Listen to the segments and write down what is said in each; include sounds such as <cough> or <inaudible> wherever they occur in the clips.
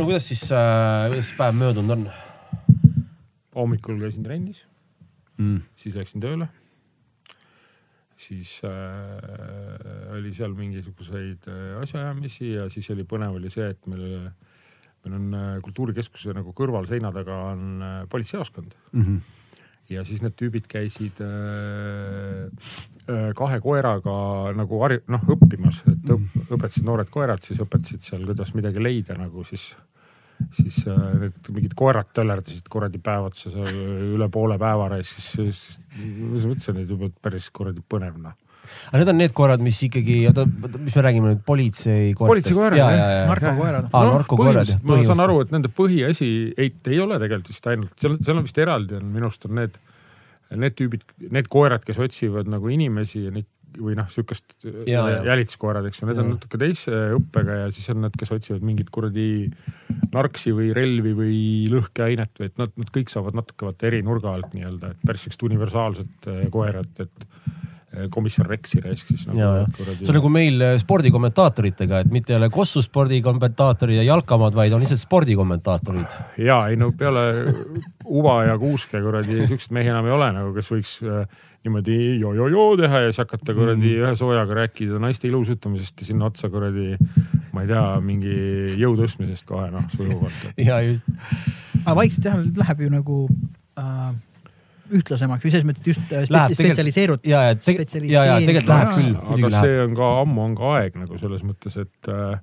no kuidas siis äh,, kuidas päev möödunud on hommikul käisin trennis mm.? siis läksin tööle. siis äh, oli seal mingisuguseid äh, asjaajamisi ja siis oli põnev oli see, et meil, meil on äh, kultuurikeskuse nagu kõrval seina taga on äh, politseijaoskond Mm -hmm. Ja siis need tüübid käisid äh, äh, kahe koeraga nagu harju-, noh õppimas, et õp, õpetasid noored koerad, siis õpetasid seal, kuidas midagi leida nagu siis, siis äh, need mingid koerad töllerdasid kuradi päev otsa seal üle poole päeva ja siis, siis ma mõtlesin, et juba päris kuradi põnev noh. Aga need on need koerad, mis ikkagi, oota, mis me räägime nüüd, politsei koertest? Politseikoerad, ja, ja, ja, narkokoerad. aa, narkokoerad jah, ma saan aru, et nende põhiasi ei, ei ole tegelikult vist ainult, seal, seal on vist eraldi on minu arust on need, need tüübid, need koerad, kes otsivad nagu inimesi ja neid või noh, sihukest ja. jälituskoerad, eks ju, need Ja. on natuke teise õppega ja siis on need, kes otsivad mingit kuradi narksi või relvi või lõhkeainet või et nad, nad kõik saavad natuke vaata eri nurga alt nii-öelda, et päris siuksed universaalsed äh, koerad, et äh, komissar Rexi raisk siis nagu kuradi see on nagu meil äh, spordikommentaatoritega, et mitte ei ole Kossu spordikommentaatorid ja jalkamaad, vaid on lihtsalt spordikommentaatorid. ja ei no peale Uva ja Kuuske kuradi siukseid mehi enam ei ole nagu, kes võiks äh, niimoodi jo-jo-jo teha ja siis hakata kuradi ühe soojaga rääkida naiste ilusutamisest ja sinna otsa kuradi, ma ei tea, mingi jõu tõstmisest kohe noh, sujuvalt. <laughs> ja just, aga vaikselt jah, läheb ju nagu äh, ühtlasemaks või selles mõttes, et just Läheb spetsi- tegelikult- spetsialiseerut-. ja, ja tegelikult, ja, ja tegelikult läheb küll, aga läheb. see on ka ammu on ka aeg nagu selles mõttes, et äh,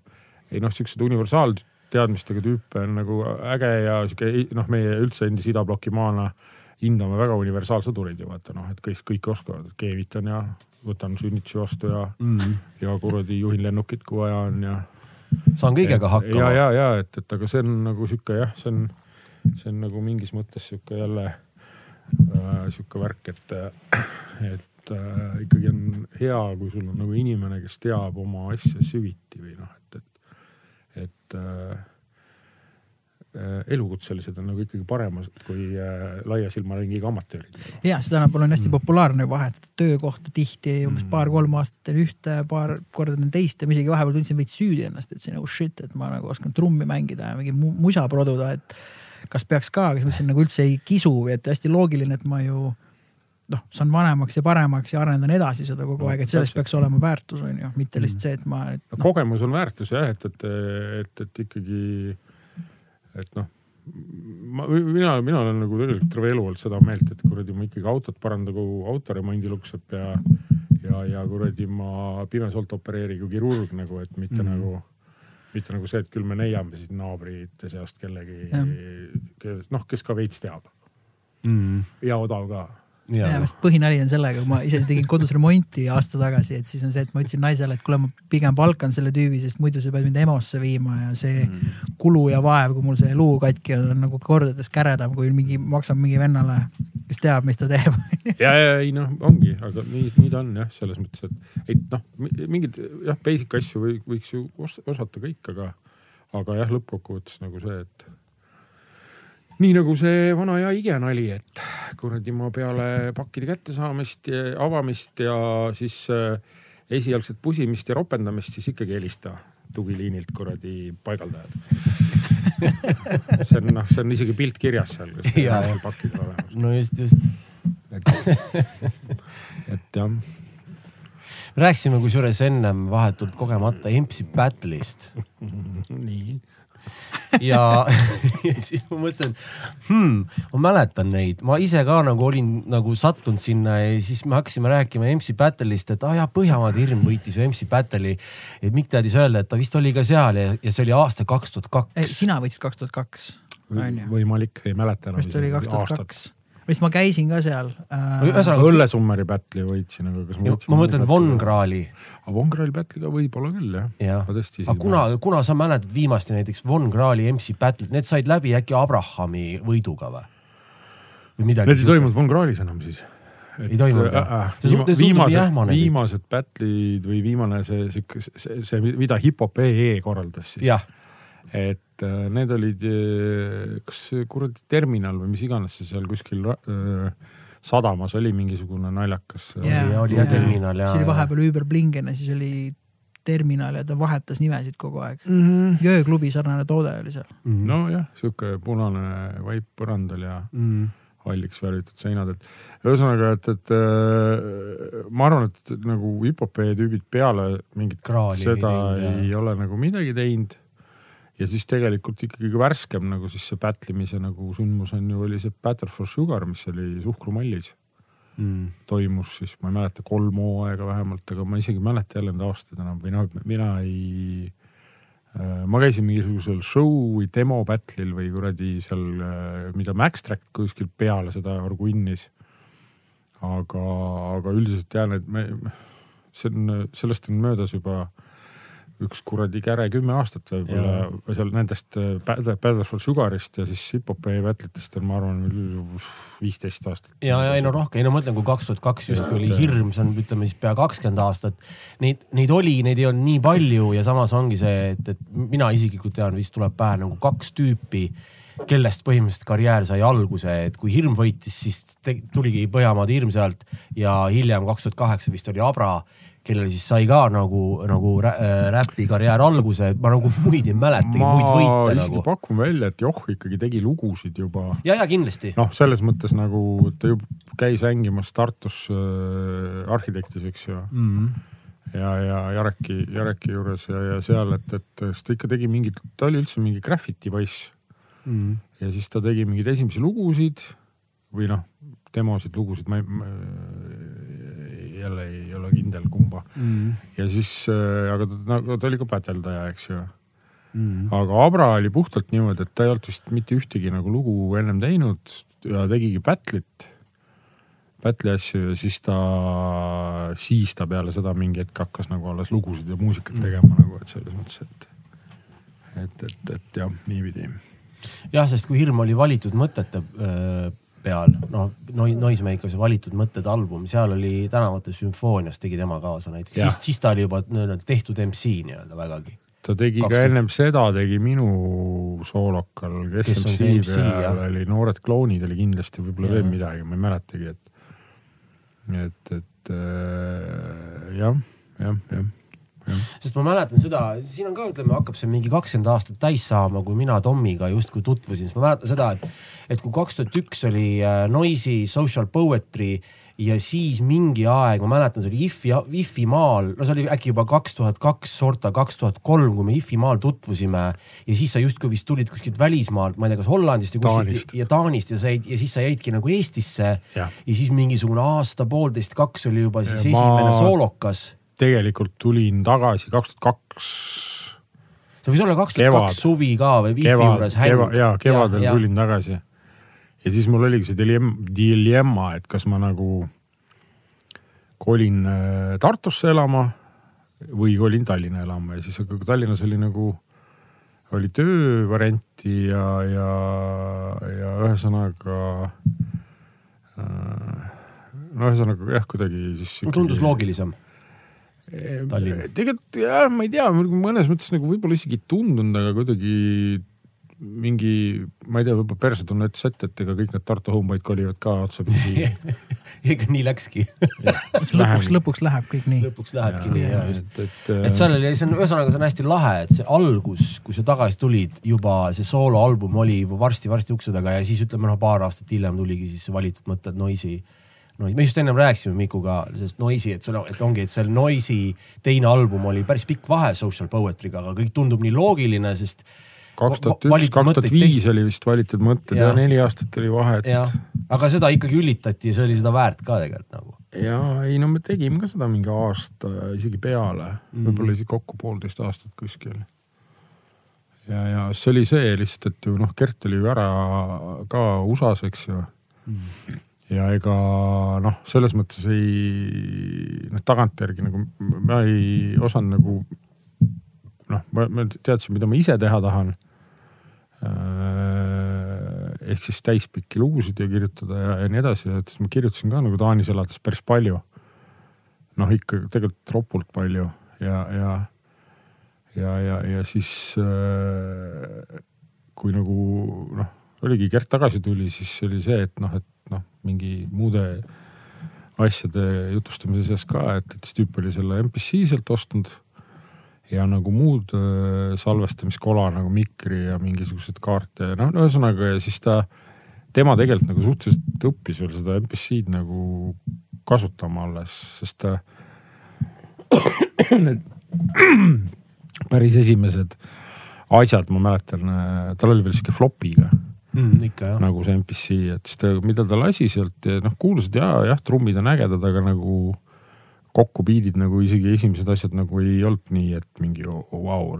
ei noh, siukseid universaalteadmistega tüüpe on nagu äge ja sihuke noh, meie üldse endise idabloki maana hindame väga universaalsõdureid ju vaata noh, et kõik, kõik oskavad, keevitan ja võtan sünnitusi vastu ja, mm.. ja kuradi juhin lennukit, kui vaja on ja. saan kõigega ja, hakkama. ja, ja et, et aga see on nagu sihuke jah, see on, see on nagu mingis mõttes sihuke jälle sihuke värk, et, et äh, ikkagi on hea, kui sul on nagu inimene, kes teab oma asja süviti või noh, et, et, et äh, äh, elukutselised on nagu ikkagi paremad kui äh, laia silmaringiga amatöörid. ja seda tänapäeval on hästi populaarne vahetada töökohta tihti umbes Mm. paar-kolm aastat teen ühte, paar korda teen teist ja ma isegi vahepeal tundsin veits süüdi ennast, et see nagu shit, et ma nagu oskan trummi mängida ja mingi mu- musa produda, et kas peaks ka, aga siis mõtlesin nagu üldse ei kisu et hästi loogiline, et ma ju noh, saan vanemaks ja paremaks ja arendan edasi seda kogu No, aeg, et täpselt. peaks olema väärtus on ju, mitte lihtsalt see, et ma et, no noh, kogemus on väärtus jah, et, et, et, et ikkagi, et noh, ma, mina, mina olen nagu tegelikult terve elu olnud seda meelt, et kuradi ma ikkagi autot parandagu autoremondi lukseb ja, ja, ja kuradi ma pimesolt opereerigu kirurg nagu, et mitte mm. nagu, mitte nagu see, et küll me neiame siin naabrite seast kellegi noh, kes ka veits teab mm.. ja odav ka. Ja minu, meelest põhinali on sellega, kui ma ise tegin kodus remonti aasta tagasi, et siis on see, et ma ütlesin naisele, et kuule, ma pigem palkan selle tüübi, sest muidu sa pead mind EMO-sse viima ja see Mm. kulu ja vaev, kui mul see luu katki on, on nagu kordades käredam, kui mingi, maksab mingi vennale, kes teab, mis ta teeb. <laughs> ja, ja ei noh, ongi, aga nii, nii ta on jah, selles mõttes, et ei noh, mingeid jah, basic asju või, võiks ju os osata kõik, aga, aga jah, lõppkokkuvõttes nagu see, et nii nagu see vana hea Igen oli, et kuradi ma peale pakkide kättesaamist ja avamist ja siis äh, esialgset pusimist ja ropendamist, siis ikkagi helista tugiliinilt kuradi paigaldajad. see on noh, see on isegi pilt kirjas seal, pakid on olemas. no just, just. et, jah, me rääkisime kusjuures ennem vahetult kogemata EMS-i battle'ist nii. Ja <laughs> siis ma mõtlesin, hmm, ma mäletan neid, ma ise ka nagu olin nagu sattunud sinna ja siis me hakkasime rääkima EMS-i battle'ist, et aa ah, jaa, Põhjamaade hirm võitis ju EMS-i battle'i. et Mikk teadis öelda, et ta vist oli ka seal ja, ja see oli aasta kaks tuhat kaks. sina võitsid kaks tuhat kaks, võimalik, ei mäleta enam. vist oli kaks tuhat kaks. Vist ma käisin ka seal äh,. ühesõnaga, õllesummeri battle'i võitsin, aga kas võitsin ma mõtlen Von. Krahli, aga Von Krahli battle'iga võib-olla küll jah. jah. ma tõesti aga kuna, kuna sa mäletad viimasti näiteks Von Krahli EMS-i battle'it, need said läbi äkki Abrahami võiduga või? või midagi Need ei toimunud Von Krahlis enam siis? Ei toimunud, jah? äh, See tundub nii viimased kõik. viimased battle'id või viimane see sihuke, see, see, mida hip-hop EE korraldas siis. jah, et äh, need olid, kas see kuradi terminal või mis iganes see seal kuskil äh, sadamas oli mingisugune naljakas. Jaa, oli jah terminal ja. siis oli vahepeal Uber Blingen ja siis oli terminal ja ta vahetas nimesid kogu aeg mm. -hmm. jõeklubi sarnane toode oli seal. nojah, sihuke punane vaip põrandal ja mm. halliks värvitud seinad, et ühesõnaga, et, et äh, ma arvan, et nagu hip-hopi tüübid peale mingit Kraali seda ei teinud, ei ole nagu midagi teinud. Ja siis tegelikult ikkagi värskem nagu siis see battle'imise nagu sündmus on ju, oli see Battle for Sugar, mis oli Suhkrumallis Mm. toimus siis, ma ei mäleta, kolm hooaega vähemalt, aga ma isegi ei mäleta jälle neid aastaid enam või noh, mina ei. ma käisin mingisugusel show või demo battle'il või kuradi seal, mida Max Track kuskil peale seda Orguinnis. aga, aga üldiselt jah, need see on, sellest on möödas juba üks kuradi käre kümme aastat võib-olla või seal nendest äh, Battle Battle for Sugarist ja siis hip-hopi battle'itest on, ma arvan, viisteist aastat. ja, ja ei no rohkem, ei no ma mõtlen, kui kaks tuhat kaks justkui oli hirm, see on, ütleme siis pea kakskümmend aastat. Neid, neid oli, neid ei olnud nii palju ja samas ongi see, et, et mina isiklikult tean, vist tuleb pähe nagu kaks tüüpi, kellest põhimõtteliselt karjäär sai alguse, et kui hirm võitis, siis te, tuligi Põhjamaade hirm sealt ja hiljem kaks tuhat kaheksa vist oli Abra, kellel siis sai ka nagu, nagu äh, räpi karjäär alguse, et ma nagu muid ei mäletagi, muid võite isegi nagu. pakun välja, et Joh ikkagi tegi lugusid juba ja, ja kindlasti. noh, selles mõttes nagu ta ju käis mängimas Tartus äh, arhitektis, eks ju. Mm. ja, ja Jareki, Jareki juures ja, ja seal, et, et siis ta ikka tegi mingit, ta oli üldse mingi graffiti poiss Mm. ja siis ta tegi mingeid esimesi lugusid või noh, demosid, lugusid, ma ei jälle ei ole kindel kumba. Mm. ja siis, aga ta, nagu, ta oli ka päteldaja, eks ju Mm. aga Abra oli puhtalt niimoodi, et ta ei olnud vist mitte ühtegi nagu lugu ennem teinud ja tegigi battle'it, battle'i asju ja siis ta, siis ta peale seda mingi hetk hakkas nagu alles lugusid ja muusikat tegema nagu, et selles mõttes, et et, et, et jah, niipidi. jah, sest kui hirm oli valitud mõtete öö, peal, noh, Noisemakers valitud mõtted album, seal oli Tänavate sümfoonias tegi tema kaasa näiteks, siis, siis ta oli juba tehtud MC nii-öelda vägagi. ta tegi Kaks ka tuhat- ennem seda, tegi minu soolokal, kes, Kes MC peal oli Noored klounid oli kindlasti võib-olla veel midagi, ma ei mäletagi, et, et, et äh, jah, jah, jah sest ma mäletan seda, siin on ka, ütleme, hakkab see mingi kakskümmend aastat täis saama, kui mina Tommiga justkui tutvusin, siis ma mäletan seda, et, et kui kaks tuhat üks oli äh, Noisy Social Poetry ja siis mingi aeg, ma mäletan, see oli IFI, IFI maal, no see oli äkki juba kaks tuhat kaks, sorta kaks tuhat kolm, kui me IFI maal tutvusime. Ja siis sa justkui vist tulid kuskilt välismaalt, ma ei tea, kas Hollandist Taanist. kuskilt ja Taanist ja said ja siis sa jäidki nagu Eestisse. Ja siis mingisugune aasta, poolteist, kaks oli juba siis Ma- esimene soolokas tegelikult tulin tagasi kaks tuhat kaks see võis olla kaks tuhat kaks suvi ka või Wi-Fi kevad, juures häng keva,. ja kevadel Ja, ja, tulin tagasi. ja siis mul oligi see dilemm- dilemma, et kas ma nagu kolin äh, Tartusse elama või kolin Tallinna elama ja siis aga Tallinnas oli nagu, oli töövarianti ja, ja, ja ühesõnaga äh, no ühesõnaga jah, kuidagi siis. tundus loogilisem. Tallinn. tegelikult jah, ma ei tea, mõnes mõttes nagu võib-olla isegi ei tundunud, aga kuidagi mingi, ma ei tea, võib-olla persetunne ütles ette, et ega kõik need Tartu homeboyd kolivad ka otsapidi. <laughs> ega nii läkski. <laughs> lõpuks, lõpuks läheb kõik nii. lõpuks lähebki nii ja just. et, et, et seal oli, see on ühesõnaga, see on hästi lahe, et see algus, kui sa tagasi tulid, juba see sooloalbum oli juba varsti-varsti ukse taga ja siis ütleme noh, paar aastat hiljem tuligi siis see valitud mõtted Noisy no me just ennem rääkisime Mikuga sellest Noisy, et on, et ongi, et seal Noisy teine album oli päris pikk vahe Social Poetry'ga, aga kõik tundub nii loogiline, sest kaks tuhat üks, kaks tuhat viis oli vist valitud mõtted ja, ja neli aastat oli vahe, et aga seda ikkagi ülitati ja see oli seda väärt ka tegelikult nagu. ja ei no me tegime ka seda mingi aasta isegi peale mm., võib-olla isegi kokku poolteist aastat kuskil. ja, ja see oli see lihtsalt, et ju noh, Gert oli ju ära ka USA-s, eks ju mm.. Ja ega noh, selles mõttes ei, noh tagantjärgi nagu ma ei osanud nagu noh, ma, teadsin, mida ma ise teha tahan. Äh, ehk siis täispikki lugusid ja kirjutada ja, ja nii edasi, et siis ma kirjutasin ka nagu Taanis elades päris palju. noh, ikka tegelikult ropult palju. Ja, ja, ja, ja, ja siis äh, kui nagu noh, oligi Gert tagasi tuli, siis oli see, et noh, et mingi muude asjade jutustamise seas ka, et, et siis tüüp oli selle MPC sealt ostnud ja nagu muud salvestamiskola nagu mikri ja mingisuguseid kaarte ja noh, no ühesõnaga ja siis ta, tema tegelikult nagu suhteliselt õppis veel seda MPC-d nagu kasutama alles, sest ta need päris esimesed asjad, ma mäletan, tal oli veel sihuke flopiga mm,. nagu see MPC, et siis ta, mida ta lasi sealt ja noh, kuulasid ja jah, trummid on ägedad, aga nagu kokku biidid nagu isegi esimesed asjad nagu ei olnud nii, et mingi vau wow..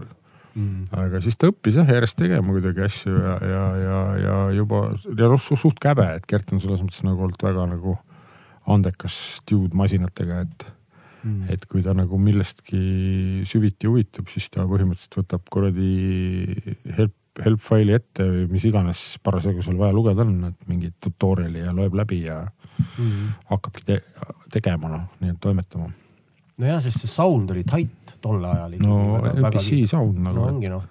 Mm. aga siis ta õppis jah järjest tegema kuidagi asju ja, ja, ja, ja juba ja noh, suht käbe, et Gert on selles mõttes nagu olnud väga nagu andekas dude masinatega, et Mm. et kui ta nagu millestki süviti huvitub, siis ta põhimõtteliselt võtab kuradi help, help faili ette või mis iganes parasjagu seal vaja lugeda on, et mingi tutorial'i ja loeb läbi ja Mm. hakkabki te tegema noh, nii et toimetama. nojah, sest see sound oli tight tol ajal no. NPC sound no nagu, ongi noh,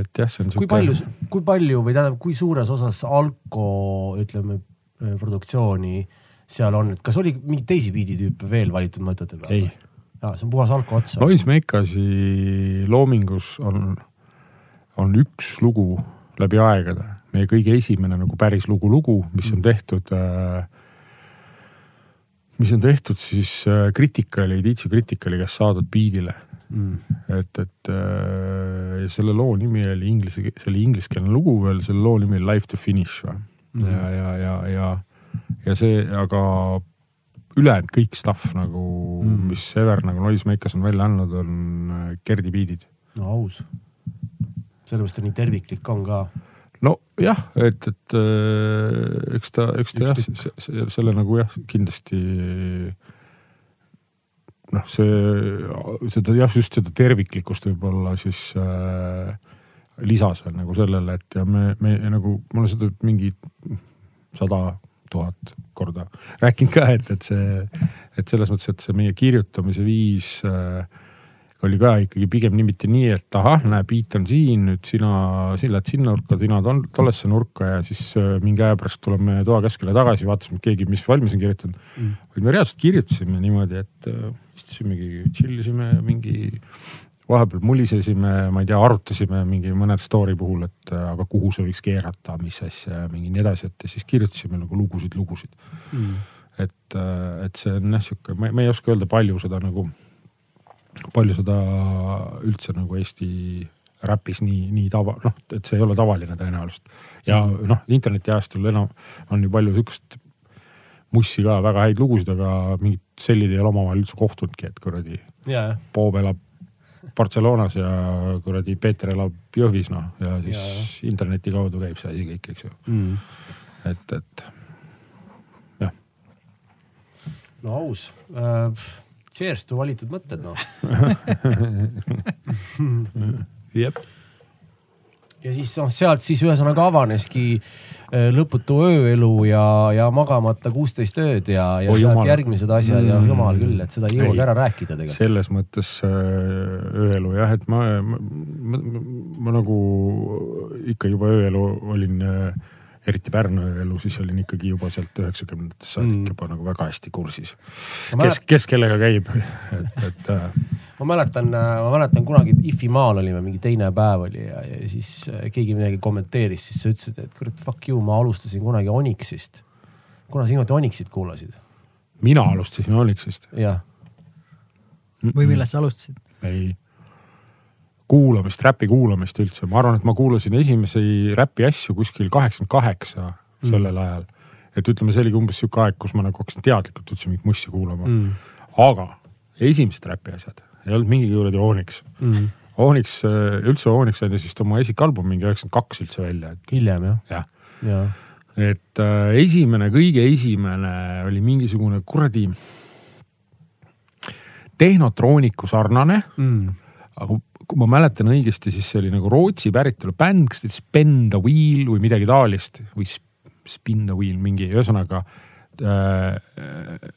et jah, see on kui palju, kui palju või tähendab, kui suures osas Alko ütleme produktsiooni seal on, et kas oli mingeid teisi biiditüüpe veel valitud mõtete peal? ei, jaa, see on puhas Alko ots. Noise Makersi loomingus on, on üks lugu läbi aegade, meie kõige esimene nagu päris lugu lugu, mis on tehtud äh, mis on tehtud siis äh, Criticali, DJ Criticali käest saadud biidile, mm.. et, et äh, ja selle loo nimi oli inglise, see oli ingliskeelne lugu veel, selle loo nimi oli Life to Finish või Mhm. ja, ja, ja, ja, ja see, aga ülejäänud kõik stuff nagu mm., mis ever nagu Noise Makers on välja andnud, on äh, Gerdi biidid. no aus. Sellepärast ta nii terviklik on ka. nojah, et, et äh, eks ta, eks ta Üks jah, selle nagu jah, kindlasti noh, see, seda jah, just seda terviklikkust võib-olla siis äh, lisas veel nagu sellele, et ja me, me nagu, ma olen seda mingi sada tuhat korda rääkinud ka, et, et see, et selles mõttes, et see meie kirjutamise viis äh, oli ka ikkagi pigem niimeti nii, et ahah, näe, beat on siin, nüüd sina, sina lähed sinna nurka, sina tol- tollesse nurka ja siis äh, mingi aja pärast tuleme toakeskele tagasi, vaatasime, keegi, mis valmis on kirjutanud Mm. vaid me reaalselt kirjutasime niimoodi, et äh, istusimegi, chill isime mingi, vahepeal mulisesime, ma ei tea, arutasime mingi mõne story puhul, et äh, aga kuhu see võiks keerata, mis asja ja mingi nii edasi, et siis kirjutasime nagu lugusid, lugusid. Mm. et, et see on jah sihuke, me me ei oska öelda, palju seda nagu, palju seda üldse nagu Eesti räpis nii, nii tava, noh, et see ei ole tavaline tõenäoliselt. ja noh, internetiajastul enam on ju palju sihukest mussi ka, väga häid lugusid, aga mingid sellid ei ole omavahel üldse kohtunudki, et kuradi ja, jah. Bob elab Barcelonas ja kuradi Peeter elab Jõhvis noh ja siis Ja, ja, interneti kaudu käib see asi kõik, eks ju, Mm. et, et no aus äh,. Cheers to valitud mõtted noh. jep. ja siis noh, sealt siis ühesõnaga avaneski äh, lõputu ööelu ja, ja magamata kuusteist ööd ja, ja Oi sealt järgmised asjad ja Mm. jumal küll, et seda ei jõuagi ära rääkida tegelikult. selles mõttes äh, ööelu jah, et ma, ma, ma, ma, ma nagu ikka juba ööelu olin äh, eriti Pärnu ööelu, siis olin ikkagi juba sealt üheksakümnendatest saadik Mm. juba nagu väga hästi kursis. kes, kes kellega käib, <laughs> et, et äh, ma mäletan, ma mäletan kunagi IFi maal olime, mingi teine päev oli ja, ja siis äh, keegi midagi kommenteeris, siis sa ütlesid, et kurat fuck you, ma alustasin kunagi Onyxist. kuna sa niimoodi Onyxit kuulasid? mina alustasin Onyxist. jah, või millest sa alustasid? ei, kuulamist, räpi kuulamist üldse, ma arvan, et ma kuulasin esimesi räpi asju kuskil kaheksakümmend kaheksa sellel mm. ajal. et ütleme, see oligi umbes sihuke aeg, kus ma nagu hakkasin teadlikult üldse mingit mussi kuulama mm.. aga esimesed räpi asjad ei olnud mingi kuradi Onyx. mm.. Onyx, üldse Onyx andis vist oma esikalbum mingi üheksakümmend kaks üldse välja, et hiljem jah, jah. jah. et äh, esimene, kõige esimene oli mingisugune kuradi tehnotrooniku sarnane, Mm. aga kui ma mäletan õigesti, siis see oli nagu Rootsi päritolu bänd, kas oli Spin the Wheel või midagi taolist või Sp- Spin the Wheel, mingi ühesõnaga äh, äh,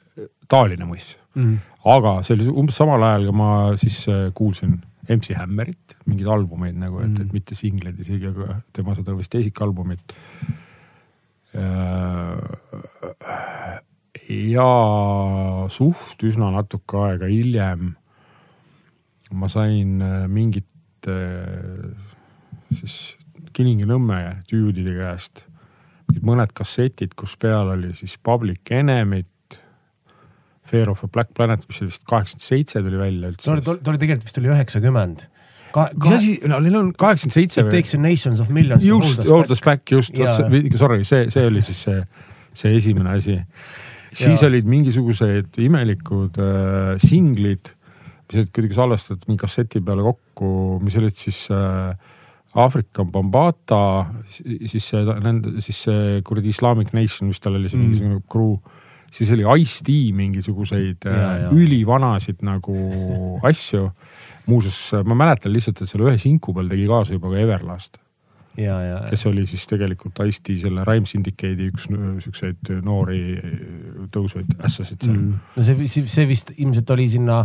taoline muss. Mm. aga see oli umbes samal ajal, kui ma siis äh, kuulsin MC Hammerit, mingeid albumeid nagu, et Mm. mm., et mitte singleid isegi, aga tema seda vist esikalbumit. ja suht üsna natuke aega hiljem ma sain äh, mingit äh, siis Kilingi-Nõmme tüüdide käest mõned kassetid, kus peal oli siis Public Enemy't, Fear of a Black Planet, mis oli vist kaheksakümmend seitse tuli välja üldse. oli, ta oli tegelikult vist oli üheksakümmend. mis asi, no neil on kaheksakümmend seitse. It takes a nations of millions. just, Hold us back, just, sorry, see, see oli siis see, see esimene asi. siis ja. olid mingisugused imelikud äh, singlid, olid kuidagi salvestatud mingi kasseti peale kokku, mis olid siis äh, Aafrika Bambata, siis see, nende, siis see kuradi Islamic Nation, mis tal oli see mm. mingisugune crew. siis oli Ice-T mingisuguseid ja, äh, ja. ülivanasid nagu <laughs> asju. muuseas, ma mäletan lihtsalt, et selle ühe sinku peal tegi kaasa juba ka Everlast kes oli siis tegelikult Ice-T selle Rhyme Syndicate'i üks siukseid noori tõusvaid ässasid seal. Mm.. no see, see vist ilmselt oli sinna,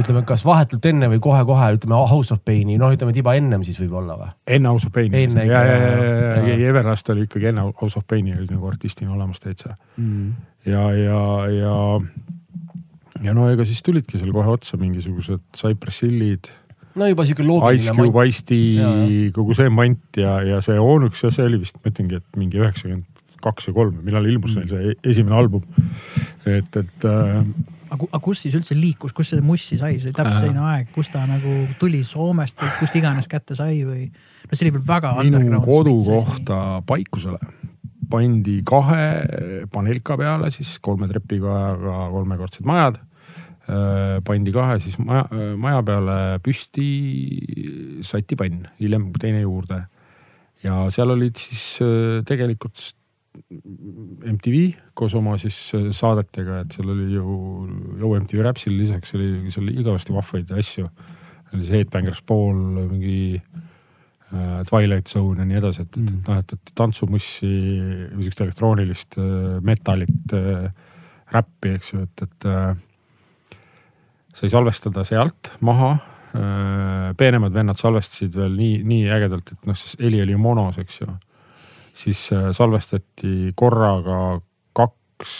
ütleme, kas vahetult enne või kohe-kohe ütleme House of Pain'i, noh, ütleme tiba ennem siis võib-olla või? enne House of Pain'i. ja, ja, ja, ja Everlast oli ikkagi enne House of Pain'i oli nagu artistina olemas täitsa. Mm.. ja, ja, ja, ja no ega siis tulidki seal kohe otsa mingisugused Cypress Hillid no juba sihuke loogiline. Ice Cube, Ice-T, kogu see mant ja, ja see Onyx ja see oli vist, ma ütlengi, et mingi üheksakümmend kaks või kolm, millal ilmus neil see esimene album. et, et äh,. aga, aga kus siis üldse liikus, kus see mussi sai, see oli täpselt selline äh. aeg, kus ta nagu tuli Soomest või kust iganes kätte sai või? no see oli veel väga. minu kodukohta Paikusele pandi kahe panelka peale siis kolme trepikojaga kolmekordsed majad pandi kahe siis maja, äh, maja peale püsti satipann, hiljem teine juurde. ja seal olid siis äh, tegelikult MTV koos oma siis saadetega, et seal oli ju, Yo MTV Rapsil lisaks oli seal igavesti vahvaid asju. oli see Headbangers Ball, mingi äh, Twilight Zone ja nii edasi, et, et, et noh, et, et tantsumussi või sihukest elektroonilist äh, metalit äh,, räppi, eks ju, et, et äh, sai salvestada sealt maha. Äh, peenemad vennad salvestasid veel nii, nii ägedalt, et noh, siis heli oli monos, eks ju. siis äh, salvestati korraga kaks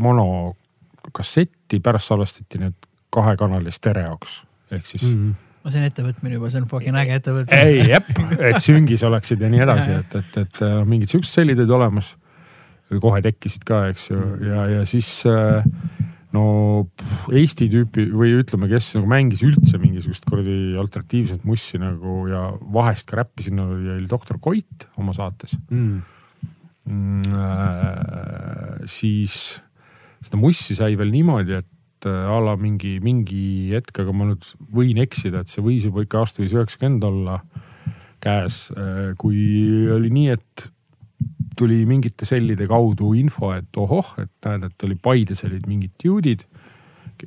monokassetti, pärast salvestati need kahekanali stereoks ehk siis mm. -hmm no see on ettevõtmine juba, see on fucking äge ettevõtmine. ei, jep, et <laughs> süngis oleksid ja nii edasi, et, et, et äh, mingid siuksed sellid olid olemas. kohe tekkisid ka, eks ju, ja, ja siis äh, no Eesti tüüpi või ütleme, kes nagu mängis üldse mingisugust kuradi alternatiivset mussi nagu ja vahest ka räppi, sinna oli, doktor Koit oma saates. Mm.. Mm, äh, siis seda mussi sai veel niimoodi, et äh, a la mingi, mingi hetk, aga ma nüüd võin eksida, et see võis juba ikka aasta viis üheksakümmend olla käes, äh, kui oli nii, et tuli mingite sellide kaudu info, et ohoh, et näed, et oli Paides olid mingid juudid.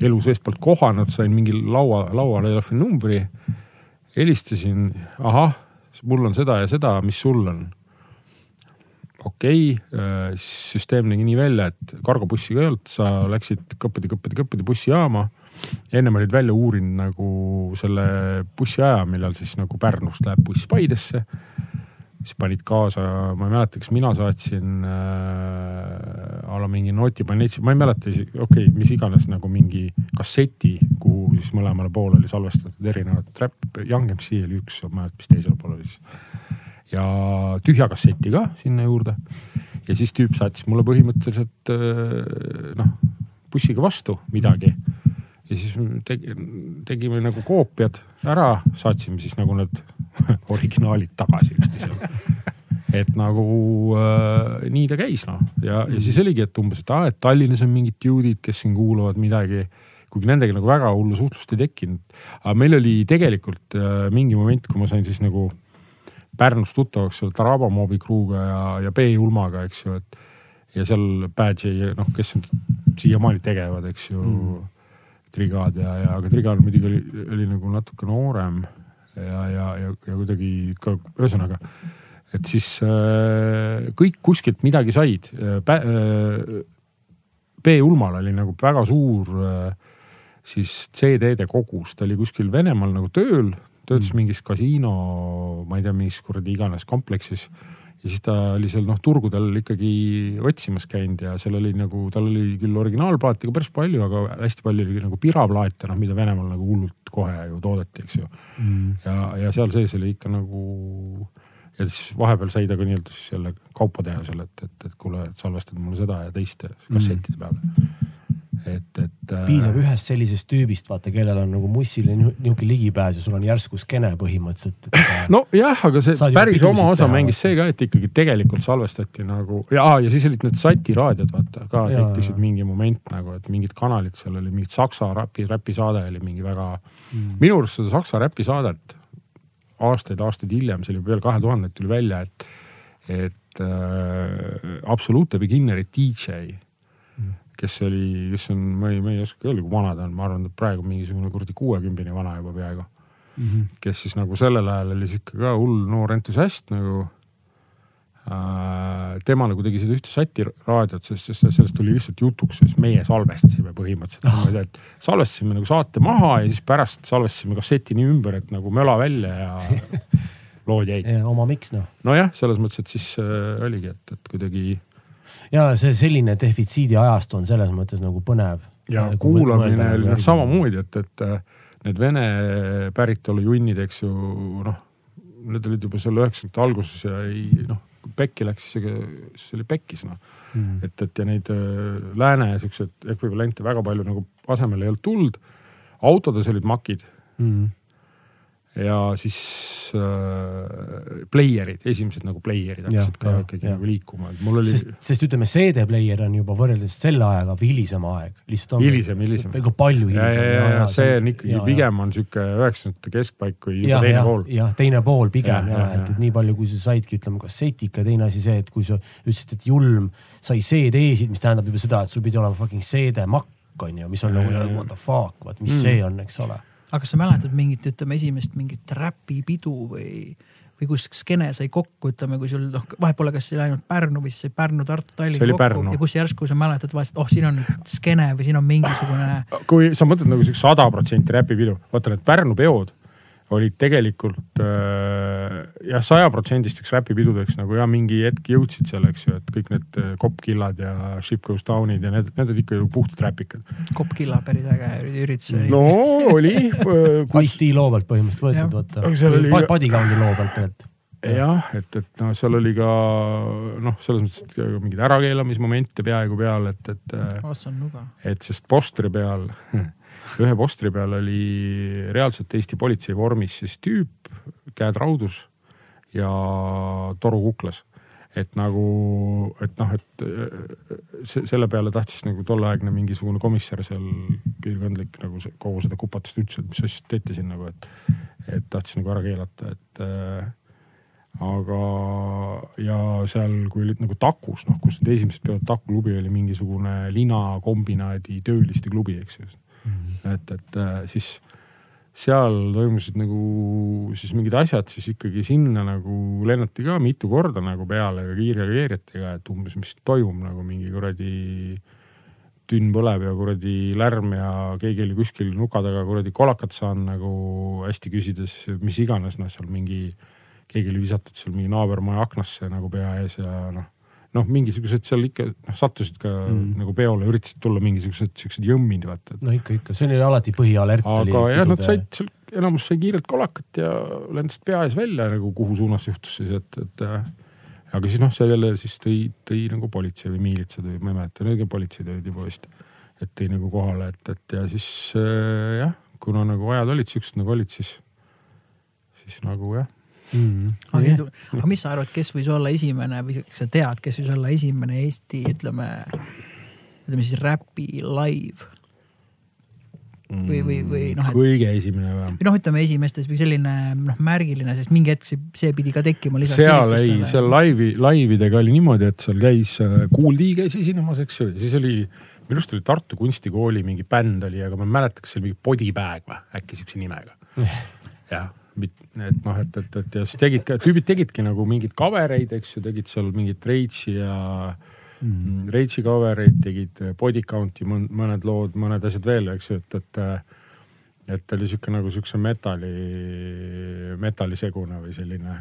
elus eestpoolt kohanud, sain mingi laua, laua telefoninumbri. helistasin, ahah, mul on seda ja seda, mis sul on? okei okay,, äh, siis süsteem nägi nii välja, et kargobussiga ei olnud, sa läksid kõppidi, kõppidi, kõppidi bussijaama. ennem olid välja uurinud nagu selle bussiaja, millal siis nagu Pärnust läheb buss Paidesse siis panid kaasa, ma ei mäleta, kas mina saatsin äh, a la mingi notipanetsi, ma ei mäleta okei okay,, mis iganes nagu mingi kasseti, kuhu siis mõlemale poole oli salvestatud erinevad trap, Young MC oli üks, ma ei mäleta, mis teisel pool oli siis. ja tühja kasseti ka sinna juurde. ja siis tüüp saatis mulle põhimõtteliselt äh, noh, bussiga vastu midagi ja siis tegi, tegime nagu koopiad ära, saatsime siis nagu need <laughs> originaalid tagasi üksteisele. et nagu äh, nii ta käis noh ja mm., ja siis oligi, et umbes, et aa, et Tallinnas on mingid juudid, kes siin kuuluvad midagi. kuigi nendega nagu väga hullu suhtlust ei tekkinud. aga meil oli tegelikult äh, mingi moment, kui ma sain siis nagu Pärnus tuttavaks selle Taraba Mobi crew'ga ja, ja B Julmaga, eks ju, et. ja seal Badge'i, noh, kes siiamaani tegevad, eks ju mm Trigaad ja, ja aga Trigaad muidugi oli, oli nagu natuke noorem ja, ja, ja, ja kuidagi ka ühesõnaga, et siis äh, kõik kuskilt midagi said äh,. B Ulmal oli nagu väga suur äh, siis CD-de kogus, ta oli kuskil Venemaal nagu tööl, töötas mm. mingis kasiino, ma ei tea, mis kuradi iganes kompleksis. Ja siis ta oli seal noh, turgudel ikkagi otsimas käinud ja seal oli nagu, tal oli küll originaalplaate ka päris palju, aga hästi palju oli nagu piraplaate, noh, mida Venemaal nagu hullult kohe ju toodeti, eks ju. Mm.. ja, ja seal sees oli ikka nagu ja siis vahepeal sai ta ka nii-öelda siis jälle kaupa teha seal, et, et, et kuule, et salvestad mulle seda ja teist kassettide peale. Et, et. piisab äh, ühest sellisest tüübist, vaata, kellel on nagu mussile nihuke ligipääs ja sul on järsku skeene põhimõtteliselt. Äh, <laughs> nojah, aga see päris oma osa teha, mängis see ka, et ikkagi tegelikult salvestati nagu ja, ja siis olid need Sati raadiod, vaata ka tekkisid mingi moment nagu, et mingid kanalid, seal oli mingit saksa räpi, räpisaade oli mingi väga mm., minu arust seda saksa räpisaadet aastaid-aastaid hiljem, see oli veel kahe tuhandet tuli välja, et, et äh, Absolute Beginneri DJ kes oli, kes on, ma ei, ma ei oska öelda, kui vana ta on, ma arvan, et praegu mingisugune kuradi kuuekümbine vana juba peaaegu mm. -hmm. kes siis nagu sellel ajal oli sihuke ka hull noor entusiast nagu Äh, tema nagu tegi seda ühte Sati raadiot, sest, sest sellest tuli lihtsalt jutuks, siis meie salvestasime põhimõtteliselt oh. niimoodi, et salvestasime nagu saate maha ja siis pärast salvestasime kasseti nii ümber, et nagu möla välja ja <laughs> lood jäid. oma miks noh. nojah, selles mõttes, et siis äh, oligi, et, et kuidagi. Ja see selline defitsiidi ajastu on selles mõttes nagu põnev. ja nagu kuulamine oli noh samamoodi, et, et äh, need vene päritolu junnid, eks ju noh, need olid juba seal üheksakümnendate alguses ja ei noh pekki läks, siis oli pekkis noh. Mm.. et, et ja neid äh, lääne siukseid ekvivalente väga palju nagu asemele ei olnud tulnud. autodes olid makid. Mm ja siis äh, player'id, esimesed nagu player'id hakkasid ka ikkagi nagu liikuma, et mul oli. sest, ütleme, CD player on juba võrreldes selle ajaga hilisem aeg, lihtsalt on. hilisem, hilisem. ega palju hilisem. ja, ja, ja, ja see on ikkagi ja, pigem on sihuke üheksakümnendate keskpaik kui juba ja, teine ja, pool. jah, teine pool pigem ja, ja, ja, et, et nii palju, kui sa saidki, ütleme kassetiga, teine asi see, et kui sa ütlesid, et julm sai CD-sid, mis tähendab juba seda, et sul pidi olema fucking CD-makk on ju, mis on nagu what the fuck, vaat mis mm. see on, eks ole aga kas sa mäletad mingit, ütleme esimest mingit räpipidu või, või kus skeene sai kokku, ütleme, kui sul noh, vahet pole, kas see ainult Pärnu või siis Pärnu, Tartu, Tallinn kokku Pärnu. ja kus järsku sa mäletad vahest, oh, siin on skeene või siin on mingisugune. kui sa mõtled nagu siukse sada protsenti räpipidu, vaata need Pärnu peod olid tegelikult äh, jah, sajaprotsendisteks räpipidudeks nagu ja mingi hetk jõudsid seal, eks ju, et kõik need äh, Kopkillad ja Ship Goes Down'id ja need, need olid ikka ju puhtad räpikad. Kopkilla päris äge üritus oli. no oli <laughs> kus.... Ice-T loo pealt põhimõtteliselt võetud, vaata. Oli... Bodygundi loo pealt tegelikult jah, et, et noh, seal oli ka noh, selles mõttes, et mingeid ärakeelamismomente peaaegu peal, et, et. et sest postri peal <laughs> ühe postri peal oli reaalselt Eesti politsei vormis siis tüüp, käed raudus ja toru kuklas. et nagu, et noh, et see, selle peale tahtis nagu tolleaegne mingisugune komissar seal piirkondlik nagu see, kogu seda kupatust üldse, et mis asja teete siin nagu, et, et tahtis nagu ära keelata, et äh, aga, ja seal, kui olid nagu Takus, noh, kus need esimesed peod, Taku klubi oli mingisugune linakombinaadi tööliste klubi, eks ju. Et, et äh, siis seal toimusid nagu siis mingid asjad, siis ikkagi sinna nagu lennati ka mitu korda nagu peale kiirreageerijatega, et umbes, mis toimub nagu mingi kuradi tünn põleb ja kuradi lärm ja keegi oli kuskil nuka taga kuradi kolakat saanud nagu hästi küsides, mis iganes, noh, seal mingi, keegi oli visatud seal mingi naabermaja aknasse nagu pea ees ja noh noh, mingisugused seal ikka noh, sattusid ka mm. nagu peole, üritasid tulla mingisugused siuksed jõmmid, vaata. no ikka, ikka, see oli alati põhialert. aga jah, nad said seal, enamus sai kiirelt kolakat ja lendasid pea ees välja nagu kuhu suunas juhtus siis, et, et äh, aga siis noh, see jälle siis tõi, tõi nagu politsei või miilitsad või ma ei mäleta, need politseid olid juba vist. et tõi nagu kohale, et, et ja siis äh, jah, kuna nagu ajad olid siuksed nagu olid, siis, siis nagu jah mm. -hmm. aga, mis sa arvad, kes võis olla esimene või sa tead, kes võis olla esimene Eesti, ütleme, ütleme siis räpi live? või, või, või noh. kõige esimene või? või noh, ütleme esimestes või selline noh, märgiline, sest mingi hetk see, see pidi ka tekkima. seal ei, seal laivi, laividega oli niimoodi, et seal käis äh, D käis esinemas, eks ju, ja siis oli minu arust oli Tartu Kunstikooli mingi bänd oli, aga ma ei mäleta, kas see oli mingi Bodybag või äkki siukse nimega. jah, et noh, et, et, et ja siis tegid tüübid tegidki nagu mingeid cover eid, eks ju, tegid seal mingit Rage'i ja mm. Rage'i cover eid, tegid body count'i mõned lood, mõned asjad veel, eks ju, et, et. et ta oli sihuke nagu siukse metalli, metallisegune või selline.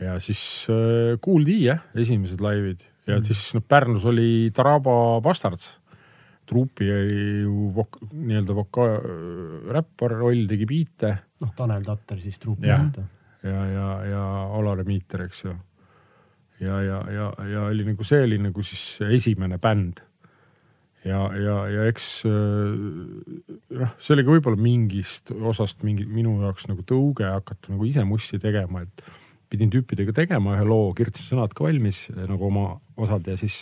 ja siis äh, Kool D jah, esimesed laivid ja mm. siis noh, Pärnus oli Taraba Bastards. Truupi oli ju vok, nii-öelda voka-, räppar, Roll tegi biite. noh, Tanel Tatter siis truupi. ja, ja, ja, ja Alar Emiiter, eks ju. ja, ja, ja, ja oli nagu see oli nagu siis esimene bänd ja, ja, ja eks noh, see oli ka võib-olla mingist osast mingi minu jaoks nagu tõuge hakata nagu ise mussi tegema, et pidin tüüpidega tegema ühe loo, kirjutasin sõnad ka valmis nagu oma osad ja siis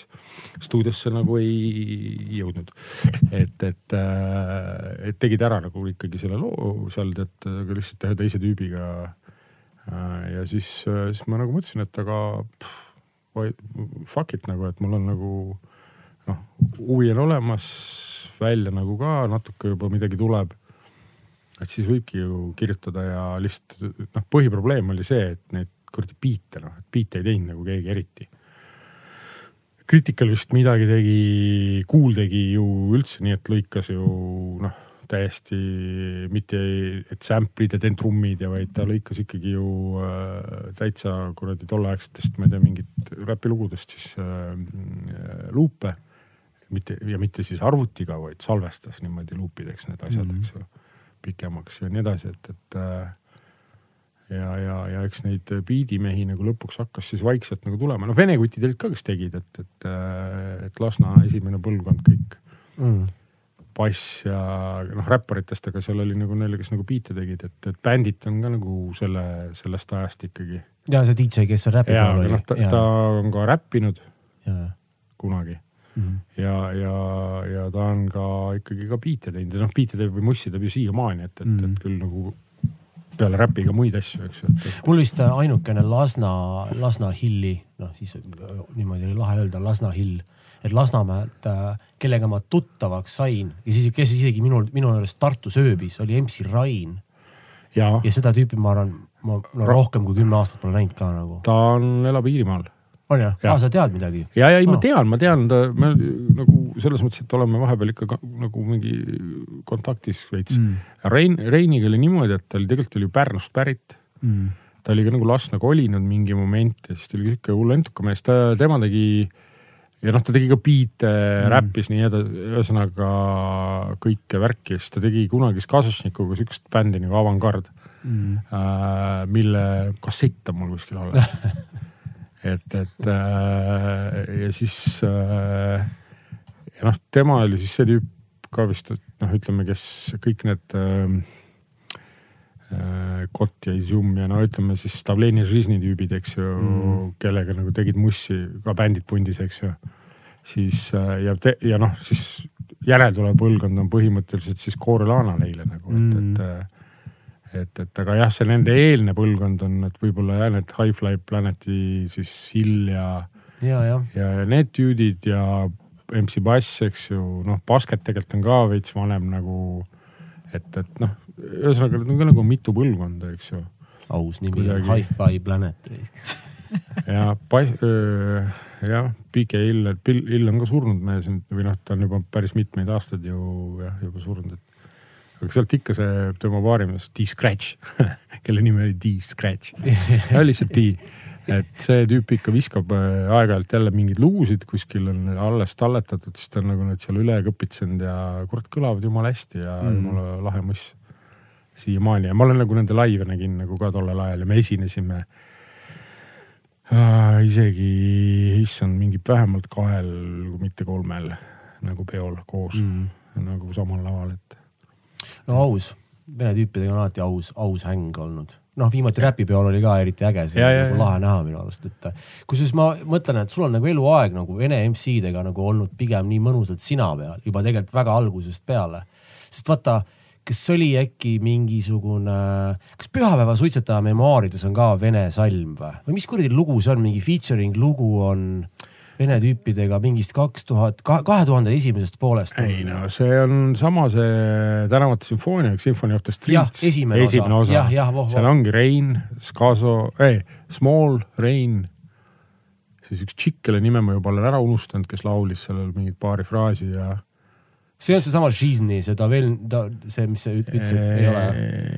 stuudiosse nagu ei jõudnud. et, et, et tegid ära nagu ikkagi selle loo seal tead lihtsalt ühe teise tüübiga. ja siis, siis ma nagu mõtlesin, et aga pff, fuck it nagu, et mul on nagu noh, huvi on olemas, välja nagu ka natuke juba midagi tuleb. et siis võibki ju kirjutada ja lihtsalt noh, põhiprobleem oli see, et neid kuradi biite noh, et biite ei teinud nagu keegi eriti. Critical vist midagi tegi, Kuul tegi ju üldse nii, et lõikas ju noh, täiesti mitte, et sample'id ja teen trummid ja vaid ta lõikas ikkagi ju äh, täitsa kuradi tolleaegsetest, ma ei tea, mingit räpilugudest siis äh, luupe mitte ja mitte siis arvutiga, vaid salvestas niimoodi luupideks need asjad mm, -hmm. eks ju, pikemaks ja nii edasi, et, et äh, ja, ja, ja eks neid biidimehi nagu lõpuks hakkas siis vaikselt nagu tulema, noh, vene kutid olid ka, kes tegid, et, et, äh, et Lasna esimene põlvkond kõik mm. bass ja noh, räpparitest, aga seal oli nagu neil, kes nagu biite tegid, et, et bändid on ka nagu selle, sellest ajast ikkagi. ja see DJ, kes seal räpi peal oli. noh, ta, ta on ka räppinud ja. kunagi mm. -hmm. ja, ja, ja ta on ka ikkagi ka biite teinud ja noh, biite teeb või mussi teeb ju siiamaani, et, et mm, -hmm. et küll nagu peale räpi ka muid asju, eks ju. mul vist ainukene Lasna, Lasna Hilli, noh siis niimoodi oli lahe öelda, Lasna Hill, et Lasnamäelt, kellega ma tuttavaks sain ja siis, kes isegi minul, minu juures Tartus ööbis, oli MC Rain. ja seda tüüpi, ma arvan, ma no, rohkem kui kümme aastat pole näinud ka nagu. ta on, elab Iirimaal on jah ja. ah,? sa tead midagi? ja, ja ei, ma tean, ma tean, me nagu selles mõttes, et oleme vahepeal ikka ka, nagu mingi kontaktis veits mm.. Rein, Reiniga oli niimoodi, et ta oli tegelikult oli ju Pärnust pärit mm. ta oli ka nagu Lasna kolinud mingi moment ja siis ta oli sihuke hull entuka mees, ta, tema tegi ja noh, ta tegi ka biite mm., räppis nii edasi, ühesõnaga kõike värki, siis ta tegi kunagi Skazusnikuga siukest bändi nagu Avangard mm., äh, mille kassett on mul kuskil alles <laughs> et, et äh, ja siis äh, ja noh, tema oli siis see tüüp ka vist, et noh, ütleme, kes kõik need äh, äh, Kott ja Izum ja no ütleme siis Stavleni Žižni tüübid, eks ju mm., kellega nagu tegid mussi ka bändid pundis, eks ju. siis äh, ja, ja noh, siis järeltulev põlvkond on põhimõtteliselt siis Koorelana neile nagu, et mm., et et, et aga jah, see nende eelne põlvkond on, et võib-olla jah, need High-Fly Planeti siis Hill ja, ja, ja. ja need tüüdid ja MC Bass, eks ju, noh, Basket tegelikult on ka veits vanem nagu, et, et noh, ühesõnaga need on ka nagu mitu põlvkonda, eks ju. aus nimi on Hi-Fi Planet ja, jah, PK Hill, Hill on ka surnud mees või noh, ta on juba päris mitmeid aastaid ju jah, juba surnud, et aga sealt ikka see tema paarimees D-Scratch <laughs> kelle nimi oli D-Scratch <laughs> ja lihtsalt D. <laughs> et see tüüp ikka viskab äh, aeg-ajalt jälle mingeid lugusid, kuskil on alles talletatud, siis ta on nagu need seal üle kõpitsenud ja kurat, kõlavad jumala hästi ja mm. jumala lahe muss siiamaani ja ma olen nagu nende laive nägin nagu ka tollel ajal ja me esinesime äh, isegi, issand, mingi vähemalt kahel, kui mitte kolmel nagu peol koos mm. nagu samal laval, et no aus, vene tüüpidega on alati aus, aus häng olnud noh, viimati räpipeol oli ka eriti äge, see on nagu lahe näha minu arust, et kusjuures ma mõtlen, et sul on nagu eluaeg nagu vene MC-dega nagu olnud pigem nii mõnusalt sina peal juba tegelikult väga algusest peale. sest vaata, kas oli äkki mingisugune, kas Pühapäeva suitsetaja memuaarides on ka vene salm või, või mis kuradi lugu see on, mingi featuring lugu on vene tüüpidega mingist kaks tuhat, kahe tuhande esimesest poolest. ei no see on sama see Tänavate sümfoonia, Symphony of the Streets. esimene, esimene osa, osa.. seal ongi Rein, Skaso eh,, Small, Rein. siis üks tšikk, kelle nime ma juba olen ära unustanud, kes laulis sellel mingit paari fraasi ja see on seesama Žižni, seda veel, see, mis sa ütlesid, ei ole?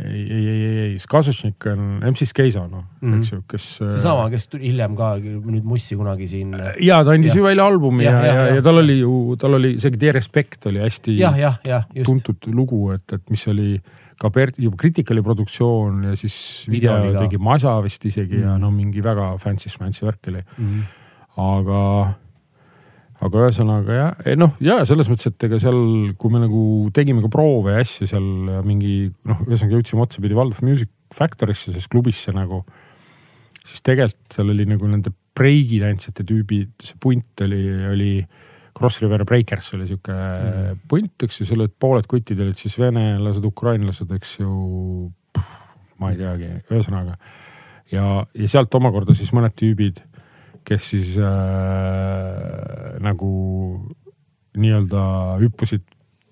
ei, ei, ei, ei, ei, Skasušnik on MC Skeiso, noh mm, -hmm. eks ju, kes. seesama, kes tuli hiljem ka nüüd Mussi kunagi siin. ja ta andis ju välja albumi ja, ja, ja, ja, ja tal oli ju, tal oli isegi De Respect oli hästi ja, ja, ja, just. tuntud lugu, et, et mis oli ka Bert, juba Criticali produktsioon ja siis video, video tegi Masa vist isegi mm -hmm. ja no mingi väga fancy schmancy värk oli mm. -hmm. aga aga ühesõnaga jah, noh ja selles mõttes, et ega seal, kui me nagu tegime ka proove ja asju seal mingi noh, ühesõnaga jõudsime otsapidi Waldorf Music Factory'sse, siis klubisse nagu. siis tegelikult seal oli nagu nende breigitantsijate tüübid, see punt oli, oli Cross River Breakers oli sihuke mm. punt, eks ju, seal olid pooled kutid olid siis venelased, ukrainlased, eks ju. ma ei teagi, ühesõnaga ja, ja sealt omakorda siis mõned tüübid kes siis äh, nagu nii-öelda hüppasid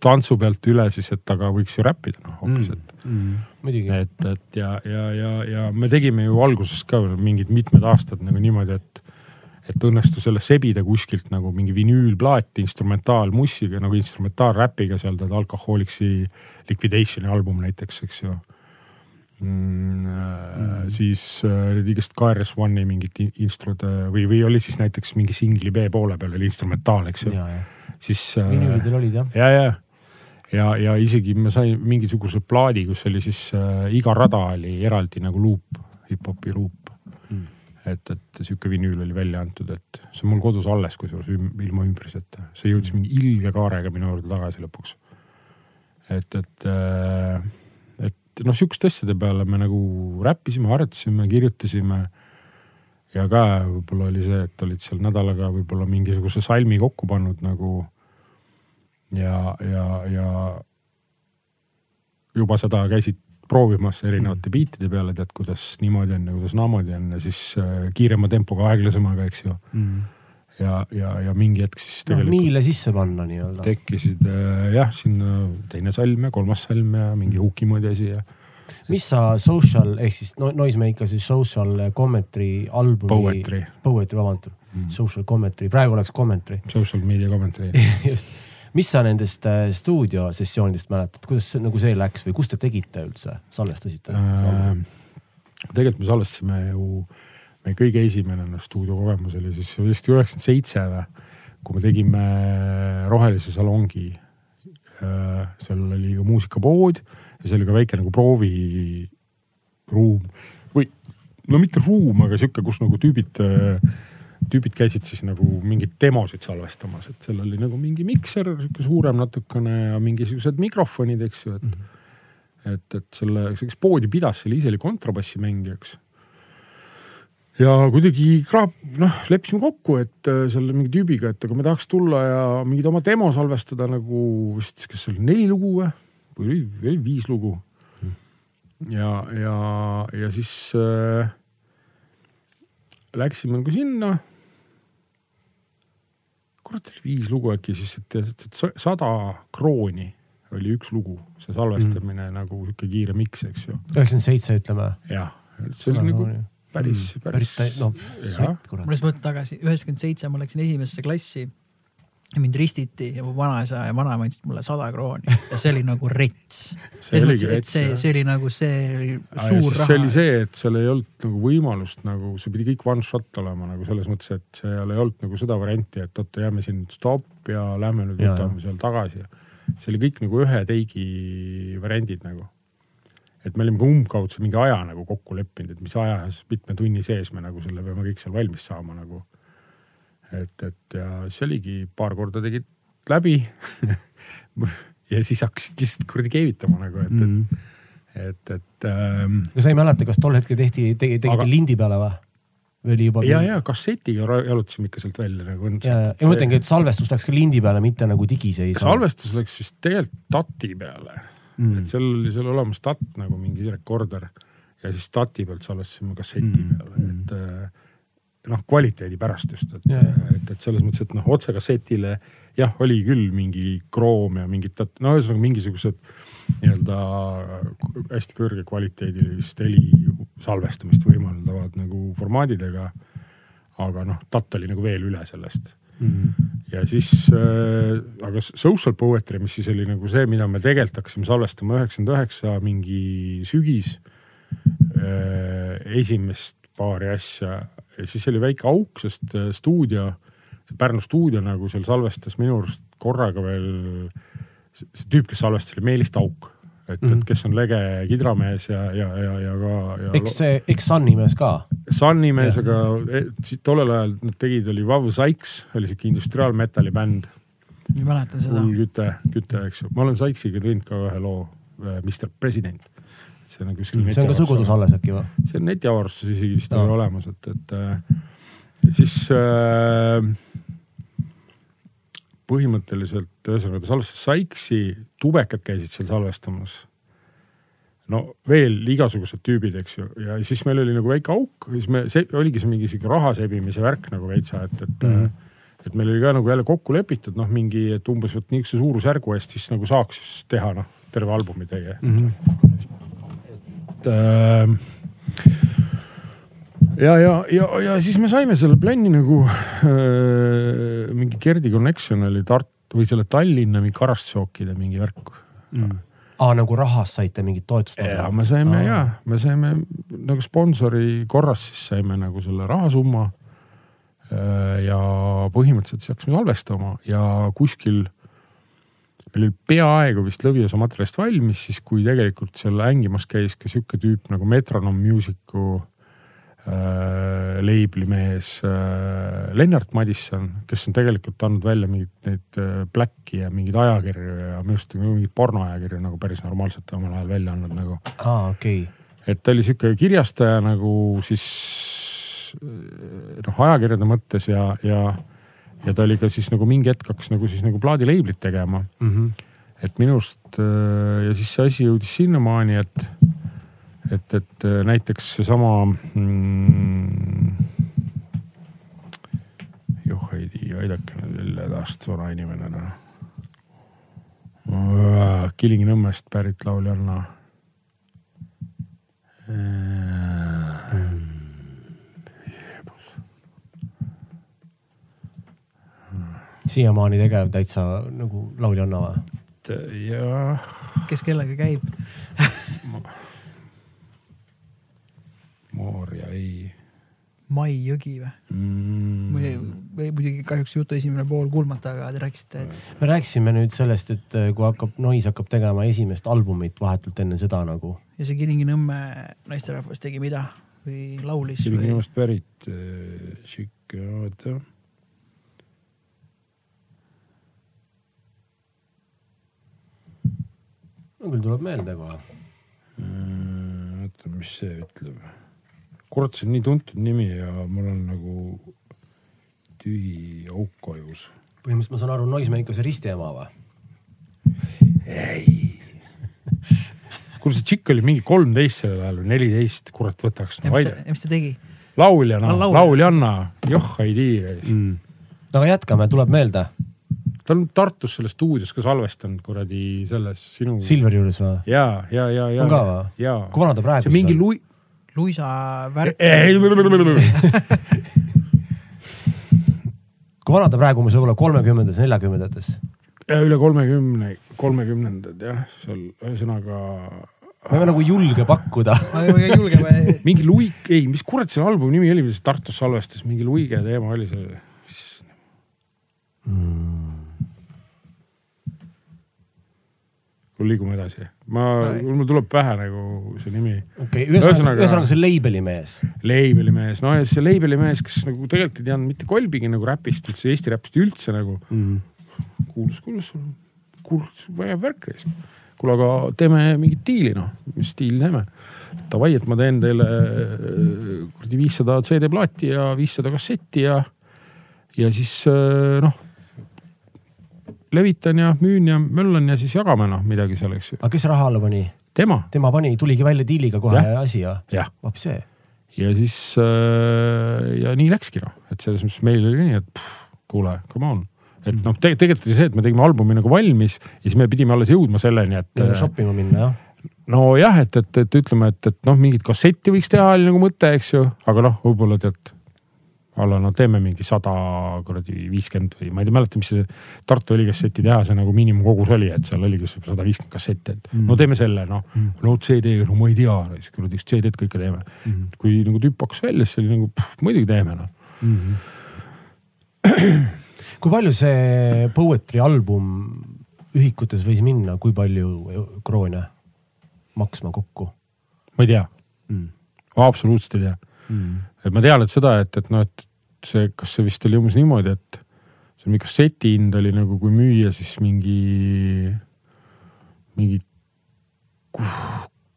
tantsu pealt üle siis, et aga võiks ju räppida noh hoopis, et mm,. Mm, et, et ja, ja, ja, ja me tegime ju alguses ka mingid mitmed aastad nagu niimoodi, et, et õnnestus jälle sebida kuskilt nagu mingi vinüülplaat instrumentaalmussiga nagu instrumentaalräpiga seal tead Alcoholicsi Liquidationi album näiteks, eks ju Mm, mm. siis äh, olid igast KRS One'i mingid instrud äh, või, või oli siis näiteks mingi singli B poole peal oli instrumentaal, eks ju. siis. vinüülidel olid jah. ja, ja, ja, ja isegi me saime mingisuguse plaadi, kus oli siis äh, iga rada oli eraldi nagu luup, hip-hopi luup mm.. et, et sihuke vinüül oli välja antud, et see on mul kodus alles, kusjuures ilma ümbriseta, see jõudis mingi ilge kaarega minu juurde tagasi lõpuks. et, et äh, et noh, sihukeste asjade peale me nagu räppisime, harjutasime, kirjutasime. ja ka võib-olla oli see, et olid seal nädalaga võib-olla mingisuguse salmi kokku pannud nagu. ja, ja, ja juba seda käisid proovimas erinevate biitide peale, tead, kuidas niimoodi on ja kuidas naamoodi on ja siis äh, kiirema tempoga, aeglasemaga, eks ju mm ja, ja, ja mingi hetk siis tegelikult no,. miile sisse panna nii-öelda. tekkisid äh, jah, sinna teine salm ja kolmas salm ja mingi hooki moodi asi ja. mis sa social ehk siis no, Noisemakeri social commentary albumi. Poetry. Poetry, vabandust mm., social commentary, praegu oleks commentary. <laughs> Social media commentary just, mis sa nendest äh, stuudiosessioonidest mäletad, kuidas nagu see läks või kus te tegite üldse, salvestasite äh,? tegelikult me salvestasime ju äh, meie kõige esimene no, stuudiokogemus oli siis vist üheksakümmend seitse või, kui me tegime Rohelise salongi. Äh, seal oli ka muusikapood ja see oli ka väike nagu prooviruum või no mitte ruum, aga sihuke, kus nagu tüübid, tüübid käisid siis nagu mingeid demosid salvestamas, et seal oli nagu mingi mikser, sihuke suurem natukene ja mingisugused mikrofonid, eks ju, et mm. -hmm et, et selle, kes poodi pidas, seal ise oli kontrabassimängija, eks ja kuidagi kraap, noh, leppisime kokku, et äh, selle mingi tüübiga, et aga me tahaks tulla ja mingit oma demo salvestada nagu vist, kas see oli neli lugu või, või oli, oli viis lugu. ja, ja, ja siis äh, läksime nagu sinna. kurat, oli viis lugu äkki siis, et, et, sada krooni oli üks lugu, see salvestamine mm. nagu sihuke kiire miks, eks ju. üheksakümmend seitse, ütleme. jah, see oli nagu päris mm,, päris. no sõtt kurat. ma lihtsalt mõtlen tagasi, üheksakümmend seitse ma läksin esimesse klassi ja mind ristiti ja mu vanaisa ja vanaema andsid mulle sada krooni ja see oli nagu rets. see oligi rets. see, see oli nagu, see oli suur raha. see oli see, et seal ei olnud nagu võimalust nagu, see pidi kõik one shot olema nagu selles mõttes, et seal ei olnud nagu seda varianti, et oota, jääme siin stopp ja lähme nüüd võtame seal tagasi. see oli kõik nagu ühe teigi variandid nagu et me olime ka umbkaudse mingi aja nagu kokku leppinud, et mis ajas, mitme tunni sees me nagu selle peame kõik seal valmis saama nagu. et, et ja see oligi, paar korda tegid läbi <laughs> ja siis hakkasid lihtsalt kuradi keevitama nagu, et mm, -hmm. et, et, et ähm,. no sa ei mäleta, kas tol hetkel tehti, tegite aga... lindi peale või? või oli juba? ja, ja kassetiga jalutasime ikka sealt välja nagu. ja, ja ma mõtlengi, et salvestus läks ka lindi peale, mitte nagu digiseis. salvestus läks vist tegelikult tati peale mm.. et seal oli seal olemas stat nagu mingi rekorder ja siis stati pealt salvestasime kasseti mm. peale, et äh, noh, kvaliteedi pärast just, et yeah., et, et selles mõttes, et noh, otsekassetile jah, oli küll mingi kroom ja mingid, no ühesõnaga mingisugused nii-öelda hästi kõrge kvaliteedilist heli salvestamist võimaldavad nagu formaadidega. aga noh, TAT oli nagu veel üle sellest mm. -hmm. Ja siis äh,, aga social poetry, mis siis oli nagu see, mida me tegelikult hakkasime salvestama üheksakümmend üheksa mingi sügis äh,. esimest paari asja ja siis oli väike auk, sest äh, stuudio, see Pärnu stuudio nagu seal salvestas minu arust korraga veel. see tüüp, kes salvestas, oli Meelis Tauk, et mm, -hmm. et kes on lege kidramees ja, ja, ja, ja ka. eks see, eks Sunny mees ka. Sunny mees, aga e, tollel ajal nad tegid, oli Vavu Sykes, oli siuke industriaalmetalli bänd. ma mäletan seda. hull küte, küte, eks ju, ma olen Sykesiga teinud ka ühe loo, äh, Mr President see on kuskil. see on ka sugudus alles äkki või? see on netiavarustuses isegi vist no. olemas, et, et äh, siis äh, põhimõtteliselt ühesõnaga ta salvestas Sykesi, tubekad käisid seal salvestamas. no veel igasugused tüübid, eks ju, ja siis meil oli nagu väike auk, siis me, see oligi see mingi sihuke raha sebimise värk nagu veitsa, et, et mm. -hmm et meil oli ka nagu jälle kokku lepitud noh, mingi, et umbes vot niisuguse suurusjärgu eest siis nagu saaks teha noh, terve albumi teie mm. -hmm et äh, ja, ja, ja, ja siis me saime selle plänni nagu äh, mingi Gerdi Connection oli Tartu või selle Tallinna mingi karastusjookide mingi värk mm.. aa, nagu rahast saite mingit toetust? ja me saime Aa. ja, me saime nagu sponsori korras siis saime nagu selle rahasumma. Äh, ja põhimõtteliselt siis hakkasime salvestama ja kuskil meil oli peaaegu vist lõviosa materjalist valmis, siis kui tegelikult seal hängimas käis ka sihuke tüüp nagu Metronom Music'u äh, label'i mees äh, Lennart Madisson, kes on tegelikult andnud välja mingeid neid äh, Blacki ja mingeid ajakirju ja minu arust mingeid pornoajakirju nagu päris normaalselt omal ajal välja andnud nagu. aa, okei okay.. et ta oli sihuke kirjastaja nagu siis äh, noh, ajakirjade mõttes ja, ja ja ta oli ka siis nagu mingi hetk hakkas nagu siis nagu plaadileiblit tegema mm. -hmm. et minu arust äh, ja siis see asi jõudis sinnamaani, et, et, et äh, näiteks seesama mm,. joh ei tea, aidake nüüd jälle taast vana inimene noh. Kilingi-Nõmmest pärit lauljanna siiamaani tegev täitsa nagu lauljanna või? jah. kes kellega käib Maarja ei. Mai Jõgi või mm.? või, või muidugi kahjuks jutu esimene pool kuulmata, aga te rääkisite et.... me rääkisime nüüd sellest, et äh, kui hakkab, Noise hakkab tegema esimest albumit vahetult enne seda nagu. ja see Kilingi-Nõmme naisterahvas tegi mida või laulis? Kilingi-Nõmmest pärit äh, sihuke, oota no küll tuleb meelde kohe. Äh, oota, mis see ütleb. Kurat, see on nii tuntud nimi ja mul on nagu tühi auk ajus. põhimõtteliselt ma saan aru, Noismäe ikka see risti ema või? ei kuule, see tšikk oli mingi kolmteist sellel ajal või neliteist, kurat võtaks no,. ja mis ta tegi? lauljana, lauljanna, joh ei tii mm.. no aga jätkame, tuleb meelde ta on Tartus selles stuudios ka salvestanud kuradi selles sinu. Silveri juures või? ja, ja, ja, ja. on ka või? kui vana ta praegu on? mingi lui-. Luisa värk. kui vana ta praegu umbes võib-olla kolmekümnendates, neljakümnendates? üle kolmekümne, kolmekümnendad jah, seal ühesõnaga. ei ole nagu julge pakkuda mingi luik, ei, mis kurat selle albumi nimi oli, mis Tartus salvestas, mingi luige teema oli see mm.? kuule, liigume edasi. Ma, mul tuleb pähe nagu see nimi. okei okay,, ühesõnaga, ühesõnaga see label'i mees. Label'i mees, no ja see label'i mees, kes nagu tegelikult ei teadnud mitte kolbigi nagu räpist üldse, Eesti räpist üldse nagu mm.. kuulus, kuulus, kuulus, vägev värk reis. kuule, aga teeme mingit diili noh, mis diili teeme? Davai, et ma teen teile kuradi viissada CD-plaati ja viissada kassetti ja, ja siis noh levitan ja müün ja möllan ja siis jagame noh midagi seal, eks ju. aga kes raha alla pani? tema. tema pani, tuligi välja diiliga kohe ja. asi või? hoopis see. ja siis äh, ja nii läkski noh, et selles mõttes meil oli nii, et pff, kuule, come on et noh te, tegelikult oli see, et me tegime albumi nagu valmis ja siis me pidime alles jõudma selleni, et. shop ima minna jah nojah, et, et, et ütleme, et, et noh, mingit kassetti võiks teha oli nagu mõte, eks ju, aga noh, võib-olla tead alla no teeme mingi sada kuradi viiskümmend või ma ei mäleta, mis see Tartu õlikasseti tehase nagu miinimumkogus oli, et seal oligi sada viiskümmend kassetti, et mm. no teeme selle noh mm., no CD-ga, no ma ei tea, siis kuradi CD-d kõike teeme mm.. kui nagu tüüp hakkas välja, siis oli nagu pff, muidugi teeme noh mm. -hmm. <clears throat> kui palju see Poetry album ühikutes võis minna, kui palju kroone maksma kokku? ma ei tea mm., absoluutselt ei tea mm.. et ma tean, et seda, et, et noh, et see, kas see vist oli umbes niimoodi, et see mingi kasseti hind oli nagu, kui müüa, siis mingi, mingi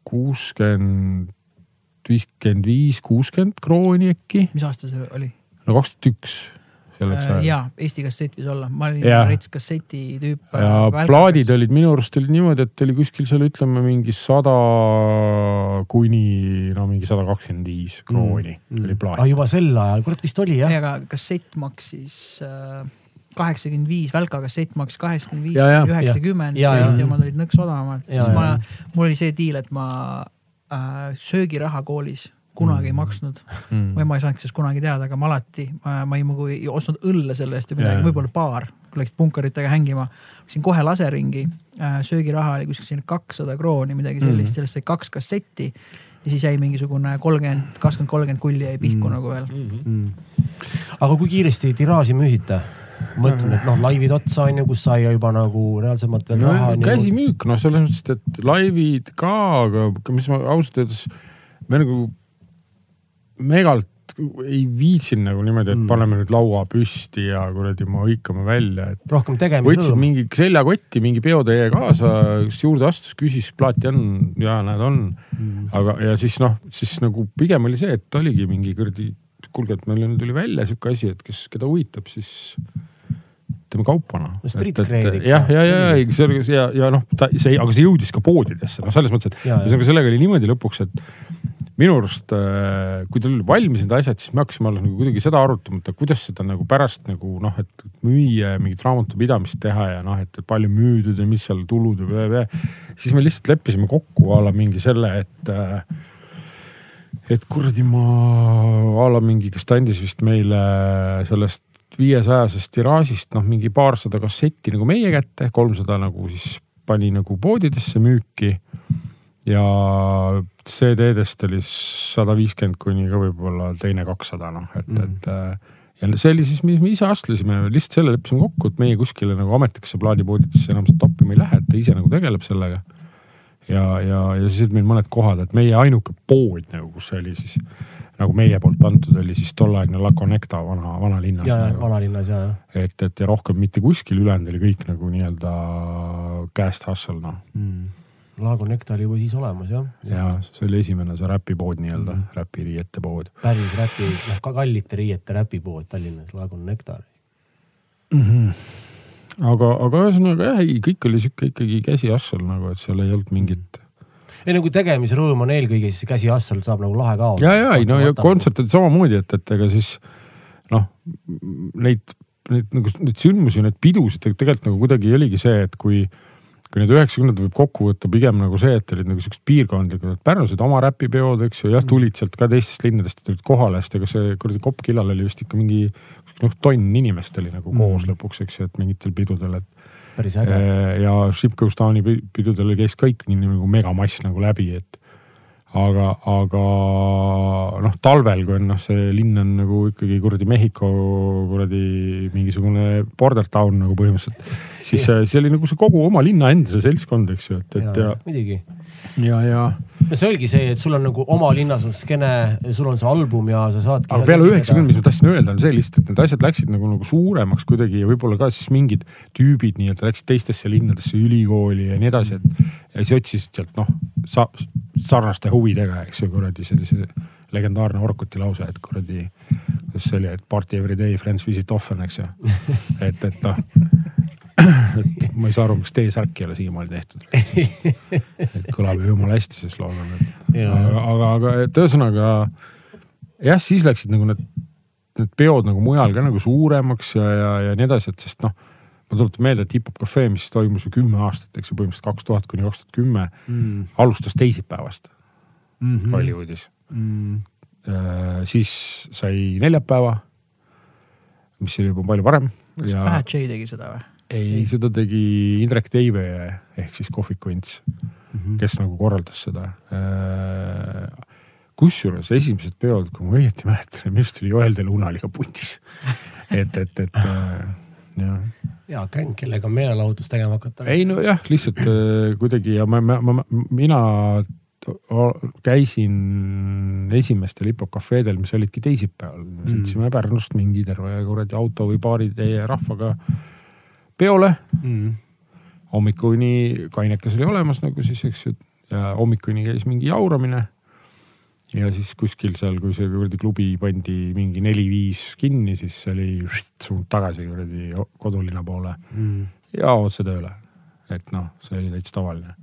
kuuskümmend, viiskümmend viis, kuuskümmend krooni äkki. mis aasta see oli? no kaks tuhat üks selleks ajaks. ja, Eesti kassett võis olla, ma olin rets kasseti tüüp. ja välkakas. plaadid olid minu arust olid niimoodi, et oli kuskil seal ütleme mingi sada kuni no mingi sada kakskümmend viis krooni mm. oli plaat ah,. juba sel ajal, kurat vist oli jah. aga kassett maksis äh, kaheksakümmend viis, Välka kassett maksis kaheksakümmend viis kuni üheksakümmend ja Eesti omad olid nõks odavamad. siis ma, mul oli see diil, et ma äh, söögiraha koolis kunagi ei mm. maksnud mm. või ma ei saanud sellest kunagi teada, aga ma alati, ma ei nagu ei ostnud õlle selle eest või midagi, võib-olla paar, kui läksid punkaritega hängima. Läksin kohe laseringi, äh, söögiraha oli kuskil selline kakssada krooni, midagi sellist mm., sellest sai kaks kassetti. ja siis jäi mingisugune kolmkümmend, kakskümmend, kolmkümmend kulli jäi pihku mm. nagu veel mm.. aga kui kiiresti tiraaži müüsite? mõtlen, et noh, laivid otsa on ju, kus sai juba nagu reaalsemalt veel no, raha. käsimüük, noh, selles mõttes, et laivid ka, aga mis ma ausalt öeldes, me nagu megalt ei viitsinud nagu niimoodi, et mm. paneme nüüd laua püsti ja kuradi me hõikame välja, et. rohkem tegemisrõõm. võtsid mingi seljakotti, mingi peotäie kaasa, kes juurde astus, küsis, plaati on ja näed, on mm.. aga, ja siis noh, siis nagu pigem oli see, et oligi mingi kuradi, kuulge, et meil tuli välja sihuke asi, et kes, keda huvitab, siis teeme kaupa noh. Street cred ikka. jah, ja, ja, ja, ja see oli ja, ja noh, ta see, aga see jõudis ka poodidesse, noh, selles mõttes, et ühesõnaga sellega oli niimoodi lõpuks, et minu arust, äh, kui tal valmis need asjad, siis me hakkasime alles nagu kuidagi seda arutama, et kuidas seda nagu pärast nagu noh, et müüa ja mingit raamatupidamist teha ja noh, et palju müüdud ja mis seal tulud ja. siis me lihtsalt leppisime kokku a la mingi selle, et äh, et kuradi ma a la mingi, kes ta andis vist meile sellest viiesajasest tiraažist noh, mingi paarsada kassetti nagu meie kätte, kolmsada nagu siis pani nagu poodidesse müüki ja CD-dest oli sada viiskümmend kuni ka võib-olla teine kakssada noh, et mm., et äh, ja see oli siis, mis me ise astlesime, lihtsalt selle leppisime kokku, et meie kuskile nagu ametlikesse plaadipoodidesse enam toppima ei lähe, et ta ise nagu tegeleb sellega. ja, ja, ja siis olid meil mõned kohad, et meie ainuke pood nagu, kus oli siis nagu meie poolt antud, oli siis tolleaegne La Connecta vana, vanalinnas. ja nagu., vanalinnas ja, ja. et, et ja rohkem mitte kuskil, ülejäänud oli kõik nagu nii-öelda käest hustle noh mm Laago Nektar juba siis olemas jah. ja see oli esimene see räpipood nii-öelda mm, -hmm. räpiriiete pood. päris räpi, noh ka kallite riiete räpipood Tallinnas, Laago Nektar mm. -hmm. aga, aga ühesõnaga jah, ei kõik oli sihuke ikkagi käsiassal nagu, et seal ei olnud mingit. ei nagu tegemisrõõm on eelkõige siis käsiassal saab nagu lahe ka ja, ja ei no ja kontsert oli samamoodi, et, et ega siis noh, neid, neid nagu neid sündmusi, neid pidusid tegelikult nagu kuidagi oligi see, et kui kui need üheksakümnendad võib kokku võtta pigem nagu see, et olid nagu siuksed piirkondlikud, et Pärnus olid oma räpipeod, eks ju, jah, tulid sealt ka teistest linnadest tulid kohale, sest ega see kuradi Kopp killal oli vist ikka mingi noh, tonn inimest oli nagu koos mm. lõpuks, eks ju, et mingitel pidudel, et. päris äge. ja Ship Goes Downi pidudel käis ka ikkagi nagu megamass nagu läbi, et aga, aga noh, talvel, kui on noh, see linn on nagu ikkagi kuradi Mehhiko kuradi mingisugune border town nagu põhimõtteliselt siis see oli nagu see kogu oma linna enda see seltskond, eks ju, et, et ja, ja. muidugi. Ja, ja. no see olgi see, et sul on nagu oma linnas on skeene, sul on see album ja sa saadki. aga peale üheksakümne, mis ma tahtsin öelda, on see lihtsalt, et need asjad läksid nagu, nagu suuremaks kuidagi ja võib-olla ka siis mingid tüübid nii-öelda läksid teistesse linnadesse, ülikooli ja nii edasi, et. ja siis otsisid sealt noh sa, sarnaste huvidega, eks ju, kuradi sellise legendaarne Orkuti lause, et kuradi, kuidas see oli, et party every day, friends visit often, eks ju. et, et noh et <coughs> ma ei saa aru, miks T-särk ei ole siiamaani tehtud. et kõlab ju jumala hästi slogan, et aga, aga, aga et ühesõnaga jah, siis läksid nagu need, need peod nagu mujal ka nagu suuremaks ja, ja, ja nii edasi, et sest noh ma tuletan meelde, et Hip-Hop Cafe, mis toimus ju kümme aastat, eks ju, põhimõtteliselt kaks tuhat kuni kaks tuhat kümme, mm. alustas teisipäevast mm -hmm. Hollywoodis mm.. siis sai neljapäeva mis oli juba palju varem kas Bad J tegi seda või? Ei, seda tegi Indrek Teive ehk siis Kohviku Ints Mhm. kes nagu korraldas seda. kusjuures esimesed peod, kui ma õieti mäletan, minu arust oli Joel de Lunaliga pundis. et, et, et äh, jah, hea gäng, kellega meelelahutust tegema hakata. ei nojah, lihtsalt äh, kuidagi ja ma, ma, ma, mina käisin esimestel hip-hop kafeedel, mis olidki teisipäeval mm., sõitsime Pärnust mingi terve kuradi auto või paaritäie rahvaga peole mm.. hommikuni kainekas oli olemas nagu siis, eks ju, ja hommikuni käis mingi jauramine. ja siis kuskil seal, kui see kuradi klubi pandi mingi neli-viis kinni, siis oli suund tagasi kuradi kodulinna poole Mm. ja otse tööle. et noh, see oli täitsa tavaline,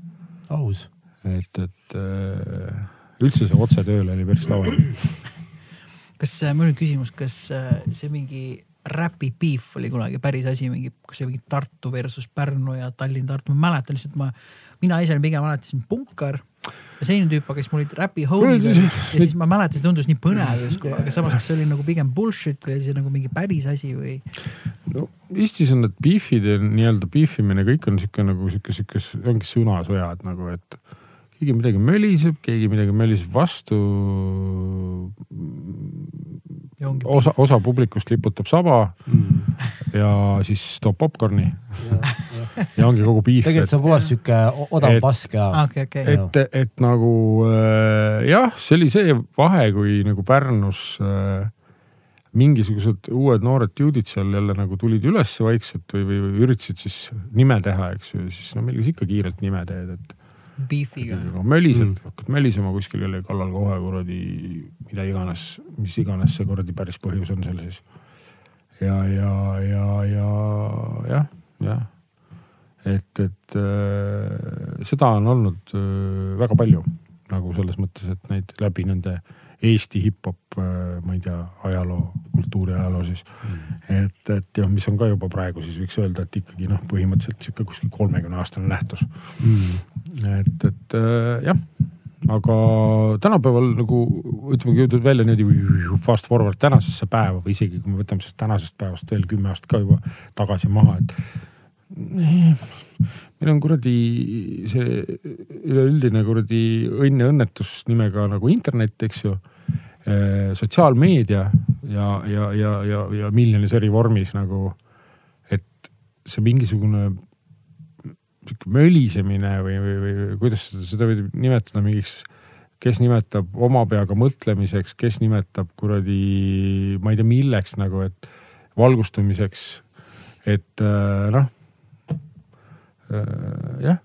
aus. et, et äh, üldse see otse tööle oli päris tavaline. <clears throat> kas äh, mul on küsimus, kas äh, see mingi räpi beef oli kunagi päris asi, mingi, kas see mingi Tartu versus Pärnu ja Tallinn-Tartu, ma mäletan lihtsalt ma, mina ise olin pigem alati siin punkar ja selline tüüp, siis mul räpi olid ja siis ma mäletan, see tundus nii põnev justkui, aga samas, kas see oli nagu pigem bullshit või oli see nagu mingi päris asi või? no Eestis on need beef'id ja nii-öelda beef'imine, kõik on sihuke nagu sihuke, sihuke, ongi sõnasõjad nagu, et keegi midagi möliseb, keegi midagi möliseb vastu. osa, osa publikust liputab saba Mm. ja siis toob popkorni ja ongi kogu beef. tegelikult see on puhas sihuke odav et- pask ja okei, okei. et, et nagu äh, jah, see oli see vahe, kui nagu Pärnus äh, mingisugused uued noored juudid seal jälle nagu tulid üles vaikselt või, või, või üritasid siis nime teha, eks ju, siis no millega sa ikka kiirelt nime teed, et Beefiga. no, mölised Mm. hakkad mölisema kuskil kellegi kallal kohe kuradi mida iganes, mis iganes see kuradi päris põhjus on seal siis. ja, ja, ja, ja jah, jah, et, et äh, seda on olnud äh, väga palju nagu selles mõttes, et neid läbi nende Eesti hip-hop äh,, ma ei tea, ajaloo, kultuuriajaloo siis Mm. et, et jah, mis on ka juba praegu siis võiks öelda, et ikkagi noh, põhimõtteliselt sihuke kuskil kolmekümne aastane nähtus. mm. et, et äh, jah, aga tänapäeval nagu ütleme, jõuda välja niimoodi fast forward tänasesse päeva või isegi kui me võtame sellest tänasest päevast veel kümme aastat ka juba tagasi maha, et meil on kuradi see üleüldine kuradi õnn ja õnnetus nimega nagu internet, eks ju. sotsiaalmeedia ja, ja, ja, ja, ja miljonis eri vormis nagu, et see mingisugune sihuke mölisemine või, või, või kuidas seda, seda võib nimetada mingiks, kes nimetab oma peaga mõtlemiseks, kes nimetab kuradi, ma ei tea, milleks nagu, et valgustumiseks. et äh, noh jah,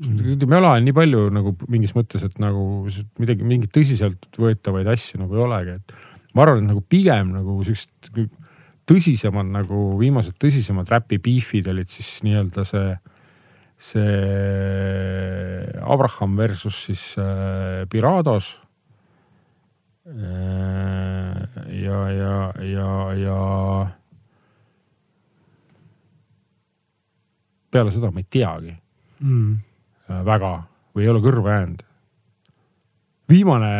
me oleme nii palju nagu mingis mõttes, et nagu midagi, mingeid tõsiseltvõetavaid asju nagu ei olegi, et ma arvan, et nagu pigem nagu siuksed tõsisemad nagu viimased tõsisemad räpi beef'id olid siis nii-öelda see see Abraham versus siis äh, Pirados äh,. ja, ja, ja, ja peale seda ma ei teagi Mm. äh, väga või ei ole kõrva jäänud. viimane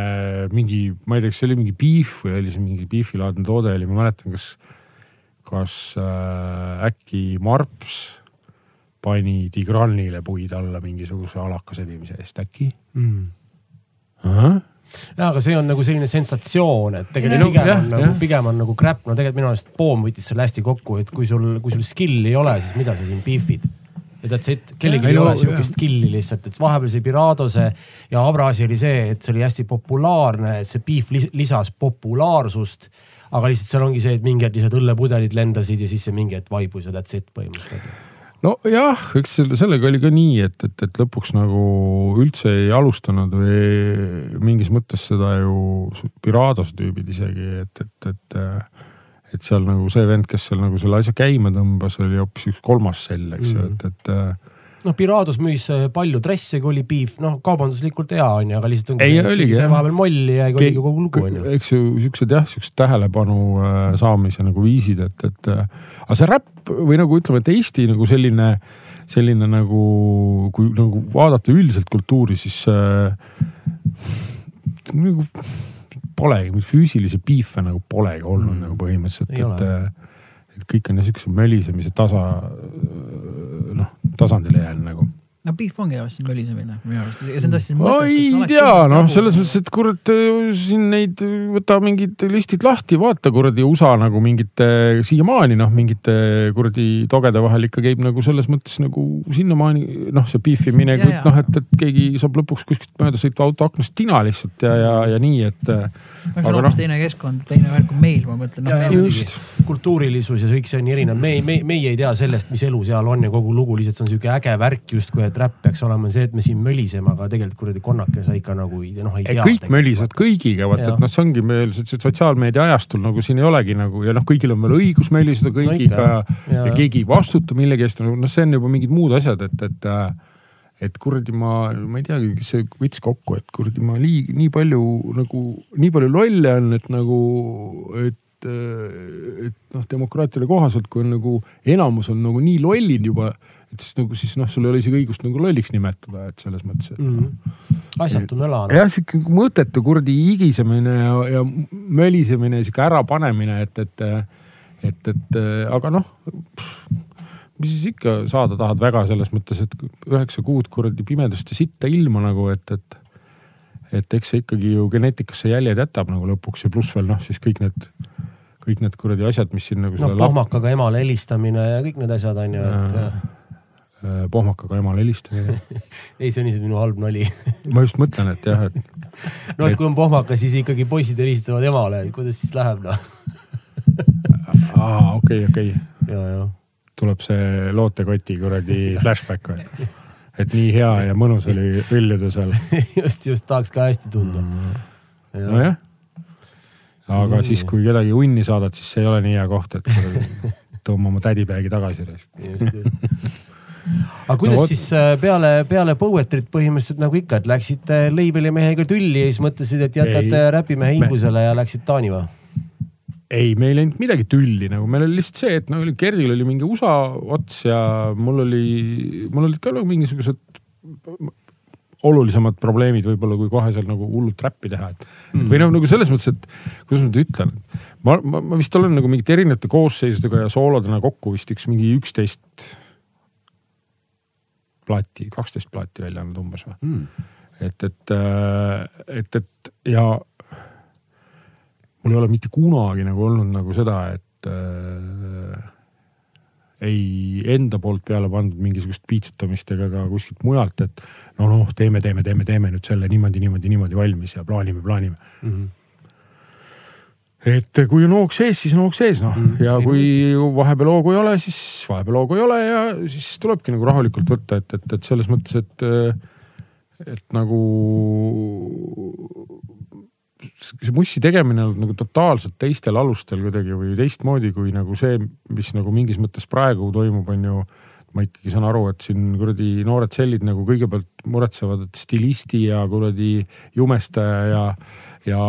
mingi, ma ei tea, kas see oli mingi beef või oli see mingi beefilaadne toode oli, ma mäletan, kas, kas äh, äkki Marps pani Tigranile puid alla mingisuguse alaka sebimise eest äkki Mm. uh? ja aga see on nagu selline sensatsioon, et tegelikult Jah. pigem Jah, on nagu jah., pigem on nagu crap, no tegelikult minu arust Poom võttis selle hästi kokku, et kui sul, kui sul skill'i ei ole, siis mida sa siin beef'id. Ja that's it, kellelgi Ei ole sihukest skill'i lihtsalt, et vahepeal see Piradose ja Abrasi oli see, et see oli hästi populaarne, et see beef lis- lisas populaarsust. aga lihtsalt seal ongi see, et mingi hetk lihtsalt õllepudelid lendasid ja siis see mingi hetk vaibus ja that's it põhimõtteliselt. nojah, eks selle, sellega oli ka nii, et, et, et lõpuks nagu üldse ei alustanud või mingis mõttes seda ju Pirados tüübid isegi, et, et, et, et seal nagu see vend, kes seal nagu selle asja käima tõmbas, oli hoopis üks kolmas sell, eks ju, Mm. et, et noh, Pirados müüs äh, palju dresse, kui oli beef, noh kaubanduslikult hea on ju, aga lihtsalt ongi Ei, see, oligi, jah. vahepeal molli ja oligi kogu lugu on ju. eks ju siuksed jah, siuksed tähelepanu äh, saamise nagu viisid, et, et aga see räpp või nagu ütleme, et Eesti nagu selline, selline nagu, kui nagu vaadata üldiselt kultuuri, siis äh, nagu polegi, füüsilisi beef'e nagu polegi olnud mm. Nagu põhimõtteliselt, et et kõik on niisuguse mölisemise tasa, noh tasandile jäänud nagu no Beef ongi vast mölisemine minu arust ja see on tõesti. ma ei tea, noh, selles mõttes, et kurat siin neid, võta mingid listid lahti, vaata kuradi USA nagu mingite siiamaani noh, mingite kuradi togede vahel ikka käib nagu selles mõttes nagu sinnamaani noh, see beef imine, noh, et, et keegi saab lõpuks kuskilt mööda sõita auto aknast tina lihtsalt ja, ja, ja nii, et. no see on hoopis no, teine keskkond, teine värk kui meil, ma mõtlen no,. just. kultuurilisus ja kõik see on nii erinev, me, me, meie ei tea sellest, mis elu seal on ja kogu lugu lihtsalt see on sihuke äge värk justkui, et räpp peaks olema see, et me siin möliseme, aga tegelikult kuradi konnake sa ikka nagu noh ei tea. kõik mölisevad kõigiga, vaata, et noh, see ongi meil sotsiaalmeedia ajastul nagu siin ei olegi nagu ja noh, kõigil on veel õigus möliseda kõigiga no, ja, ja keegi ei vastuta millegi eest, noh, see on juba mingid muud asjad, et, et et kuradi ma, ma ei teagi, kes see võttis kokku, et kuradi ma liig-, nii palju nagu, nii palju lolle on, et nagu, et, et noh, demokraatiale kohaselt, kui on nagu enamus on nagu nii lollid juba et siis nagu siis noh, sul ei ole isegi õigust nagu lolliks nimetada, et selles mõttes, et mm. -hmm. asjatu möla jah, sihuke mõttetu kuradi higisemine ja, ja mölisemine, sihuke ärapanemine, et, et, et, et aga noh, mis siis ikka saada tahad väga selles mõttes, et üheksa kuud kuradi pimedust ja sitta ilma nagu, et, et et eks see ikkagi ju geneetikasse jäljed jätab nagu lõpuks ja pluss veel noh, siis kõik need, kõik need kuradi asjad, mis siin nagu. no pohmakaga emale helistamine ja kõik need asjad on ju, et pohmakaga emale helistamine <laughs> ei, see on lihtsalt minu halb nali <laughs> ma just mõtlen, et jah, et. no, et kui on pohmakas, siis ikkagi poisid helistavad emale, kuidas siis läheb noh <laughs> aa, okei, okei. tuleb see lootekoti kuradi flashback või? et nii hea ja mõnus oli õljuda seal just, just tahaks ka hästi tunda mm.. nojah. aga mm. siis, kui kedagi unni saadad, siis see ei ole nii hea koht, et tõmba oma tädipäegi tagasi. just, just aga kuidas no, siis äh, peale, peale Poetrit põhimõtteliselt nagu ikka, et läksite label'i mehega tülli ja siis mõtlesid, et jätate räpimehe hingusele ja läksid Taani või? ei, meil ei olnud midagi tülli, nagu meil oli lihtsalt see, et no Gerdil oli mingi USA ots ja mul oli, mul olid ka nagu mingisugused olulisemad probleemid võib-olla, kui kohe seal nagu hullult räppi teha, et mm. või noh, nagu selles mõttes, et kuidas ma nüüd ütlen, ma, ma, ma vist olen nagu mingite erinevate koosseisudega ja soolodena kokku vist üks mingi üksteist plaati, kaksteist plaati välja andnud umbes või? Mm.. et, et, äh, et, et ja mul ei ole mitte kunagi nagu olnud nagu seda, et äh, ei enda poolt peale pandud mingisugust piitsutamist ega ka kuskilt mujalt, et no noh, teeme, teeme, teeme, teeme nüüd selle niimoodi, niimoodi, niimoodi valmis ja plaanime, plaanime. Mm. -hmm et kui on hoog sees, siis on hoog sees noh. Mm, ja kui vahepeal hoogu ei ole, siis vahepeal hoogu ei ole ja siis tulebki nagu rahulikult võtta, et, et, et selles mõttes, et, et nagu see mussi tegemine on nagu totaalselt teistel alustel kuidagi või teistmoodi kui nagu see, mis nagu mingis mõttes praegu toimub, on ju. Ma ikkagi saan aru, et siin kuradi noored sellid nagu kõigepealt muretsevad, et stilisti ja kuradi jumestaja ja ja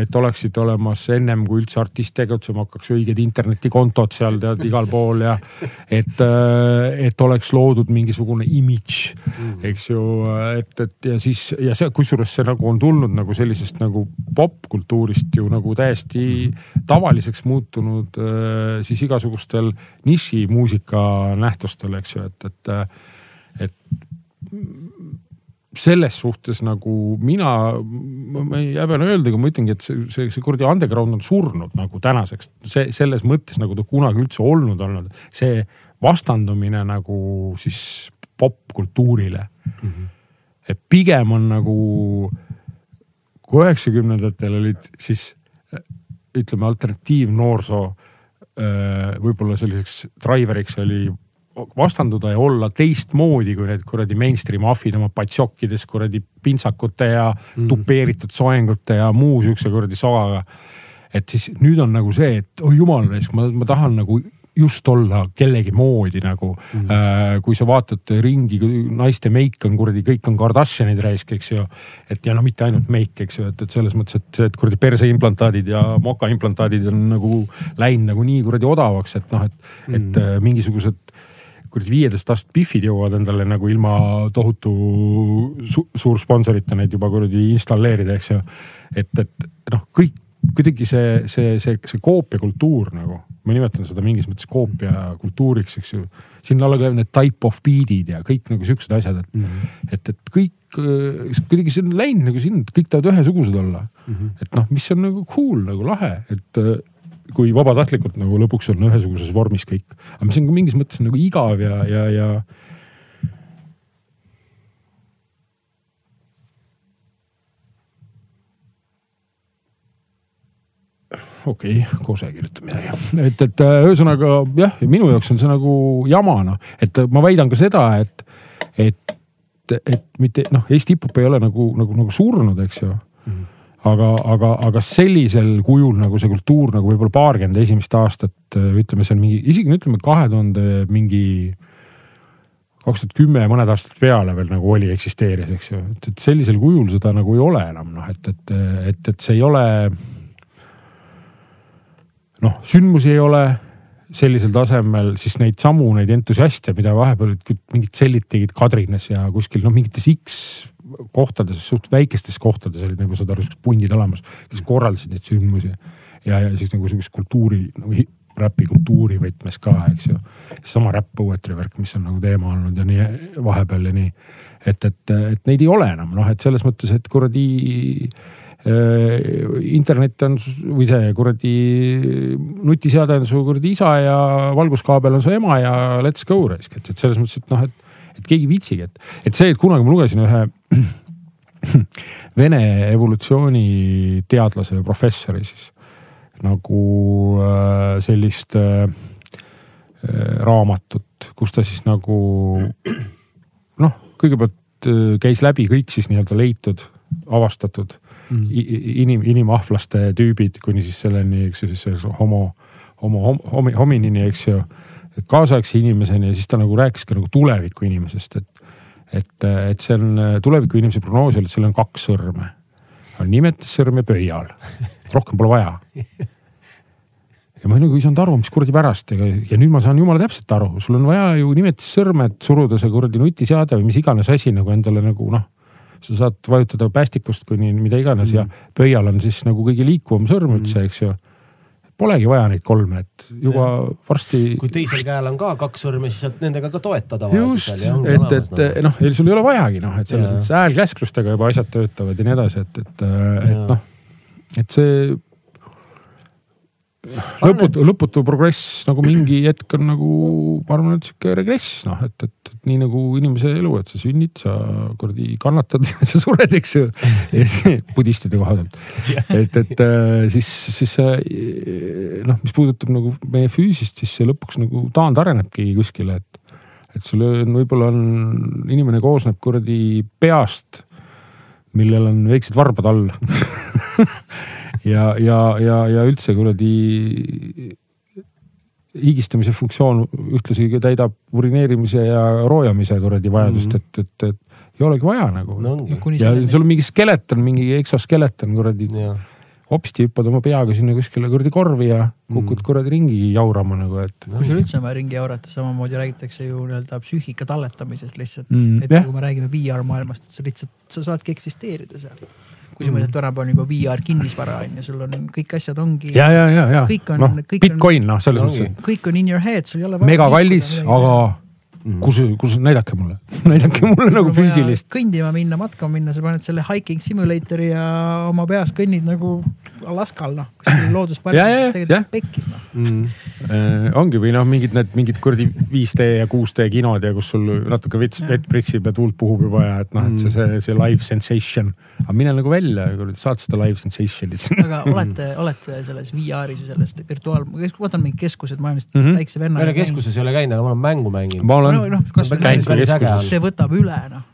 et oleksid olemas ennem kui üldse artist tegutsema hakkaks õiged internetikontod seal tead igal pool ja et, et oleks loodud mingisugune imidž, eks ju, et, et ja siis ja see, kusjuures see nagu on tulnud nagu sellisest nagu popkultuurist ju nagu täiesti tavaliseks muutunud äh, siis igasugustel nišimuusika nähtustel, eks ju, et, et, et selles suhtes nagu mina, ma ei häbene öelda, aga ma ütlengi, et see, see, see kuradi underground on surnud nagu tänaseks. see selles mõttes nagu ta kunagi üldse olnud olnud, see vastandumine nagu siis popkultuurile mm. -hmm. et pigem on nagu, kui üheksakümnendatel olid siis ütleme, alternatiivnoorsoo võib-olla selliseks driver'iks oli vastanduda ja olla teistmoodi kui need kuradi mainstream ahvid oma patsokkides kuradi pintsakute ja mm. tupeeritud soengute ja muu siukse kuradi soaga. et siis nüüd on nagu see, et oi oh jumal, ma, ma tahan nagu just olla kellegi moodi nagu mm.. Äh, kui sa vaatad ringi, naiste meik on kuradi, kõik on Kardashianid raisk, eks ju. et ja no mitte ainult meik, eks ju, et, et selles mõttes, et, et kuradi perseimplantaadid ja mokaimplantaadid on nagu läinud nagu nii kuradi odavaks, et noh, et mm., et äh, mingisugused kuradi viieteist aastat Biffid jõuavad endale nagu ilma tohutu su suur sponsorita neid juba kuradi installeerida, eks ju. et, et noh, kõik kuidagi see, see, see, see koopiakultuur nagu, ma nimetan seda mingis mõttes koopia kultuuriks, eks ju. sinna alla käivad need type of beat'id ja kõik nagu siuksed asjad, et mm, -hmm. et, et kõik äh, kuidagi see on läinud nagu sinna, et kõik tahavad ühesugused olla mm. -hmm. et noh, mis on nagu cool nagu lahe, et äh, kui vabatahtlikult nagu lõpuks on ühesuguses vormis kõik, aga mis on mingis mõttes nagu igav ja, ja, ja okei okay,, Kose kirjutab midagi, et, et äh, ühesõnaga jah, minu jaoks on see nagu jama noh, et ma väidan ka seda, et, et, et mitte noh, Eesti hip-hop ei ole nagu, nagu, nagu surnud, eks ju. Mm. -hmm aga, aga, aga sellisel kujul nagu see kultuur nagu võib-olla paarkümmend esimest aastat, ütleme, see on mingi, isegi ütleme kahe tuhande mingi kaks tuhat kümme ja mõned aastad peale veel nagu oli, eksisteeris, eks ju, et, et sellisel kujul seda nagu ei ole enam noh, et, et, et, et see ei ole noh, sündmusi ei ole sellisel tasemel, siis neid samu, neid entusiaste, mida vahepeal mingid tsellid tegid Kadrines ja kuskil noh, mingites X kohtades, suht väikestes kohtades olid nagu saad aru, siuksed pundid olemas, kes korraldasid neid sündmusi. ja, ja siis nagu sihukest kultuuri nagu räpi kultuuri võtmes ka, eks ju. sama räpp poetry värk, mis on nagu teema olnud ja nii vahepeal ja nii. et, et, et neid ei ole enam noh, et selles mõttes, et kuradi Äh, internet on või see kuradi nutiseade on su kuradi isa ja valguskaabel on su ema ja let's go raisk, et, et selles mõttes, et noh, et, et keegi ei viitsigi, et, et see, et kunagi ma lugesin ühe Vene evolutsiooniteadlase või professori siis nagu äh, sellist äh, äh, raamatut, kus ta siis nagu noh, kõigepealt käis läbi kõik siis nii-öelda leitud, avastatud mm. inim, inimahvlaste tüübid kuni siis selleni, eks ju, siis homo, homo, homo, hominini, eks ju. Kaasaegse inimeseni ja siis ta nagu rääkis ka nagu tuleviku inimesest, et, et, et see on tuleviku inimese prognoos oli, et seal on kaks sõrme. on nimetissõrm ja pöial, rohkem pole vaja. Ja ma nagu ei saanud aru, mis kuradi pärast, ega ja nüüd ma saan jumala täpselt aru, sul on vaja ju nimetissõrme, et suruda see kuradi nutiseade või mis iganes asi nagu endale nagu noh sa saad vajutada päästikust kuni mida iganes mm. ja pöial on siis nagu kõige liikuvam sõrm üldse eks ju polegi vaja neid kolme, et juba ja. varsti. kui teisel käel on ka kaks sõrme, siis saad nendega ka toetada. just, et, et nagu. noh, sul ei ole vajagi noh, et selles mõttes häälkäsklustega juba asjad töötavad ja nii edasi, et, et, et noh, et see lõputu, lõputu progress nagu mingi hetk on nagu, ma arvan, et sihuke regress, noh, et, et, et nii nagu inimese elu, et sa sünnid, sa kuradi kannatad <laughs> ja sa sured, eks ju. budistide koha pealt, et, et äh, siis, siis see noh, mis puudutab nagu meie füüsist, siis see lõpuks nagu taandarenebki kuskile, et, et sul on, võib-olla on, inimene koosneb kuradi peast, millel on väiksed varbad all <laughs> ja, ja, ja, ja üldse kuradi higistamise funktsioon ühtlasi täidab urineerimise ja roojamise kuradi vajadust mm, -hmm. et, et, et ei olegi vaja nagu no,. ja sul on mingi skeleton, mingi eksoskeleton kuradi hopsti hüppad oma peaga sinna kuskile kuradi korvi ja kukud mm. kuradi ringi jaurama nagu, et no.. kui sul üldse on vaja ringi jaurata, samamoodi räägitakse ju nii-öelda psüühika talletamisest lihtsalt mm,. et yeah. kui me räägime VR maailmast, et sa lihtsalt, sa saadki eksisteerida seal kusjuures, et tänapäeval on juba VR kinnisvara on ju, sul on kõik asjad ongi. ja, ja, ja, ja noh, Bitcoin noh, selles mõttes. kõik on in your head, sul ei ole. mega kallis, aga Mm. Kus, kus, näidake mulle <laughs> näidake mulle nagu füüsilist. kõndima minna, matkama minna, sa paned selle hiking simulator'i ja oma peas kõnnid nagu Alaskal noh, kuskil looduspargis, tegelikult pekkis noh mm.. Äh, ongi või noh, mingid need mingid kuradi 5D ja 6D kinod ja kus sul natuke vett, vett pritsib ja tuult puhub juba ja et noh, et see, see, see live sensation. aga mine nagu välja, saad seda live sensation'it. <laughs> aga olete, olete selles VR-is või selles virtuaal, ma vaatan mingid keskused, ma olen vist mm -hmm. väikse vennaga. ma ei ole keskuses ei ole käinud, aga ma olen mängu mänginud. ma olen no, noh, see võtab üle noh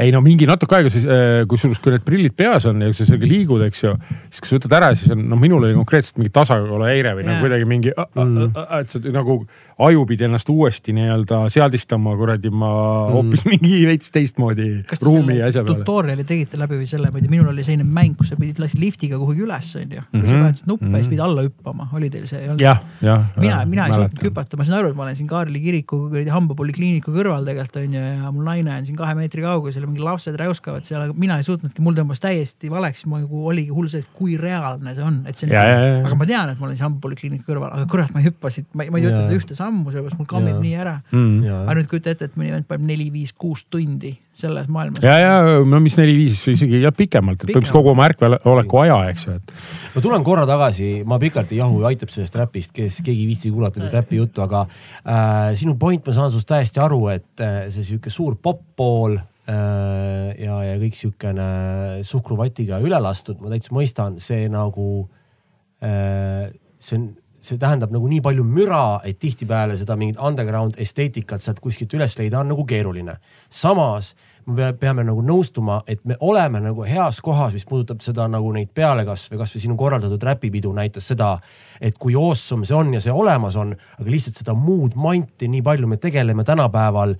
ei no mingi natuke aega siis, äh, kusjuures kui need prillid peas on ja sa sellega liigud, eks ju, siis kui sa võtad ära, siis on noh, minul oli konkreetselt mingi tasakaaluhäire või yeah. nagu kuidagi mingi mm., et sa nagu aju pidi ennast uuesti nii-öelda seadistama kuradi ma mm. hoopis mingi veits teistmoodi Kas ruumi ja asja peale. tutorial'i tegite läbi või selle, ma ei tea, minul oli selline mäng, kus sa pidid lasid liftiga kuhugi üles, onju. sa mhm. vajutasid nuppe mm -hmm. ja siis pidid alla hüppama, oli teil see? jah, jah. mina, mina ei suutnud hüpata, ma saan aru, et ma olen siin Kaarli kiriku hambapolikliiniku kõrval tegelikult onju ja mul naine on siin kahe meetri meetri kaugusel ja mingi lapsed räuskavad seal, aga mina ei suutnudki, mul tõmbas täiesti valeks, ma nagu oligi hull see, et kui reaalne see on, et see on. aga ma tean, et ma olen siis hambapolikliiniku kõrval, aga kurat, ma hüppasin, ma, ma ei tööta seda ühte sammu, sellepärast mul kammib ja. nii ära mm.. aga nüüd kujuta ette, et mõni vend paneb neli, viis, kuus tundi selles maailmas. ja, ja no mis neli-viis isegi jah pikemalt, et põhimõtteliselt kogu oma ärkveoleku aja, eks ju, et. ma tulen korra tagasi, ma pikalt ei jahu, aitab sellest räpist, kes keegi ei viitsi kuulata nüüd räpi juttu, aga äh, sinu point, ma saan sinust täiesti aru, et äh, see sihuke suur popp-pool äh, ja, ja kõik siukene suhkruvatiga üle lastud, ma täitsa mõistan, see nagu äh,, see on see tähendab nagu nii palju müra, et tihtipeale seda mingit underground esteetikat sealt kuskilt üles leida on nagu keeruline. samas me peame nagu nõustuma, et me oleme nagu heas kohas, mis puudutab seda nagu neid pealekasve, kasvõi sinu korraldatud räpipidu näitas seda, et kui awesome see on ja see olemas on, aga lihtsalt seda muud manti nii palju me tegeleme tänapäeval.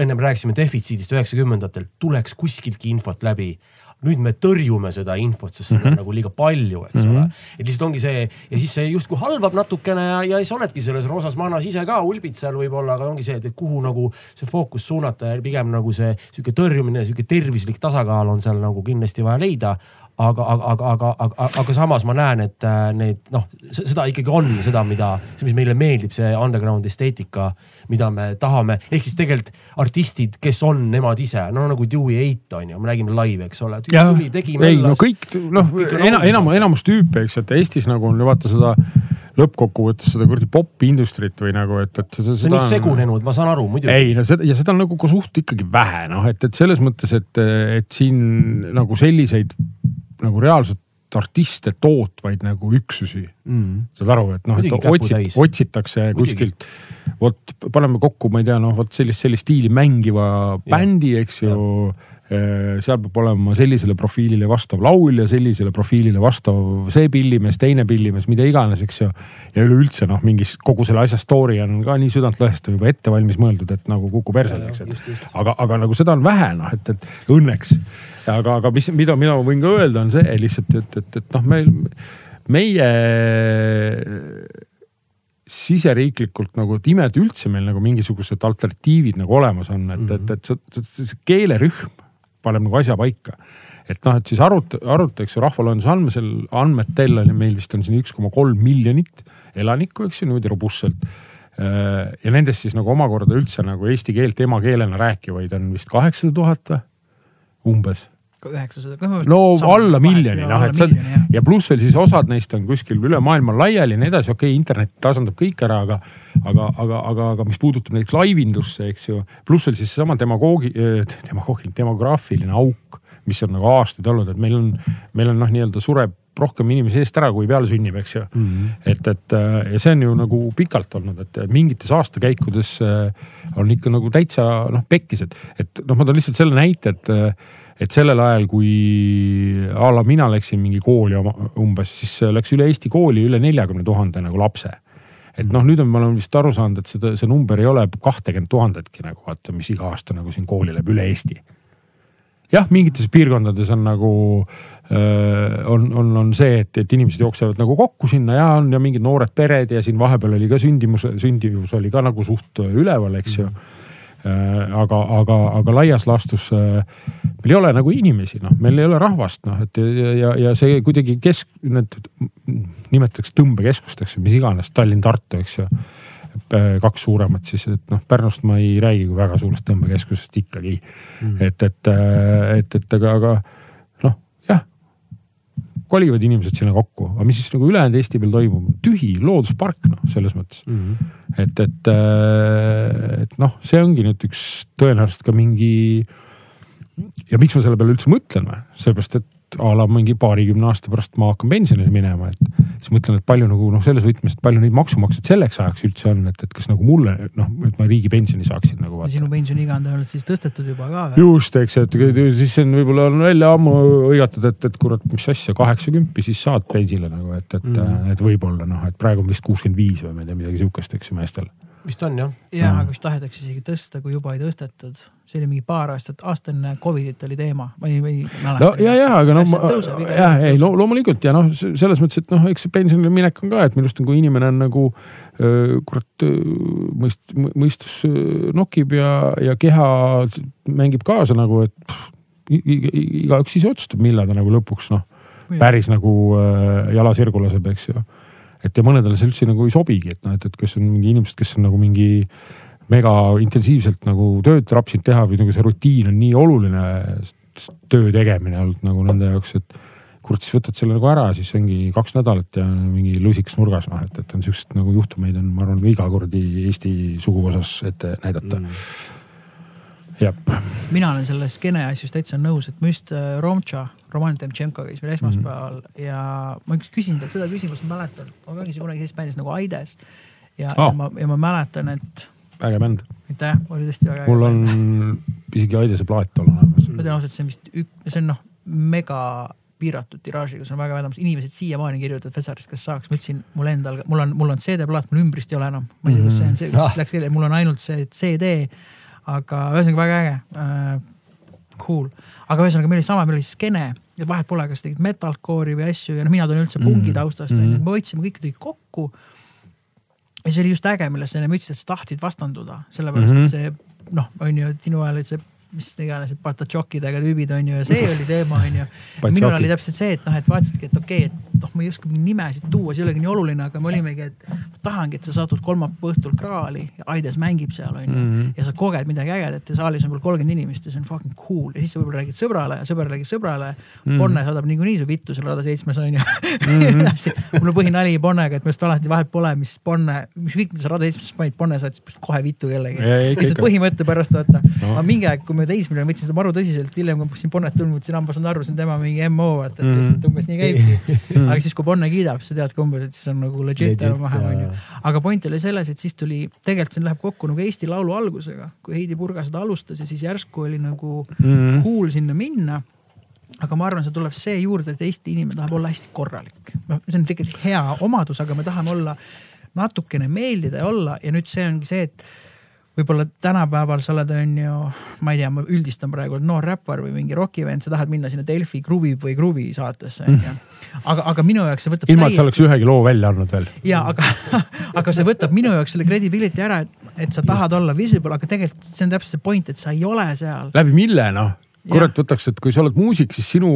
ennem rääkisime defitsiidist üheksakümnendatel, tuleks kuskiltki infot läbi nüüd me tõrjume seda infot, sest seda mm -hmm. on nagu liiga palju, eks mm -hmm. ole. et lihtsalt ongi see ja siis see justkui halvab natukene ja, ja siis oledki selles roosas mannas ise ka, ulbid seal võib-olla, aga ongi see, et kuhu nagu see fookus suunata ja pigem nagu see sihuke tõrjumine, sihuke tervislik tasakaal on seal nagu kindlasti vaja leida aga, aga, aga, aga, aga, aga samas ma näen, et äh, need noh, seda ikkagi on seda, mida, see, mis meile meeldib, see underground esteetika, mida me tahame, ehk siis tegelikult artistid, kes on nemad ise, no nagu Dewey Eight on ju, me räägime live, eks ole. ei no kõik noh, enam, enam, enamus tüüpe, eks, et Eestis nagu on ju vaata seda lõppkokkuvõttes seda kuradi pop-industrit või nagu, et, et see on nii segunenud, ma saan aru, muidugi. ei no seda ja seda on nagu ka suht ikkagi vähe, noh, et, et selles mõttes, et, et siin nagu selliseid nagu reaalselt artiste tootvaid nagu üksusi mm.. saad aru, et noh, et otsit, otsitakse Muidugi. kuskilt, vot paneme kokku, ma ei tea, noh, vot sellist, sellist stiili mängiva ja. bändi, eks ju Äh, seal peab olema sellisele profiilile vastav laulja, sellisele profiilile vastav see pillimees, teine pillimees, mida iganes, eks ju. ja üleüldse noh, mingis kogu selle asja story on ka nii südantlõhestav juba ette valmis mõeldud, et nagu kuku persele, eks, et. aga, aga nagu seda on vähe noh, et, et õnneks. Aga, aga mis, mida, ma võin ka öelda, on see lihtsalt, et, et, et noh, meil, meie siseriiklikult nagu, et ime, et üldse meil nagu mingisugused alternatiivid nagu olemas on, et mm, -hmm. et, et, see keelerühm paneb nagu asja paika. et noh, et siis arut-, arutatakse rahvaloenduse andmesel, andmetel oli meil vist on siin üks koma kolm miljonit elanikku, eks ju, niimoodi robustselt. Äh, ja nendest siis nagu omakorda üldse nagu eesti keelt emakeelena rääkivaid on vist kaheksasada tuhat või? umbes üheksasada. no alla miljoni, noh, et see ja pluss veel siis osad neist on kuskil üle maailma laiali ja nii edasi, okei okay,, internet tasandab kõik ära, aga, aga, aga, aga, aga mis puudutab näiteks laivindusse, eks ju, pluss veel siis seesama demagoogi, <laughs> demagoogiline, demograafiline auk, mis on nagu aastaid olnud, et meil on, meil on noh, nii-öelda sureb rohkem inimesi eest ära, kui peale sünnib, eks ju mm. -hmm. et, et ja see on ju nagu pikalt olnud, et mingites aastakäikudes on ikka nagu täitsa noh, pekkis, et, et noh, ma toon lihtsalt selle näite, et et sellel ajal, kui a la mina läksin mingi kooli oma umbes, siis läks üle Eesti kooli üle neljakümne tuhande nagu lapse. et noh, nüüd on, ma olen vist aru saanud, et seda, see number ei ole kahtekümmet tuhandetki nagu vaata, mis iga aasta nagu siin kooli läheb üle Eesti. jah, mingites piirkondades on nagu on, on, on see, et, et inimesed jooksevad nagu kokku sinna ja on ja mingid noored pered ja siin vahepeal oli ka sündimus, sündivus oli ka nagu suht üleval, eks ju mm. -hmm aga, aga, aga laias laastus äh, meil ei ole nagu inimesi, noh, meil ei ole rahvast, noh, et ja, ja, ja see kuidagi kesk, need nimetatakse tõmbekeskusteks mis iganes, Tallinn, Tartu, eks ju. Äh, kaks suuremat siis, et noh, Pärnust ma ei räägi kui väga suurest tõmbekeskusest ikkagi mm.. et, et, et, et aga, aga kolivad inimesed sinna kokku, aga mis siis nagu ülejäänud Eesti peal toimub, tühi looduspark noh, selles mõttes mm. -hmm. et, et, äh, et noh, see ongi nüüd üks tõenäoliselt ka mingi. ja miks ma selle peale üldse mõtlen või, seepärast et a la mingi paarikümne aasta pärast ma hakkan pensionile minema, et siis mõtlen, et palju nagu noh, selles võtmes, et palju neid maksumaksjaid selleks ajaks üldse on, et, et kas nagu mulle noh, et ma riigipensioni saaksin nagu. sinu pensioniiga on tõenäoliselt siis tõstetud juba ka just, eks, et siis on võib-olla on välja ammu hõigatud, et, et kurat, mis asja, kaheksakümpi siis saad pensionile nagu, et, et mm., et võib-olla noh, et praegu on vist kuuskümmend viis või ma ei tea, midagi sihukest, eks ju meestel vist on jah. ja Mm. aga vist tahetakse isegi tõsta, kui juba ei tõstetud. see oli mingi paar aastat, aasta enne Covidit oli teema, ma ei, ma ei mäleta. no ja, ja aga no ma, tõuseb iga jah, ei lo, loomulikult ja noh, selles mõttes, et noh, eks see pensionile minek on ka, et minu arust on, kui inimene on nagu kurat mõist-, mõistus nokib ja, ja keha mängib kaasa nagu, et igaüks ise otsustab, millal ta nagu lõpuks noh, päris nagu äh, jala sirgu laseb, eks ju. Et ja mõnedele see üldse nagu ei sobigi, et noh, et, et kes on mingi inimesed, kes on nagu mingi mega intensiivselt nagu tööd rapsinud teha või nagu see rutiin on nii oluline töö tegemine olnud nagu nende jaoks, et kurat, siis võtad selle nagu ära, siis ongi kaks nädalat ja mingi lusikas nurgas, noh, et, et on siukseid nagu juhtumeid on, ma arvan, iga kuradi Eesti suguvõsas ette näidata Mm. mm.. jah, mina olen selle skeene asjus täitsa nõus, et ma just äh, Romtša, Roman Demtšenko käis meil esmaspäeval mm -hmm. ja ma üks küsin talt seda küsimust, ma mäletan, ma mängisin kunagi sellises bändis nagu Aides. ja oh., ja ma, ja ma mäletan, et äge bänd. aitäh, oli tõesti väga mul äge. on isegi Aidese plaat on olemas. ma tean ausalt, see on vist ük-, see on noh, mega piiratud tiraažiga, see on väga vädamas, inimesed siiamaani kirjutavad Fesarist, kas saaks, ma ütlesin, mul endal, mul on, mul on CD-plaat, mul ümbrist ei ole enam, ma ei tea, kus see on, see Ah. läks kirja, mul on ainult see CD. aga ühesõnaga väga äge äh,, cool, aga ühesõnaga meil oli sama, meil oli skeene ja vahet pole, kas tegid metalcore'i või asju ja noh, mina tulen üldse pungi Mhm. taustast onju, Mhm. me võtsime kõik tükid kokku. ja see oli just äge, millest sa enne ütlesid, et sa tahtsid vastanduda, sellepärast Mhm. et see noh, on ju, et sinu ajal olid see mis iganes, patatšokkidega tüübid on ju ja see oli teema on ju. <laughs> minul oli täpselt see, et noh, et vaatasidki, et okei okay,, et noh, ma ei oska nimesid tuua, see ei olegi nii oluline, aga me olimegi, et ma tahangi, et sa satud kolmapäeva õhtul kraali ja Aides mängib seal on ju Mhm. ja sa koged midagi ägedat ja saalis on veel kolmkümmend inimest ja see on fucking cool ja siis sa võib-olla räägid sõbrale ja sõber räägib sõbrale mm.. Bonne saadab niikuinii su vittu seal Rada seitsmes on ju nii <laughs> edasi. mul on põhinali Bonnega, et must alati vahet pole, mis Bonne, ükskõik mida sa Rada seitsmes panid, Bonne saatis kohe vittu kellegi. Lihtsalt põhimõtte pärast vaata no.. aga mingi aeg, kui ma teismeline võtsin seda maru tõsiselt, hiljem kui ma hakkasin Bonnet tundma, võtsin hambas aru, see on tema mingi MO, vaata, et Mhm. lihtsalt umbes nii käibki. aga siis, kui Bonne kiidab, sa tead ka umbes, et siis on nagu legit enam-vähem onju aga point oli selles, et siis tuli, tegelikult see läheb kokku nagu Eesti Laulu algusega, kui Heidi Purga seda alustas ja siis järsku oli nagu Mhm. cool sinna minna. aga ma arvan, see tuleb see juurde, et Eesti inimene tahab olla hästi korralik. noh, see on tegelikult hea omadus, aga me tahame olla natukene meeldida ja olla ja nüüd see ongi see, et võib-olla tänapäeval sa oled, on ju, ma ei tea, ma üldistan praegu, noor räppar või mingi rokivend, sa tahad minna sinna Delfi Gruvi või Gruvi saatesse, on ju. aga, aga minu jaoks see võtab ilma, et sa oleks ühegi loo välja andnud veel. ja aga, <laughs> aga see võtab minu jaoks selle credibility ära, et, et sa tahad Just. olla visible, aga tegelikult see on täpselt see point, et sa ei ole seal. läbi mille noh, kurat võtaks, et kui sa oled muusik, siis sinu,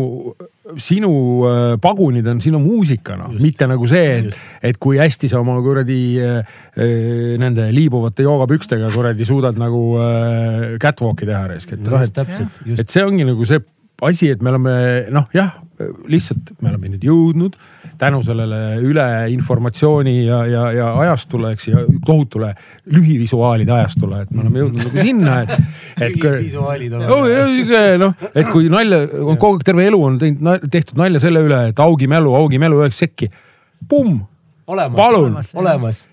sinu äh, pagunid on sinu muusika Just. mitte nagu see, et et kui hästi sa oma kuradi äh, äh, nende liibuvate joogapükstega kuradi suudad nagu catwalk'i teha raisk, et noh, et et see ongi nagu see asi, et me oleme noh, jah, lihtsalt me oleme nüüd jõudnud tänu sellele üleinformatsiooni ja, ja, ja ajastule, eks ja tohutule lühivisuaalide ajastule, et me oleme jõudnud nagu sinna, et, et. visuaalid Oh, noh, et kui nalja, kogu aeg terve elu on teinud, tehtud nalja selle üle, et augi mälu, augi mälu üheks sekki. Pumm, olemas, palun, olemas.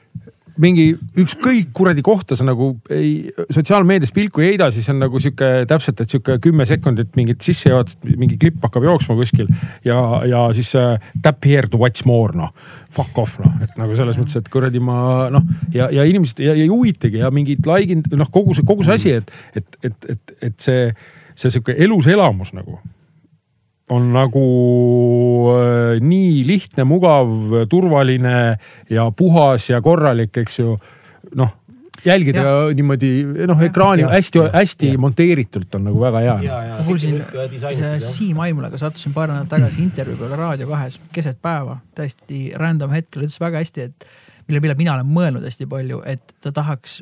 Mingi ükskõik kuradi kohta sa nagu ei, sotsiaalmeedias pilku ei heida, siis on nagu sihuke täpselt, et sihuke kümme sekundit mingit sissejuhatust, mingi klipp hakkab jooksma kuskil ja, ja siis äh, tap here to watch more noh, fuck off noh, et nagu selles mõttes, et kuradi ma noh ja, ja inimesed ja, ja ei huvitagi ja mingid like'id noh, kogu see, kogu see asi, et, et, et, et, et see, see sihuke elus elamus nagu on nagu äh, nii lihtne, mugav, turvaline ja puhas ja korralik, eks ju. noh, jälgida ja. niimoodi noh, ekraani hästi-hästi Ja. monteeritult on nagu väga hea. ma kuulsin, Siim Aimulaga sattusin paar nädalat tagasi intervjuu peale Raadio kahes keset päeva, täiesti random hetkel, ütles väga hästi, et mille peale mina olen mõelnud hästi palju, et ta tahaks,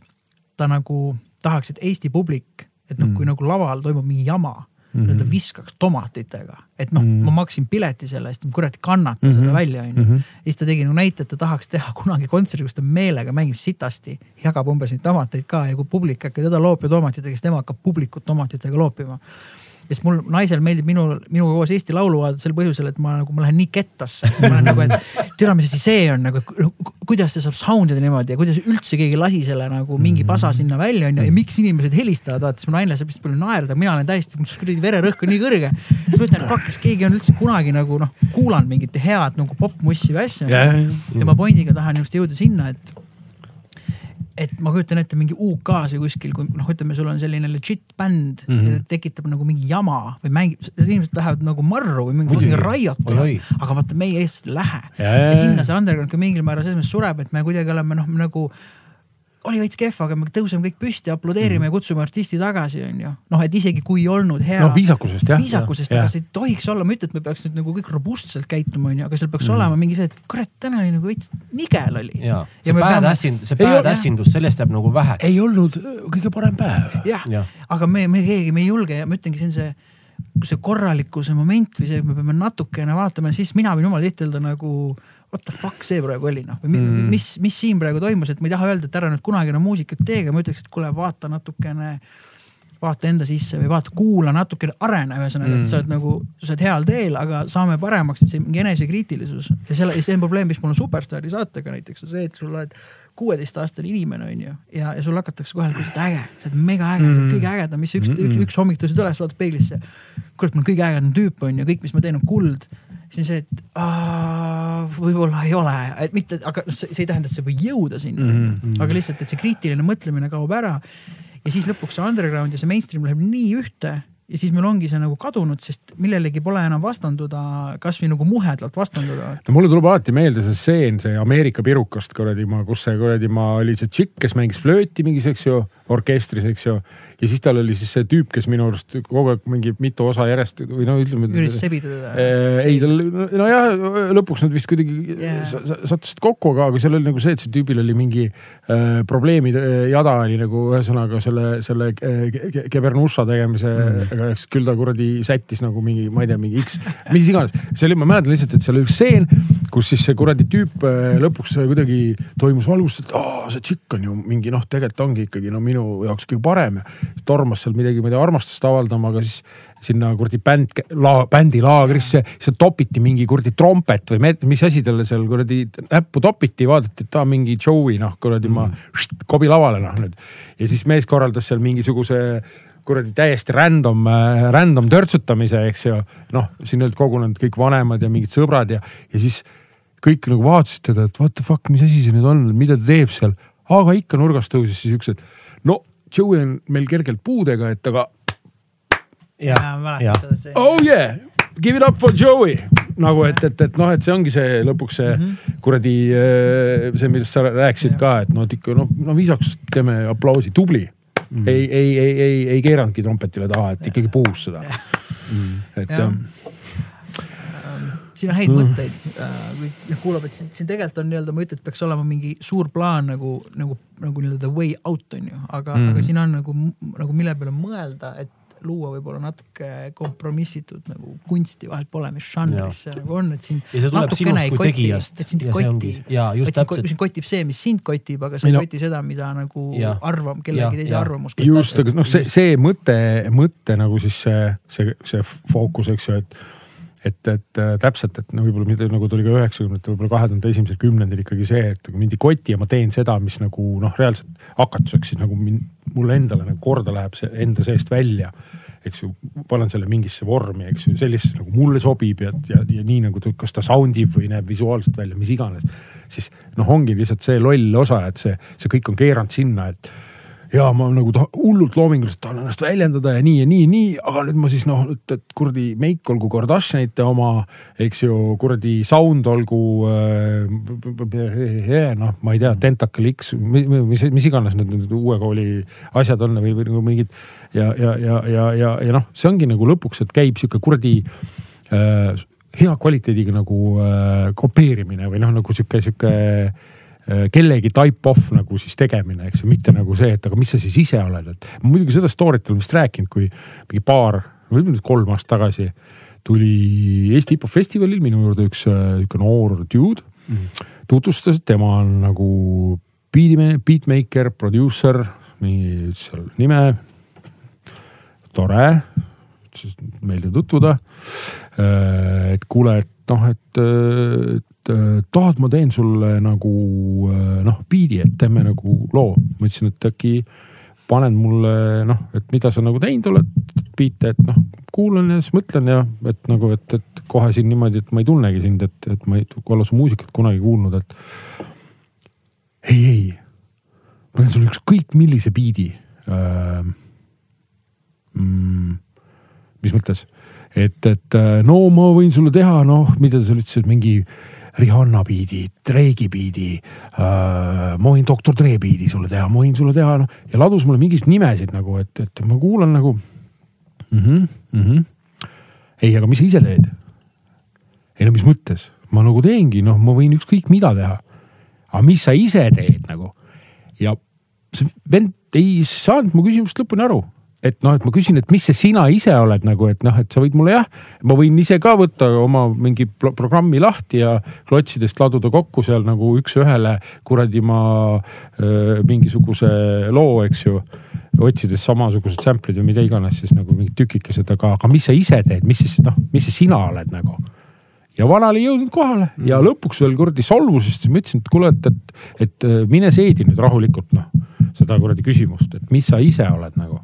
ta nagu tahaks, et Eesti publik, et noh, kui nagu laval toimub mingi jama mm, -hmm. ta viskaks tomatitega, et noh mm, -hmm. ma maksin pileti selle eest, kurat kannata mm -hmm. seda välja, onju. Mhm. ja siis ta tegi nagu näite, et ta tahaks teha kunagi kontserdi, kus ta meelega mängib sitasti, jagab umbes neid tomateid ka ja kui publik hakkab teda loopima tomatitega, siis tema hakkab publikut tomatitega loopima. Sest mul naisel meeldib minul, minuga koos Eesti Laulu vaadata sel põhjusel, et ma nagu, ma lähen nii kettasse, ma olen nagu, et türa, mis asi see on nagu, kuidas see saab sound ida niimoodi ja kuidas üldse keegi lasi selle nagu mingi pasa sinna välja onju ja miks inimesed helistavad, vaata siis mu naine saab lihtsalt palju naerda, mina olen täiesti, mul kuradi vererõhk on nii kõrge. siis ma ütlen, et fuck, kas keegi on üldse kunagi nagu noh, kuulanud mingit head nagu popmussi või asja Ja, ja, ja. ja ma pointiga tahan just jõuda sinna, et et ma kujutan ette mingi UK-s või kuskil, kui noh, ütleme, sul on selline legit bänd mm. -hmm. tekitab nagu mingi jama või mängib, inimesed lähevad nagu marru või mingi, mingi Oi-oi., aga vaata meie Eestis ei lähe ja. sinna see underground ka mingil määral selles mõttes sureb, et me kuidagi oleme noh, nagu oli veits kehv, aga me tõuseme kõik püsti, aplodeerime mm. ja kutsume artisti tagasi, onju. noh, et isegi kui ei olnud hea noh, viisakusest jah. viisakusest, aga see ei tohiks olla, ma ei ütle, et me peaks nüüd nagu kõik robustselt käituma, onju, aga seal peaks mm. olema mingi see, et kurat, täna oli nagu veits nigel oli. ja Ja see me peame- see badassindus, sellest jääb nagu väheks. ei olnud kõige parem päev. jah Jah., aga me, me keegi, me ei julge ja ma ütlengi, see on see, see korralikkuse moment või see, et me peame natukene vaatama, siis mina võin jumala tihti öelda nagu what the fuck see praegu oli noh, või Mm. mis, mis siin praegu toimus, et ma ei taha öelda, et ära nüüd kunagi enam muusikat tee, aga ma ütleks, et kuule, vaata natukene, vaata enda sisse või vaata, kuula natukene, arene ühesõnaga mm., et sa oled nagu, sa oled heal teel, aga saame paremaks, et see mingi enesekriitilisus ja selle, see on probleem, mis mul on Superstaari saatega näiteks on see, et sul oled kuueteistaastane inimene onju ja, ja sul hakatakse kohe sa oled äge, sa oled mega äge mm., sa oled kõige ägedam, mis üks mm, -mm. üks, üks hommik tõusid üles, vaatad peeglisse. kurat, ma olen kõige ägedam tüüp onju, kõik, mis ma teen, on kuld. Siis on see, et võib-olla ei ole, et mitte, aga noh, see, see ei tähenda, et sa ei või jõuda sinna mm. -hmm. aga lihtsalt, et see kriitiline mõtlemine kaob ära ja siis lõpuks see underground ja see mainstream läheb nii ühte ja siis meil ongi see nagu kadunud, sest millelegi pole enam vastanduda, kasvõi nagu muhedalt vastanduda. no mulle tuleb alati meelde see stseen, see Ameerika pirukast kuradi ma, kus see kuradi ma oli see tšikk, kes mängis flööti mingis, eks ju, orkestris, eks ju. ja siis tal oli siis see tüüp, kes minu arust kogu aeg mingi mitu osa järjest või no ütleme. üritas sebitada teda. ei, tal nojah, lõpuks nad vist kuidagi yeah. sattusid kokku, aga, aga seal oli nagu see, et see tüübil oli mingi äh, probleemide äh, jada oli nagu ühesõnaga selle, selle äh, ke- ke- Kebernuša mm., eks küll ta kuradi sättis nagu mingi, ma ei tea, mingi X, mis iganes. see oli, ma mäletan lihtsalt, et seal oli üks stseen, kus siis see kuradi tüüp äh, lõpuks kuidagi toimus valgust, et aa, see tšikk on ju mingi noh, tegelikult ongi ikkagi no minu jaoks kõige parem ja tormas seal midagi, ma ei tea, armastust avaldama, aga siis sinna kuradi bänd, la, bändi laagrisse, seal topiti mingi kuradi trompet või med, mis asi talle seal kuradi näppu topiti, vaadati, et aa mingi Joey noh, kuradi ma št, kobi lavale noh nüüd. ja siis mees korraldas seal mingisuguse kuradi täiesti random, random törtsutamise, eks ju. noh, sinna olid kogunenud kõik vanemad ja mingid sõbrad ja, ja siis kõik nagu vaatasid teda, et what the fuck, mis asi see nüüd on, mida ta teeb seal. aga ikka nurgast tõusis siis üks, et no Joey on meil kergelt puudega, et aga jah, ma mäletan, seda oh yeah, give it up for Joey. nagu et, et, et noh, et see ongi see lõpuks see mm. -hmm. kuradi äh, see, millest sa rääkisid ka, et noh, et ikka noh, no viisakusest teeme aplausi, tubli mm. ei, ei, ei, ei, ei keeranudki trompetile taha, et ikkagi puhus seda. et Jah. jah siin on häid mõtteid, kui noh kuulab, et siin, siin tegelikult on nii-öelda, ma ei ütle, et peaks olema mingi suur plaan nagu, nagu, nagu nii-öelda the way out on ju, aga mm, aga siin on nagu, nagu mille peale mõelda, et luua võib-olla natuke kompromissitud nagu kunsti, vahet pole, mis žanris see nagu on, et sind. ja see tuleb sinust kui tegijast et sind ei ja see koti ja sind, kotib see, mis sind kotib, aga sa Ei no- koti seda, mida nagu Jah. arvam, kellegi teise arvamus. just, aga noh, see, see mõte, mõte nagu siis see, see, see fookus, eks ju, et et, et äh, täpselt, et no võib-olla mida nagu tuli ka üheksakümnendate, võib-olla kahe tuhande esimesel kümnendil ikkagi see, et kui mind ei koti ja ma teen seda, mis nagu noh, reaalselt hakatuseks siis nagu min, mulle endale nagu korda läheb see enda seest välja. eks ju, panen selle mingisse vormi, eks ju, sellisesse nagu mulle sobib ja, ja, ja nii nagu ta, kas ta sound ib või näeb visuaalselt välja, mis iganes. siis noh, ongi lihtsalt see loll osa, et see, see kõik on keeranud sinna, et ja ma nagu tahan hullult loominguliselt tahan ennast väljendada ja nii ja nii ja nii, aga nüüd ma siis noh, et, et kuradi meik olgu Kardashianite oma, eks ju, kuradi sound olgu äh, noh, ma ei tea, Tentacle X, mis, mis iganes need nüüd uue kooli asjad on või, või nagu mingid ja, ja, ja, ja, ja, ja noh, see ongi nagu lõpuks, et käib sihuke kuradi äh, hea kvaliteediga nagu äh, kopeerimine või noh, nagu sihuke, sihuke kellegi type off nagu siis tegemine, eks ju, mitte nagu see, et aga mis sa siis ise oled, et muidugi seda story't olen vist rääkinud, kui mingi paar, võib-olla nüüd kolm aastat tagasi tuli Eesti hip-hop festivalil minu juurde üks äh, niisugune noor dude mm.. tutvustas, et tema on nagu beatime-, beatmaker, produusser, nii ütles seal nime. tore, meeldiv tutvuda. et kuule, et noh, et tahad, ma teen sulle nagu noh, biidi, et teeme nagu loo. ma ütlesin, et äkki paned mulle noh, et mida sa nagu teinud oled, biite, et noh, kuulan ja siis mõtlen ja et nagu, et, et kohe siin niimoodi, et ma ei tunnegi sind, et, et ma ei ole su muusikat kunagi kuulnud, et ei, ei ma teen ükskõik millise biidi äh,. Mm, mis mõttes, et, et äh, no ma võin sulle teha, noh, mida sa ütlesid, mingi Rihanna biidi, Drake'i biidi äh,. ma võin doktor Dre biidi sulle teha, ma võin sulle teha, noh ja ladus mulle mingisuguseid nimesid nagu, et, et ma kuulan nagu mm. -hmm, mm -hmm. ei, aga mis sa ise teed? ei no mis mõttes, ma nagu teengi, noh, ma võin ükskõik mida teha. aga mis sa ise teed nagu? ja see vend ei saanud mu küsimusest lõpuni aru et noh, et ma küsin, et mis see sina ise oled nagu, et noh, et sa võid mulle jah, ma võin ise ka võtta oma mingi pro programmi lahti ja klotsidest laduda kokku seal nagu üks-ühele kuradi ma öö, mingisuguse loo, eks ju. otsides samasugused sample'id või mida iganes siis nagu mingid tükikesed, aga, aga mis sa ise teed, mis siis noh, mis see sina oled nagu? Ja vana oli jõudnud kohale. Ja lõpuks veel kuradi solvus, sest ma ütlesin, et kuule, et, et, et mine seedi nüüd rahulikult noh, seda kuradi küsimust, et mis sa ise oled nagu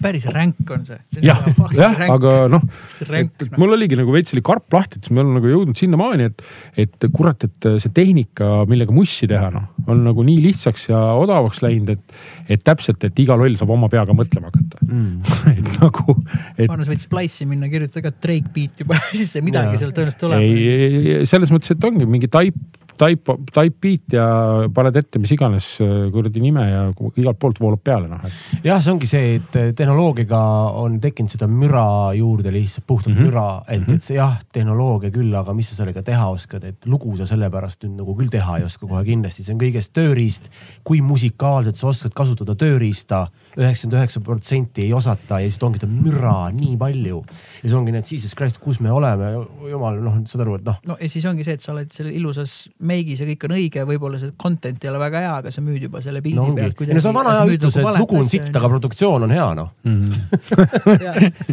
päris ränk on see. jah, jah, aga noh, et, et mul oligi nagu veits oli karp lahti, et siis me oleme nagu jõudnud sinnamaani, et, et kurat, et see tehnika, millega mussi teha, noh, on nagu nii lihtsaks ja odavaks läinud, et, et täpselt, et iga loll saab oma peaga mõtlema hakata mm. <laughs> et nagu et.... sa võid Splice'i minna, kirjutada ka Drake beat juba <laughs> siis midagi sealt tõenäoliselt tuleb. ei, selles mõttes, et ongi mingi type type, type beat ja paned ette mis iganes äh, kuradi nime ja igalt poolt voolab peale noh. jah, see ongi see, et äh, tehnoloogiaga on tekkinud seda müra juurde lihtsalt puhtalt mm -hmm. müra, et mm, -hmm. et see jah, tehnoloogia küll, aga mis sa sellega teha oskad, et lugu sa sellepärast nüüd nagu küll teha ei oska kohe kindlasti, see on kõigest tööriist. kui musikaalselt sa oskad kasutada tööriista, üheksakümmend üheksa protsenti ei osata ja siis ongi seda müra nii palju. ja see ongi need jesus christ, kus me oleme, jumal noh, saad aru, et noh. no ja siis ongi see, et sa oled selle ilusas meigis ja kõik on õige, võib-olla see content ei ole väga hea, aga sa müüd juba selle pildi no, pealt. no see on vana hea ütlus, et lugu on sitt, aga produktsioon on hea noh <laughs> mm.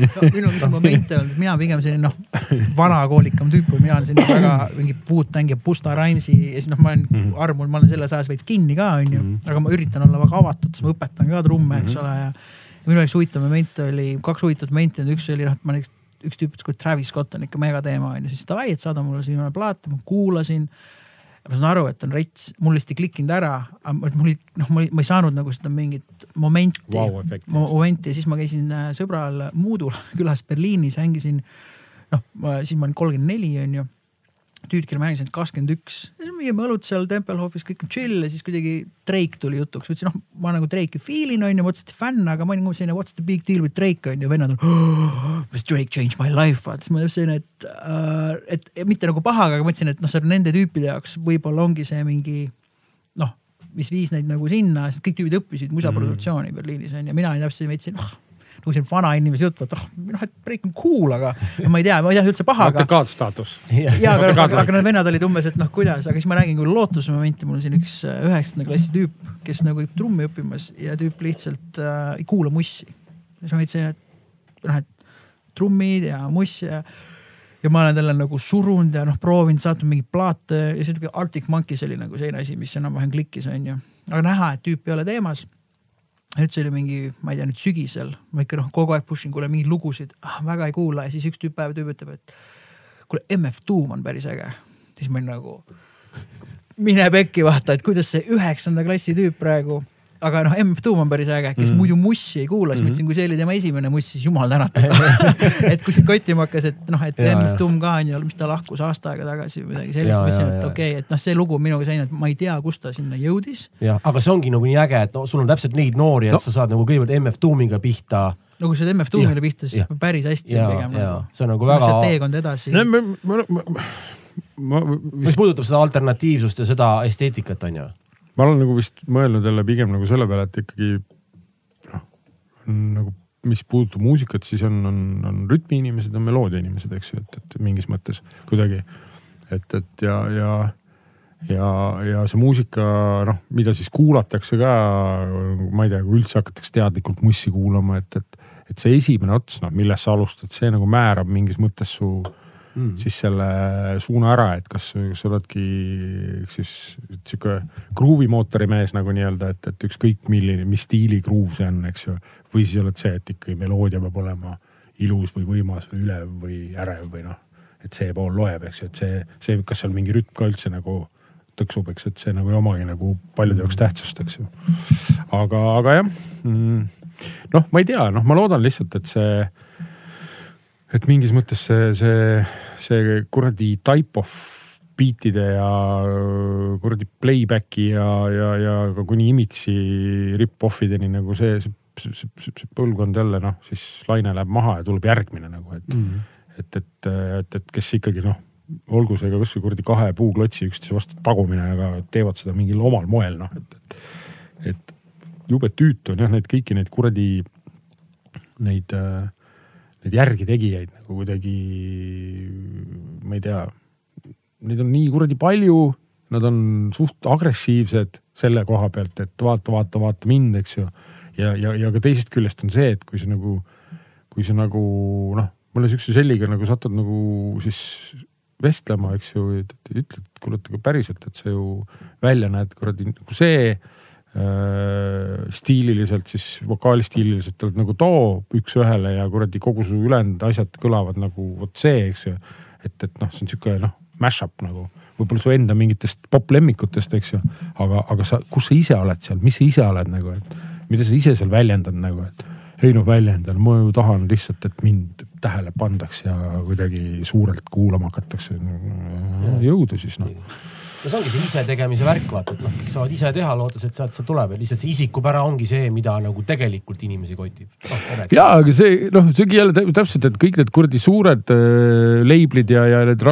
no, minul on momente olnud, mina pigem selline noh, vanakoolikam tüüp või mina olen selline väga mingi Wu-Tang ja Busta Rhymesi ja siis noh, ma olen mm -hmm. armul, ma olen selles ajas veits kinni ka onju -hmm. aga ma üritan olla väga avatud, siis ma õpetan ka trumme, eks mm -hmm. ole ja minu jaoks huvitav moment oli, kaks huvitavat momenti, üks oli noh, ma näiteks üks tüüp ütles, kui Travis Scott on ikka megateema onju, siis davai, et saada mulle see viimane plaat, ma kuulasin ma saan aru, et on rets, mul lihtsalt ei klikkinud ära, mul noh, ma ei, ma ei saanud nagu seda mingit momenti wow,, momenti ja siis ma käisin äh, sõbral Moodul <laughs> külas Berliinis, hängisin. noh, siis ma olin kolmkümmend neli, onju tüüd, kelle ma mängisin kakskümmend üks, viime õlut seal Tempelhofis, kõik on chill ja siis kuidagi Drake tuli jutuks, ütlesin noh, ma nagu Drake'i feel in onju, ma otseselt fänn, aga ma olin nagu selline what's the big deal with Drake onju, vennad on oh,. Drake changed my life, vaata siis ma selline, et uh,, et mitte nagu pahaga, aga mõtlesin, et noh, see on nende tüüpide jaoks võib-olla ongi see mingi noh, mis viis neid nagu sinna, sest kõik tüübid õppisid musaproduktsiooni mm. Berliinis onju, mina olin täpselt selline, oh nagu siin vanainimese jutt, et oh, noh, et break on cool, aga ma ei tea, ma ei tea üldse paha. matekaatstaatus. ja, aga, aga, aga need vennad olid umbes, et noh, kuidas, aga siis ma räägin küll lootuse momenti, mul on siin üks äh, üheksanda klassi tüüp, kes nagu trummi õppimas ja tüüp lihtsalt äh, ei kuula mussi. siis ma mõtlesin, et noh, et trummid ja muss ja ja ma olen talle nagu surunud ja noh, proovinud, saatnud mingeid plaate ja siis Arctic Monkeys oli nagu selline asi, mis enam-vähem klikkis, onju. aga näha, et tüüp ei ole teemas nüüd see oli mingi, ma ei tea nüüd sügisel, ma ikka noh, kogu aeg push in, kuule mingeid lugusid ah,, väga ei kuula ja siis üks tüüp päev tüüp ütleb, et kuule MF Doom on päris äge. siis ma olin nagu, mine pekki vaata, et kuidas see üheksanda klassi tüüp praegu aga noh, MF Doom on päris äge, kes mm. muidu Mussi ei kuula, siis mm -hmm. mõtlesin, kui see oli tema esimene Muss, siis jumal tänatud <laughs> et kui siit kottima hakkas, et noh, et ja, MF Doom ka on ju, mis ta lahkus aasta aega tagasi või midagi sellist, mõtlesin, et okei okay,, et noh, see lugu minuga selline, et ma ei tea, kust ta sinna jõudis. jah, aga see ongi nagu nii äge, et no, sul on täpselt neid noori, et no. sa saad nagu kõigepealt MF Doomiga pihta no kui sa MF Doomile pihta, siis ja. päris hästi ja, pigem nagu. see on nagu väga. teekond edasi. ma, ma, ma, ma, mis puudutab seda alternatiivsust ja seda esteetikat, on ju ma olen nagu vist mõelnud jälle pigem nagu selle peale, et ikkagi noh, nagu mis puudutab muusikat, siis on, on, on rütmiinimesed, on meloodia-inimesed, eks ju, et, et mingis mõttes kuidagi. et, et ja, ja, ja, ja see muusika, noh, mida siis kuulatakse ka, ma ei tea, kui üldse hakatakse teadlikult mussi kuulama, et, et, et see esimene ots, noh, millest sa alustad, see nagu määrab mingis mõttes su mm. siis selle suuna ära, et kas, kas sa oledki siis sihuke kruuvimootori mees nagu nii-öelda, et, et ükskõik milline, mis stiili kruuv see on, eks ju. või siis oled see, et ikkagi meloodia peab olema ilus või võimas või ülev või ärev või noh, et see pool loeb, eks ju, et see, see, kas seal mingi rütm ka üldse nagu tõksub, eks, et see nagu ei omagi nagu paljude jaoks tähtsust, eks ju. aga, aga jah mm,, noh, ma ei tea, noh, ma loodan lihtsalt, et see, et mingis mõttes see, see, see kuradi type of beat'ide ja kuradi playback'i ja, ja, ja ka kuni image'i rip-off ideni nagu see, see, see, see, see põlvkond jälle noh, siis laine läheb maha ja tuleb järgmine nagu, et mm, -hmm. et, et, et, et kes ikkagi noh olgu see ka kasvõi kuradi kahe puuklotsi üksteise vastu tagumine, aga teevad seda mingil omal moel, noh, et, et, et jube tüütu on jah, neid kõiki neid kuradi, neid, neid järgitegijaid nagu kuidagi, ma ei tea. Neid on nii kuradi palju, nad on suht agressiivsed selle koha pealt, et vaata, vaata, vaata mind, eks ju. ja, ja, ja ka teisest küljest on see, et kui sa nagu, kui sa nagu noh, mõne sihukese selliga nagu satud nagu siis vestlema, eks ju, ütled, kuule, et päriselt, et sa ju välja näed kuradi nagu see stiililiselt siis vokaalistiililiselt oled nagu too üks-ühele ja kuradi kogu su ülejäänud asjad kõlavad nagu vot see, eks ju. et, et noh, see on sihuke noh, mash-up nagu võib-olla su enda mingitest popp lemmikutest, eks ju. aga, aga sa, kus sa ise oled seal, mis sa ise oled nagu, et mida sa ise seal väljendad nagu, et ei noh, väljendan, ma ju tahan lihtsalt, et mind tähele pandaks ja kuidagi suurelt kuulama hakatakse. jõudu siis noh no see ongi see isetegemise värk, vaata, et noh, kõik saavad ise teha, lootes, et sealt see tuleb ja lihtsalt see isikupära ongi see, mida nagu tegelikult inimesi kotib no,. ja, aga see noh, seegi jälle täpselt, et kõik need kuradi suured äh, leiblid ja, ja need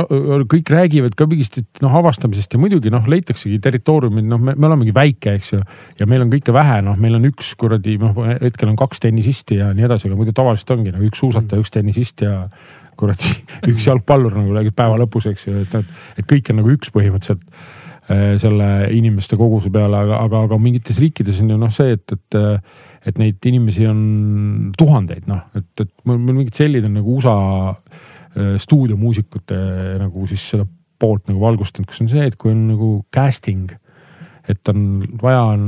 kõik räägivad ka mingist noh avastamisest ja muidugi noh, leitaksegi territooriumid, noh, me, me olemegi väike, eks ju. ja meil on kõike vähe, noh, meil on üks kuradi noh, hetkel on kaks tennisisti ja nii edasi, aga muidu tavaliselt ongi noh, üks suusataja mm., üks tennisist ja kuradi <laughs> üks jalgpallur nagu räägid päeva lõpus, eks ju, et, et, et kõik on nagu üks põhimõtteliselt äh, selle inimeste koguse peale, aga, aga, aga mingites riikides on ju noh, see, et, et, et neid inimesi on tuhandeid, noh, et, et mul mingid sellid on nagu USA äh, stuudiomuusikute nagu siis seda poolt nagu valgustanud, kus on see, et kui on nagu casting et on vaja on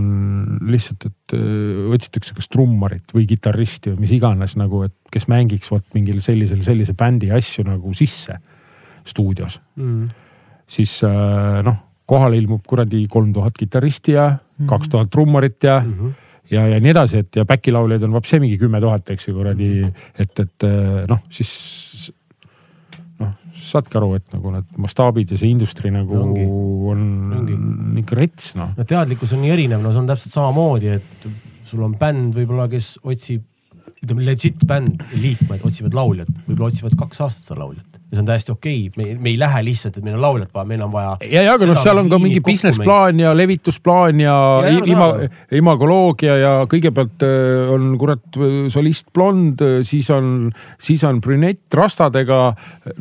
lihtsalt, et öö, otsitakse kas trummarit või kitarristi või mis iganes nagu, et kes mängiks vot mingil sellisel, sellise bändi asju nagu sisse stuudios mm.. siis noh, kohale ilmub kuradi kolm tuhat kitarristi ja mm. kaks tuhat trummarit ja mm. -hmm ja, ja nii edasi, et ja back'i lauljaid on vapse mingi kümme tuhat, eks ju, kuradi mm, -hmm. et, et noh, siis saadki aru, et nagu need mastaabid ja see industry nagu ongi. on, on ikka rets noh. no teadlikkus on nii erinev, no see on täpselt samamoodi, et sul on bänd võib-olla, kes otsib, ütleme legit bänd, liikmed otsivad lauljat, võib-olla otsivad kaks aastat seda lauljat ja see on täiesti okei okay., me, me ei lähe lihtsalt, et meil on lauljat vaja, meil on vaja. ja, ja aga noh, seal on ka mingi business plaan ja levitusplaan ja, ja, ja ima, imagoloogia ja kõigepealt äh, on kurat solist blond, siis on, siis on brünett rastadega.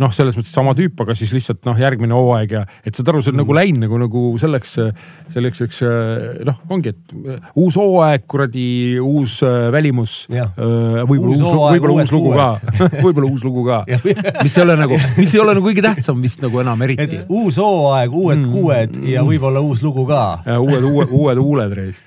noh, selles mõttes sama tüüp, aga siis lihtsalt noh, järgmine hooaeg ja et saad aru, see on nagu mm. nagu läinud nagu, nagu selleks, selleks, eks noh, ongi, et uus hooaeg, kuradi uus äh, välimus. võib-olla uus, <laughs> võib-olla uus lugu ka võib-olla uus lugu ka, mis ei ole nagu nagu, <laughs> mis ei ole nagu kõige tähtsam vist nagu enam eriti. uus hooaeg, uued mm. kuued ja võib-olla uus lugu ka. uued, uued, uued huuled reis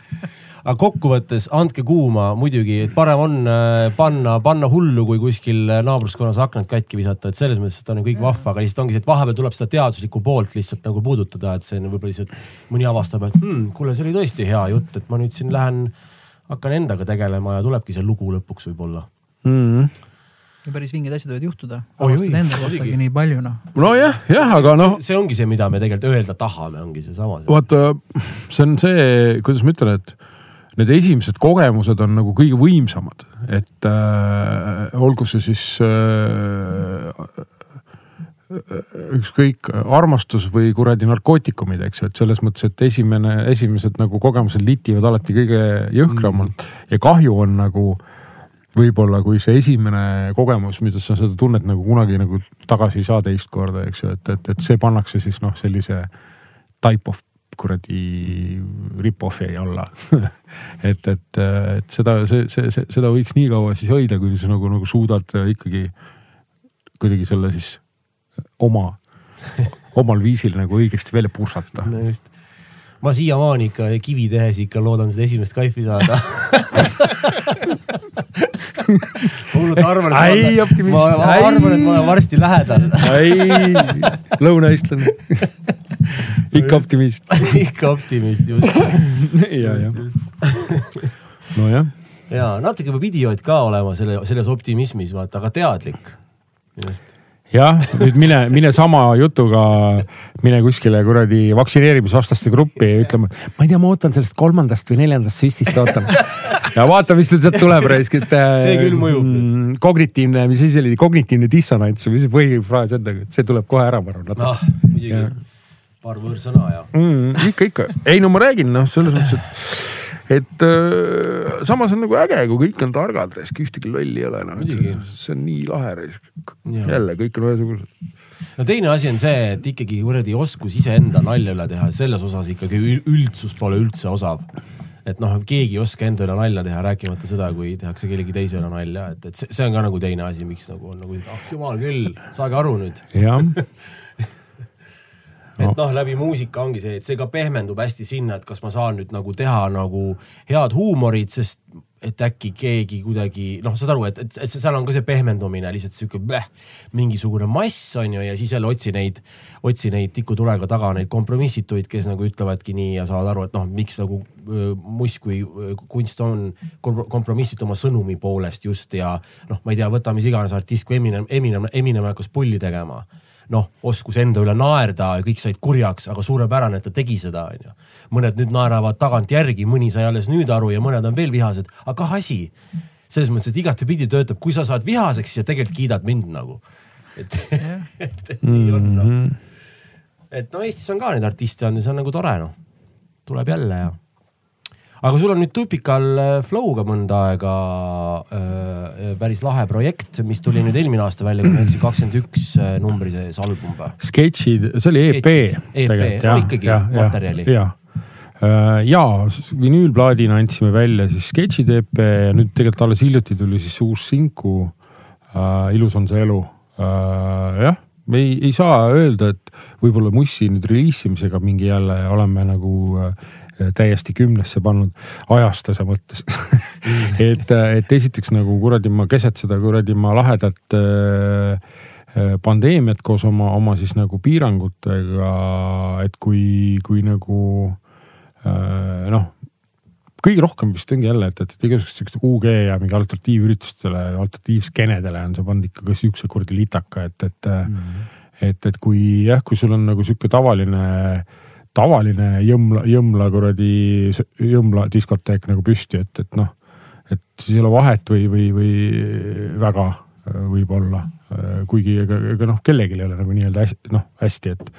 aga kokkuvõttes andke kuuma muidugi, et parem on äh, panna, panna hullu, kui kuskil äh, naabruskonnas aknad katki visata, et selles mõttes, et on ju kõik vahva, aga lihtsalt ongi see, et vahepeal tuleb seda teaduslikku poolt lihtsalt nagu puudutada, et see võib-olla lihtsalt mõni avastab, et hmm, kuule, see oli tõesti hea jutt, et ma nüüd siin lähen, hakkan endaga tegelema ja tulebki see lugu lõpuks võib-olla mm. -hmm ja päris vinged asjad võivad juhtuda. nii palju noh. nojah, jah, aga noh. see ongi see, mida me tegelikult öelda tahame, ongi seesama. vaata, see on see, kuidas ma ütlen, et need esimesed kogemused on nagu kõige võimsamad, et äh, olgu see siis äh, ükskõik armastus või kuradi narkootikumid, eks ju, et selles mõttes, et esimene, esimesed nagu kogemused litivad alati kõige jõhkramalt mm. ja kahju on nagu äh, võib-olla kui see esimene kogemus, mida sa seda tunnet nagu kunagi nagu tagasi ei saa teist korda, eks ju, et, et, et see pannakse siis noh, sellise type of kuradi rip-off'i alla <laughs> et, et, et seda, see, see, see, seda võiks nii kaua siis hoida, kuni sa nagu, nagu suudad ikkagi kuidagi selle siis oma, omal viisil nagu õigesti välja pursata no. just ma siiamaani ikka kivi tehes ikka loodan seda esimest kaifi saada <laughs> hullult arvan, et ma, ma arvan, et ma olen varsti lähedal. lõunaeestlane ikka optimist. <laughs> ikka optimist just. ja, jah. nojah, ja natuke peab idioot ka olema selle, selles optimismis vaata, aga teadlik. millest, jah, nüüd mine, mine sama jutuga, mine kuskile kuradi vaktsineerimisvastaste gruppi ja ütlema, ma ei tea, ma ootan sellest kolmandast või neljandast süstist ootan. <laughs> ja vaata, mis sealt tuleb, raisk, et. See küll mõjub mm,. kognitiivne, mis asi see oli, kognitiivne dissonants või mis see põhifraas on, et see tuleb kohe ära, ma arvan. noh muidugi paar võõrsõna ja mm,. ikka, ikka, ei no ma räägin noh, selles mõttes, et, et äh, samas on nagu äge, kui kõik on targad, raisk, ühtegi lolli ei ole noh Muidugi.. see on nii lahe raisk. Jaa. jälle kõik on ühesugused. no teine asi on see, et ikkagi kuradi oskus iseenda nalja üle teha, selles osas ikkagi ül- üldsus pole üldse osav. et noh, keegi ei oska enda üle nalja teha, rääkimata seda, kui tehakse kellegi teise üle nalja, et, et see, see on ka nagu teine asi, miks nagu on nagu, ah jumal küll, saage aru nüüd. jah <laughs> et noh, läbi muusika ongi see, et see ka pehmendub hästi sinna, et kas ma saan nüüd nagu teha nagu head huumorit, sest et äkki keegi kuidagi noh, saad aru, et, et, et seal on ka see pehmendumine lihtsalt sihuke mingisugune mass on ju ja siis jälle otsi neid, otsi neid tikutulega taga neid kompromissituid, kes nagu ütlevadki nii ja saavad aru, et noh, miks nagu öö, muss kui kunst on kom- kompromissitu oma sõnumi poolest just ja noh, ma ei tea, võta mis iganes artist kui Eminem, Eminem, Eminem hakkas pulli tegema noh, oskus enda üle naerda ja kõik said kurjaks, aga suurepärane, et ta tegi seda, onju. mõned nüüd naeravad tagantjärgi, mõni sai alles nüüd aru ja mõned on veel vihased, aga kah asi. selles mõttes, et igatepidi töötab, kui sa saad vihaseks ja tegelikult kiidad mind nagu. et, <laughs> et nii on noh. et no Eestis on ka neid artiste on ja see on nagu tore noh. tuleb jälle ja. Aga sul on nüüd Tupikal äh, Flow'ga mõnda aega äh, päris lahe projekt, mis tuli nüüd eelmine aasta välja, kui ma ei eksi, kakskümmend üks äh, numbri sees album või? sketšid, see oli EP Sketšid. EP, tegelikult oh, ikkagi materjali. ja, ja vinüülplaadina andsime välja siis sketšid EP ja nüüd tegelikult alles hiljuti tuli siis uus sinku äh,. ilus on see elu äh,. jah, me ei, ei saa öelda, et võib-olla Mussi nüüd reliisimisega mingi jälle oleme nagu äh, täiesti kümnesse pannud ajastuse mõttes <laughs> et, et esiteks nagu kuradi ma keset seda kuradi ma lahedat äh, äh, pandeemiat koos oma, oma siis nagu piirangutega, et kui, kui nagu äh, noh, kõige rohkem vist ongi jälle, et, et igasugust siukest UG ja mingi alternatiivüritustele, alternatiivskeenedele on see pannud ikka ka siukse kuradi litaka, et, et mm, -hmm. et, et kui jah, kui sul on nagu sihuke tavaline tavaline jõmla, jõmla kuradi, jõmla diskoteek nagu püsti, et, et noh, et siis ei ole vahet või, või, või väga äh, võib-olla. kuigi ega, ega noh, kellelgi ei ole nagu nii-öelda noh hästi, et,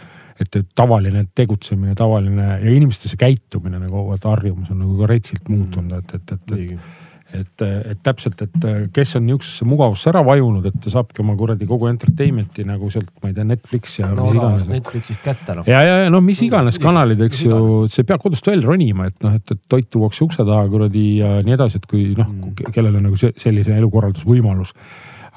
et, et tavaline tegutsemine, tavaline ja inimeste see käitumine nagu vaata harjumus on nagu ka retsilt muutunud, et, et, et, et et, et täpselt, et kes on niisugusesse mugavusse ära vajunud, et ta saabki oma kuradi kogu entertainment'i nagu sealt, ma ei tea, Netflix ja no mis iganes. Netflixist kätte noh. ja, ja, ja no mis iganes kanalid, eks ju iganes., see peab kodust välja ronima, et noh, et, et toit tuuakse ukse taha kuradi ja nii edasi, et kui noh mm., kellel on nagu sellise elukorraldusvõimalus.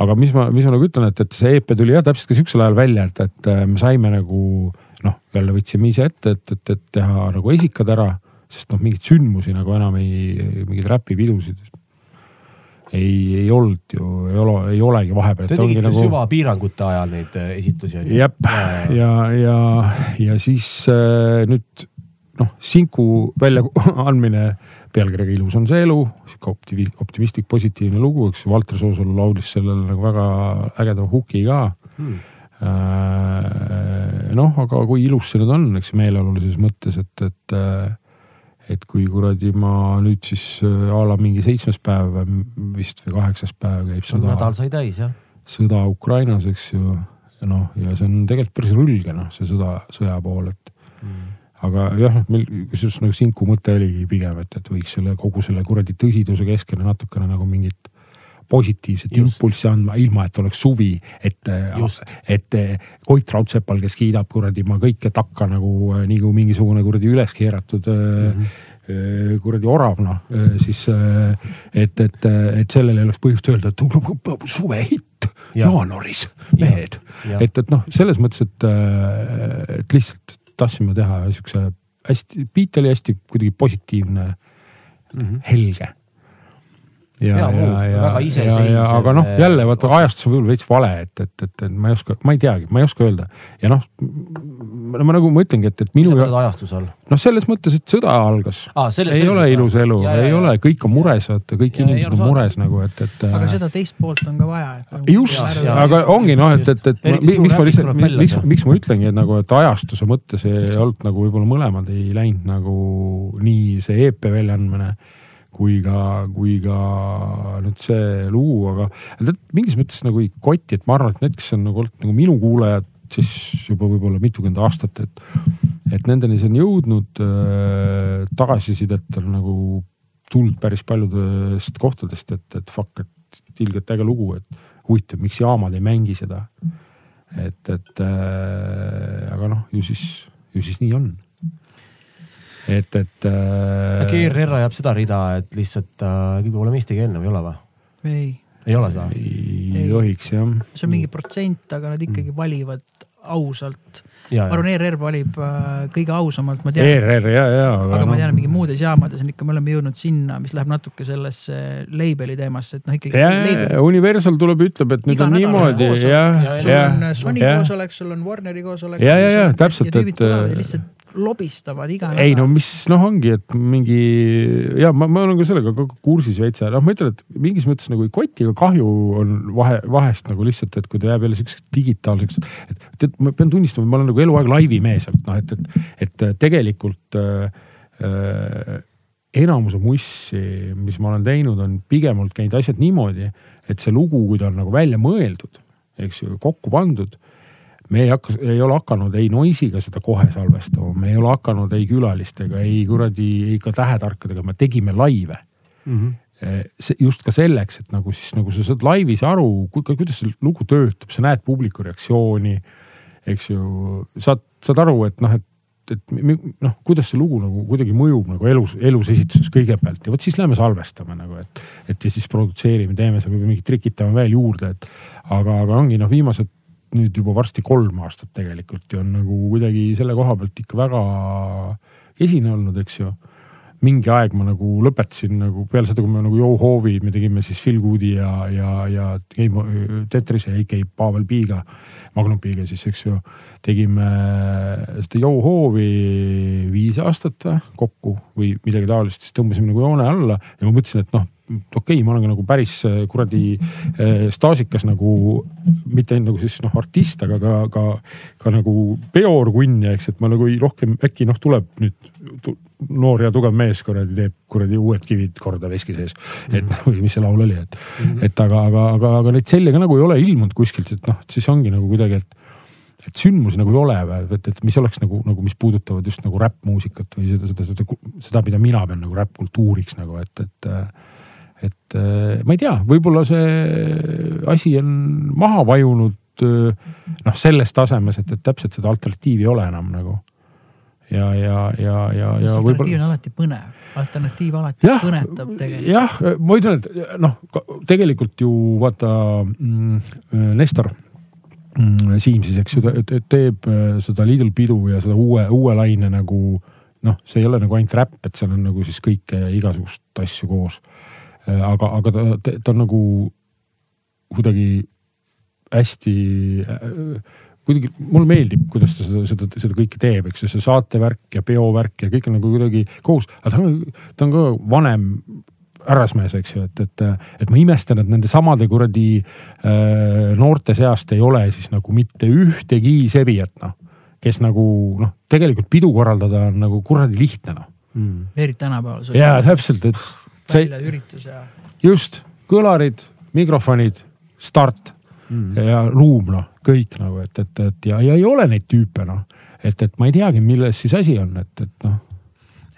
aga mis ma, mis ma nagu ütlen, et, et see EP tuli jah, täpselt ka siuksel ajal välja, et, et äh, me saime nagu noh, jälle võtsime ise ette, et, et, et teha nagu esikad ära, sest noh, mingeid sündmusi nagu enam ei, mingeid räpipidusid ei, ei olnud ju, ei ole, ei olegi vahepeal. Te tegite nagu... süvapiirangute ajal neid äh, esitusi on ju? jep, ja, ja, ja siis äh, nüüd noh, sinku väljaandmine <laughs> pealkirjaga Ilus on see elu, sihuke optivi-, optimistlik, positiivne lugu, eks ju, Valter Soosalu laulis sellele nagu väga ägeda huki ka Hmm. Äh, noh, aga kui ilus see nüüd on, eks meeleolulises mõttes, et, et, et kui kuradi ma nüüd siis äh, a la mingi seitsmes päev vist või kaheksas päev käib sõda nädal sai täis jah. sõda Ukrainas, eks ju. ja noh, ja see on tegelikult päris rõlge noh, see sõda, sõja pool, et Hmm. aga jah, meil kusjuures nagu Sinku mõte oligi pigem, et, et võiks selle kogu selle kuradi tõsiduse keskele natukene nagu mingit positiivset Just. impulssi andma, ilma et oleks suvi, et et Koit Raudsepal, kes kiidab kuradi ma kõike takka nagu äh, nii kui mingisugune kuradi üles keeratud mm. -hmm. kuradi orav noh, siis et, et, et sellel ei oleks põhjust öelda, et suvehitt Jah. jaanuaris, mehed. jah. et, et noh, selles mõttes, et, et lihtsalt tahtsime teha siukse hästi, beat oli hästi kuidagi positiivne mm. -hmm. helge. Ja, ja, ja, ja, iseseisev, ja aga noh, jälle vaata ajastuse puhul veits vale, et, et, et, et ma ei oska, ma ei teagi, ma ei oska öelda ja noh, ma nagu ma ütlengi, et, et mis minu sa mõtled ajastuse all noh, selles mõttes, et sõda algas ah,? selles, ei ole ilus elu, ei ole, kõik on mures, vaata kõik Ja, inimesed on mures nagu, et, et. aga seda teist poolt on ka vaja. just, Ja, aga just, ongi just, noh, et, just. et, et miks ma lihtsalt miks miks ma ütlengi, et nagu, et ajastuse mõttes ei olnud nagu võib-olla mõlemad ei läinud nagu nii see EP väljaandmine kui ka, kui ka nüüd see lugu, aga tead mingis mõttes nagu ei koti, et ma arvan, et need, kes on nagu olnud nagu minu kuulajad, siis juba võib-olla mitukümmend aastat, et, et nendeni see on jõudnud äh,. tagasisidet on nagu tulnud päris paljudest kohtadest, et, et fuck, et ilgelt äge lugu, et huvitav, miks jaamad ei mängi seda. et, et äh, aga noh, ju siis, ju siis nii on. et, et äh,. GRR ajab seda rida, et lihtsalt äh, kõige pole mõistagi enne või ei ole või? ei, ei ole seda? ei tohiks jah. see on mingi protsent, aga nad ikkagi valivad ausalt. ma arvan, ERR valib äh, kõige ausamalt, ma tean. ERR ja, ja, aga aga ma tean, et noh. mingi muudes jaamades on ikka, me oleme jõudnud sinna, mis läheb natuke sellesse label'i teemasse, et noh ikkagi. Universal tuleb, ütleb, et nüüd Iga on niimoodi on ja, koosolek. sul ja on, Sony ja. koosolek, sul on Warneri koosolek. Ja, ja, ja, täpselt, tüübid et, äh, lihtsalt lobistavad iga ei no mis noh, ongi, et mingi ja ma, ma olen ka sellega ka kursis veits ja noh, ma ütlen, et mingis mõttes nagu ei koti, aga kahju on vahe, vahest nagu lihtsalt, et kui ta jääb jälle siukseks digitaalseks, et tead, ma pean tunnistama, ma olen nagu eluaeg laivi mees olnud, noh et, et, et tegelikult äh, äh, enamuse mussi, mis ma olen teinud, on pigem olnud käinud asjad niimoodi, et see lugu, kui ta on nagu välja mõeldud, eks ju, kokku pandud me ei hakka, ei ole hakanud ei Noisiga seda kohe salvestama, me ei ole hakanud ei külalistega, ei kuradi, ei ka tähetarkadega, me tegime laive. see just ka selleks, et nagu siis nagu sa saad laivis aru, kuidas see lugu töötab, sa näed publiku reaktsiooni. eks ju, saad, saad aru, et noh, et, et noh, kuidas see lugu nagu kuidagi mõjub nagu elus, elus esituses kõigepealt ja vot siis lähme salvestame nagu, et, et ja siis produtseerime, teeme seal võib-olla mingit trikitame veel juurde, et aga, aga ongi noh, viimased nüüd juba varsti kolm aastat tegelikult ja on nagu kuidagi selle koha pealt ikka väga esine olnud, eks ju mingi aeg ma nagu lõpetasin nagu peale seda, kui me nagu Joe Hoovi, me tegime siis Phil Goodi ja, ja, ja Tetrise AK Pavel Piiga, Magnum Piiga siis, eks ju. tegime seda Joe Hoovi viis aastat kokku või midagi taolist, siis tõmbasime nagu joone alla ja ma mõtlesin, et noh, okei okay,, ma olen nagu päris äh, kuradi äh, staažikas nagu mitte ainult nagu siis noh, artist, aga ka, ka, ka nagu peoorkunn ja eks, et ma nagu rohkem äkki noh, tuleb nüüd noor ja tugev mees kuradi teeb kuradi uued kivid korda veski sees. et või mis see laul oli, et, et aga, aga, aga, aga neid selle ka nagu ei ole ilmunud kuskilt, et noh, siis ongi nagu kuidagi, et et sündmusi nagu ei ole või, et, et mis oleks nagu, nagu mis puudutavad just nagu räppmuusikat või seda, seda, seda, seda, mida mina pean nagu räppkultuuriks nagu, et, et et ma ei tea, võib-olla see asi on maha vajunud noh, selles tasemes, et, et täpselt seda alternatiivi ei ole enam nagu. ja, ja, ja, ja, ja alternatiiv on alati põnev, alternatiiv alati jah kõnetab, tegelikult. jah, ma ütlen, et noh, tegelikult ju vaata mm, Nestor mm, Siim siis, eks ju, teeb äh, seda Lidl pidu ja seda uue, uue laine nagu noh, see ei ole nagu ainult räpp, et seal on nagu siis kõike igasugust asju koos. aga, aga ta, ta, ta on nagu kuidagi hästi äh, kuidagi mulle meeldib, kuidas ta seda, seda, seda kõike teeb, eks ju, see saatevärk ja peovärk ja kõik on nagu kuidagi koos, aga ta on, ta on ka vanem härrasmees, eks ju, et, et, et ma imestan, et nende samade kuradi äh, noorte seast ei ole siis nagu mitte ühtegi sebijat, noh, kes nagu noh, tegelikult pidu korraldada on nagu kuradi lihtne, noh. eriti tänapäeval. ja täpselt, et see väljaüritus ja just kõlarid, mikrofonid, start ja ruum noh, kõik nagu, et, et, et ja, ja ei ole neid tüüpe noh, et, et ma ei teagi, milles siis asi on, et, et noh.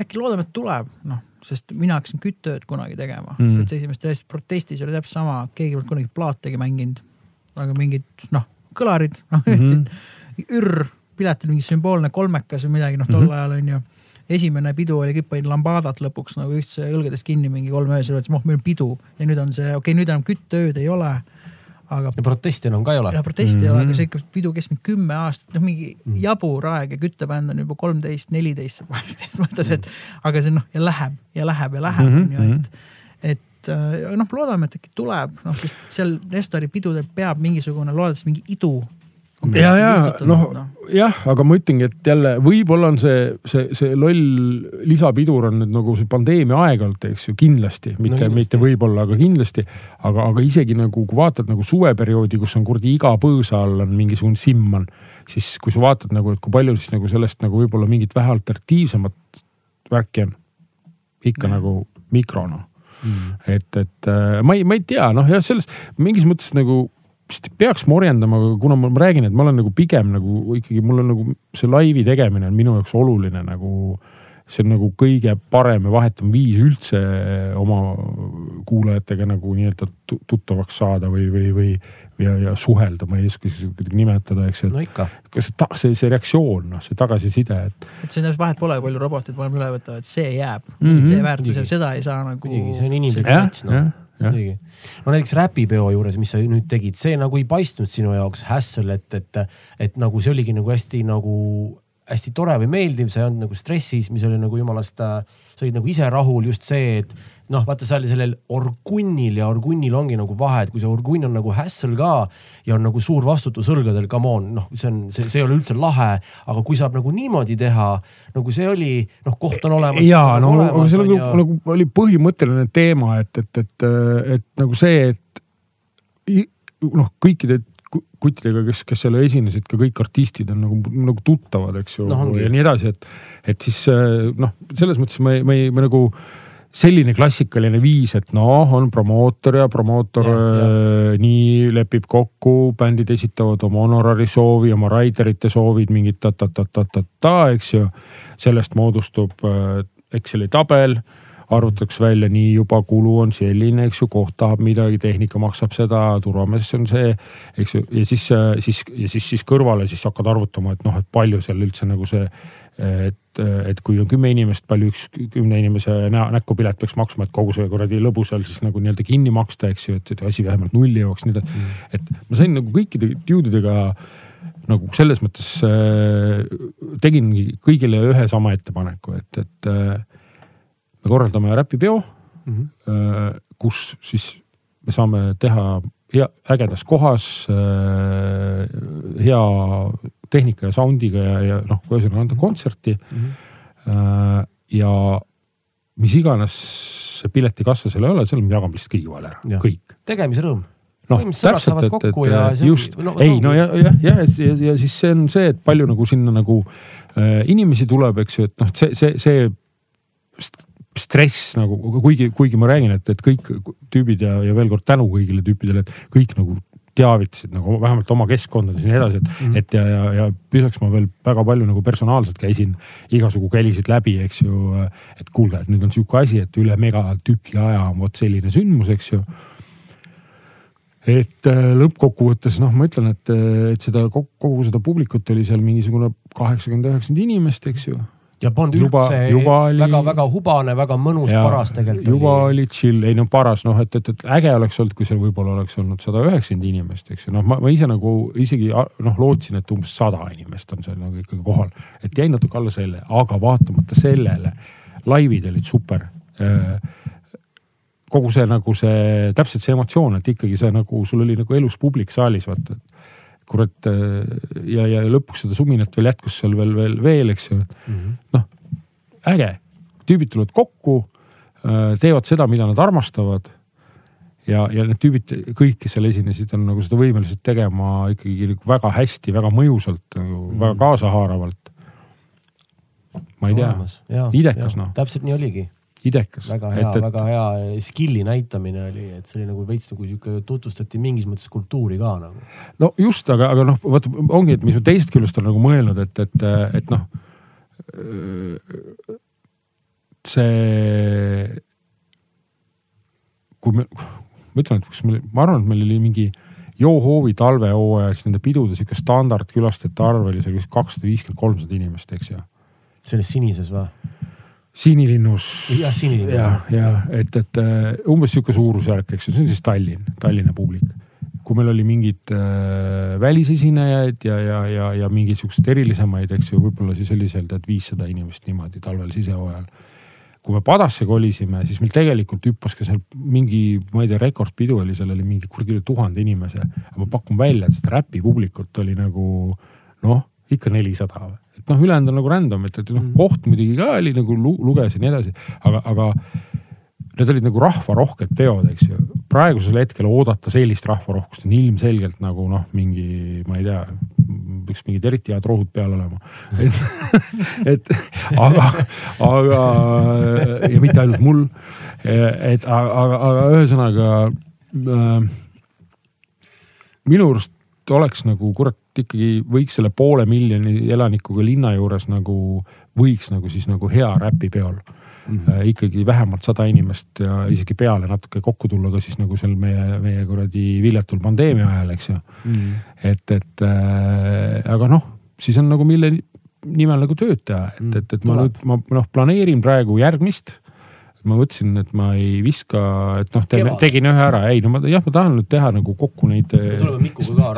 äkki loodame, et tuleb, noh, sest mina hakkasin kütteööd kunagi tegema Mm. mm.. täitsa esimest asja, protestis oli täpselt sama, keegi polnud kunagi plaategi mänginud. aga mingid noh, kõlarid, noh Mhm. ütlesid ür, piletil mingi sümboolne kolmekas või midagi, noh tol mm -hmm. ajal on ju esimene pidu oli kõik panid lambadat lõpuks nagu ühtse õlgades kinni mingi kolm öösel, ütles, oh meil on pidu ja nüüd on see, okei okay,, nüüd enam kütteööd ei ole. Aga ja protesti enam ka ei ole ja. protesti mm -hmm. ei ole, aga Mhm. see ikka pidu kestis mingi kümme aastat, noh mingi Mhm. jabur aeg ja küttebänd on juba kolmteist, neliteist, sa <laughs> mõtled, et aga see noh ja läheb ja läheb ja läheb Mhm, on ju, et, et et äh, noh, loodame, et äkki tuleb, noh, sest seal Nestori pidudel peab mingisugune loodetavasti mingi idu. ja, ja noh, jah, aga ma ütlengi, et jälle võib-olla on see, see, see loll lisapidur on nüüd nagu see pandeemia aeg-ajalt, eks ju, kindlasti, mitte no,, mitte võib-olla, aga kindlasti. aga, aga isegi nagu, kui vaatad nagu suveperioodi, kus on kuradi iga põõsa all on mingisugune simman, siis kui sa vaatad nagu, et kui palju siis nagu sellest nagu võib-olla mingit vähe alternatiivsemat värki on. ikka Jah. nagu mikro noh et, et äh, ma ei, ma ei tea, noh jah, selles mingis mõttes nagu vist peaks morjendama, aga kuna ma, ma räägin, et ma olen nagu pigem nagu ikkagi mul on nagu see laivi tegemine on minu jaoks oluline nagu. see on nagu kõige parem ja vahetum viis üldse oma kuulajatega nagu nii-öelda tu- tuttavaks saada või, või, või ja, ja suhelda, ma ei oska siis kuidagi nimetada, eks ju, no ikka, et kas see ta- see, see reaktsioon, noh, see tagasiside, et et see täpselt vahet pole, palju robotid maailma üle võtavad, see jääb mm. -hmm. see väärtus jääb, seda ei saa nagu. muidugi, see on inimlik sats, noh. muidugi. no näiteks räpipeo juures, mis sa nüüd tegid, see nagu ei paistnud sinu jaoks hassle, et, et, et nagu see oligi nagu hästi nagu hästi tore või meeldiv, sa ei olnud nagu stressis, mis oli nagu jumalast, sa olid nagu ise rahul, just see, et noh, vaata seal sellel orgunnil ja orgunnil ongi nagu vahe, et kui see orgunn on nagu hassle ka ja on nagu suur vastutus õlgadel, come on, noh, see on, see, see ei ole üldse lahe, aga kui saab nagu niimoodi teha, nagu see oli, noh, koht on olemas. ja no aga see nagu, nagu oli põhimõtteline teema, et, et, et, et nagu see, et noh, kõikide ku- kuttidega, kes, kes seal esinesid, ka kõik artistid on nagu, nagu tuttavad, eks ju ongi. ja nii edasi, et, et siis äh, noh, selles mõttes me, me, me nagu selline klassikaline viis, et noh, on promootor ja promootor Jah, äh, nii lepib kokku, bändid esitavad oma honorari soovi, oma riderite soovid, mingid ta-ta-ta-ta-ta-ta, eks ju. sellest moodustub äh, Exceli tabel, arvutatakse välja, nii juba kulu on selline, eks ju, koht tahab midagi, tehnika maksab seda, turvamees on see, eks ju, ja siis, siis ja siis, siis kõrvale siis hakkad arvutama, et noh, et palju seal üldse nagu see, et, et kui on kümme inimest, palju üks kümne inimese näo, näkku pilet peaks maksma, et kogu see kuradi lõbu seal siis nagu nii-öelda kinni maksta, eks ju, et, asi vähemalt nulli jõuaks, nii edasi mm.. et ma sain nagu kõikide duudidega nagu selles mõttes äh, tegingi kõigile ühe sama ettepaneku, et, et äh, me korraldame räpipeo Mhm. äh, kus siis me saame teha hea, ägedas kohas äh, hea tehnika ja sound'iga ja, ja noh, ühesõnaga anda kontserti äh, ja mis iganes see piletikassa seal ei ole, seal me jagame lihtsalt kõigi vahel ära Jah., kõik tegemise rõõm. noh, sõbrad saavad kokku ja just no ei no ja, jah, jah, ja, ja siis see on see, et palju nagu sinna nagu äh, inimesi tuleb, eks ju, et noh, see, see, see st- stress nagu, kuigi, kuigi ma räägin, et, et kõik tüübid ja, ja veel kord tänu kõigile tüüpidele, et kõik nagu teavitasid nagu vähemalt oma keskkondades ja nii edasi, et mm, -hmm. et ja, ja, ja lisaks ma veel väga palju nagu personaalselt käisin igasugu kälisid läbi, eks ju. et kuulge, et nüüd on sihuke asi, et üle megatüki aja on vot selline sündmus, eks ju et äh, lõppkokkuvõttes noh, ma ütlen, et, et seda kogu seda publikut oli seal mingisugune kaheksakümmend, üheksakümmend inimest, eks ju. Ja polnud Juba- üldse juba oli- väga-väga hubane, väga mõnus, paras tegelikult juba oli. chill, ei no paras noh, et, et, et äge oleks olnud, kui seal võib-olla oleks olnud sada üheksakümmend inimest, eks ju, noh, ma, ma ise nagu isegi noh, lootsin, et umbes sada inimest on seal nagu ikkagi kohal, et jäi natuke alla selle, aga vaatamata sellele laivid olid super. Kogu see nagu see täpselt see emotsioon, et ikkagi see nagu sul oli nagu elus publik saalis, vaata. Kurat ja, ja lõpuks seda suminat veel jätkus seal veel, veel, veel, eks ju. noh, äge, tüübid tulevad kokku, teevad seda, mida nad armastavad. ja, ja need tüübid kõik, kes seal esinesid, on nagu seda võimelised tegema ikkagi nagu väga hästi, väga mõjusalt nagu mm., väga kaasahaaravalt. ma ei tea, idekas, noh. täpselt nii oligi, idekas. väga hea, väga hea skill'i näitamine oli, et see oli nagu veits nagu sihuke, tutvustati mingis mõttes kultuuri ka nagu. no just, aga, aga noh, vaata ongi, et mis ma teisest küljest olen nagu mõelnud, et, et, et noh. see, kui me, ma ütlen, et kas meil, ma arvan, et meil oli mingi Joo-Hoovi talvehooajas nende pidude sihuke standardkülastajate arv oli seal kakssada viiskümmend, kolmsada inimest, eks ju. selles sinises või? Siinilinnus. jah, siniline. ja, ja et, et äh, umbes sihuke suurusjärk, eks ju, see on siis Tallinn, Tallinna publik. kui meil oli mingeid äh, välisesinejaid ja, ja, ja, ja mingeid siukseid erilisemaid, eks ju, võib-olla siis oli seal tead viissada inimest niimoodi talvel sisehooajal. kui me Padasse kolisime, siis meil tegelikult hüppas ka seal mingi, ma ei tea, rekordpidu oli, seal oli mingi kuradi üle tuhande inimese. ma pakun välja, et seda räpi publikut oli nagu noh, ikka nelisada. Et noh, ülejäänud on nagu random, et, et noh, koht muidugi ka oli nagu lu, luges ja nii edasi, aga, aga need olid nagu rahvarohked peod, eks ju. praegusel hetkel oodata sellist rahvarohkust on ilmselgelt nagu noh, mingi, ma ei tea, peaks mingid eriti head rohud peal olema. et, <laughs> et aga, aga ja mitte ainult mul. et aga, aga ühesõnaga äh, minu arust oleks nagu kurat ikkagi võiks selle poole miljoni elanikuga linna juures nagu võiks nagu siis nagu hea räpipeol mm -hmm. ikkagi vähemalt sada inimest ja isegi peale natuke kokku tulla ka siis nagu seal meie, meie kuradi viljatul pandeemia ajal, eks ju mm. -hmm. et, et äh, aga noh, siis on nagu mille nimel nagu tööd teha, et, et, et ma nüüd, ma noh, planeerin praegu järgmist ma mõtlesin, et ma ei viska, et noh, tegin ühe ära, ei no ma jah, ma tahan nüüd teha nagu kokku neid.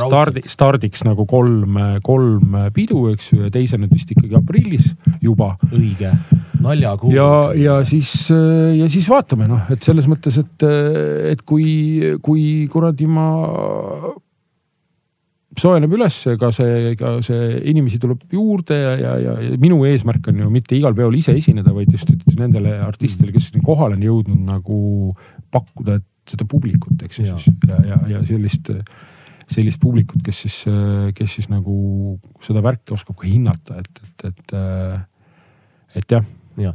stardi, stardiks nagu kolm, kolm pidu, eks ju, ja teise nüüd vist ikkagi aprillis juba. õige, naljakuu. ja, ja siis, ja siis vaatame noh, et selles mõttes, et, et kui, kui kuradi ma soojeneb üles, ka see, ka see inimesi tuleb juurde ja, ja, ja, ja minu eesmärk on ju mitte igal peol ise esineda, vaid just nendele artistidele, kes kohale on jõudnud nagu pakkuda seda publikut, eks ju siis ja, ja, ja sellist, sellist publikut, kes siis, kes siis nagu seda värki oskab ka hinnata, et, et, et, et jah ja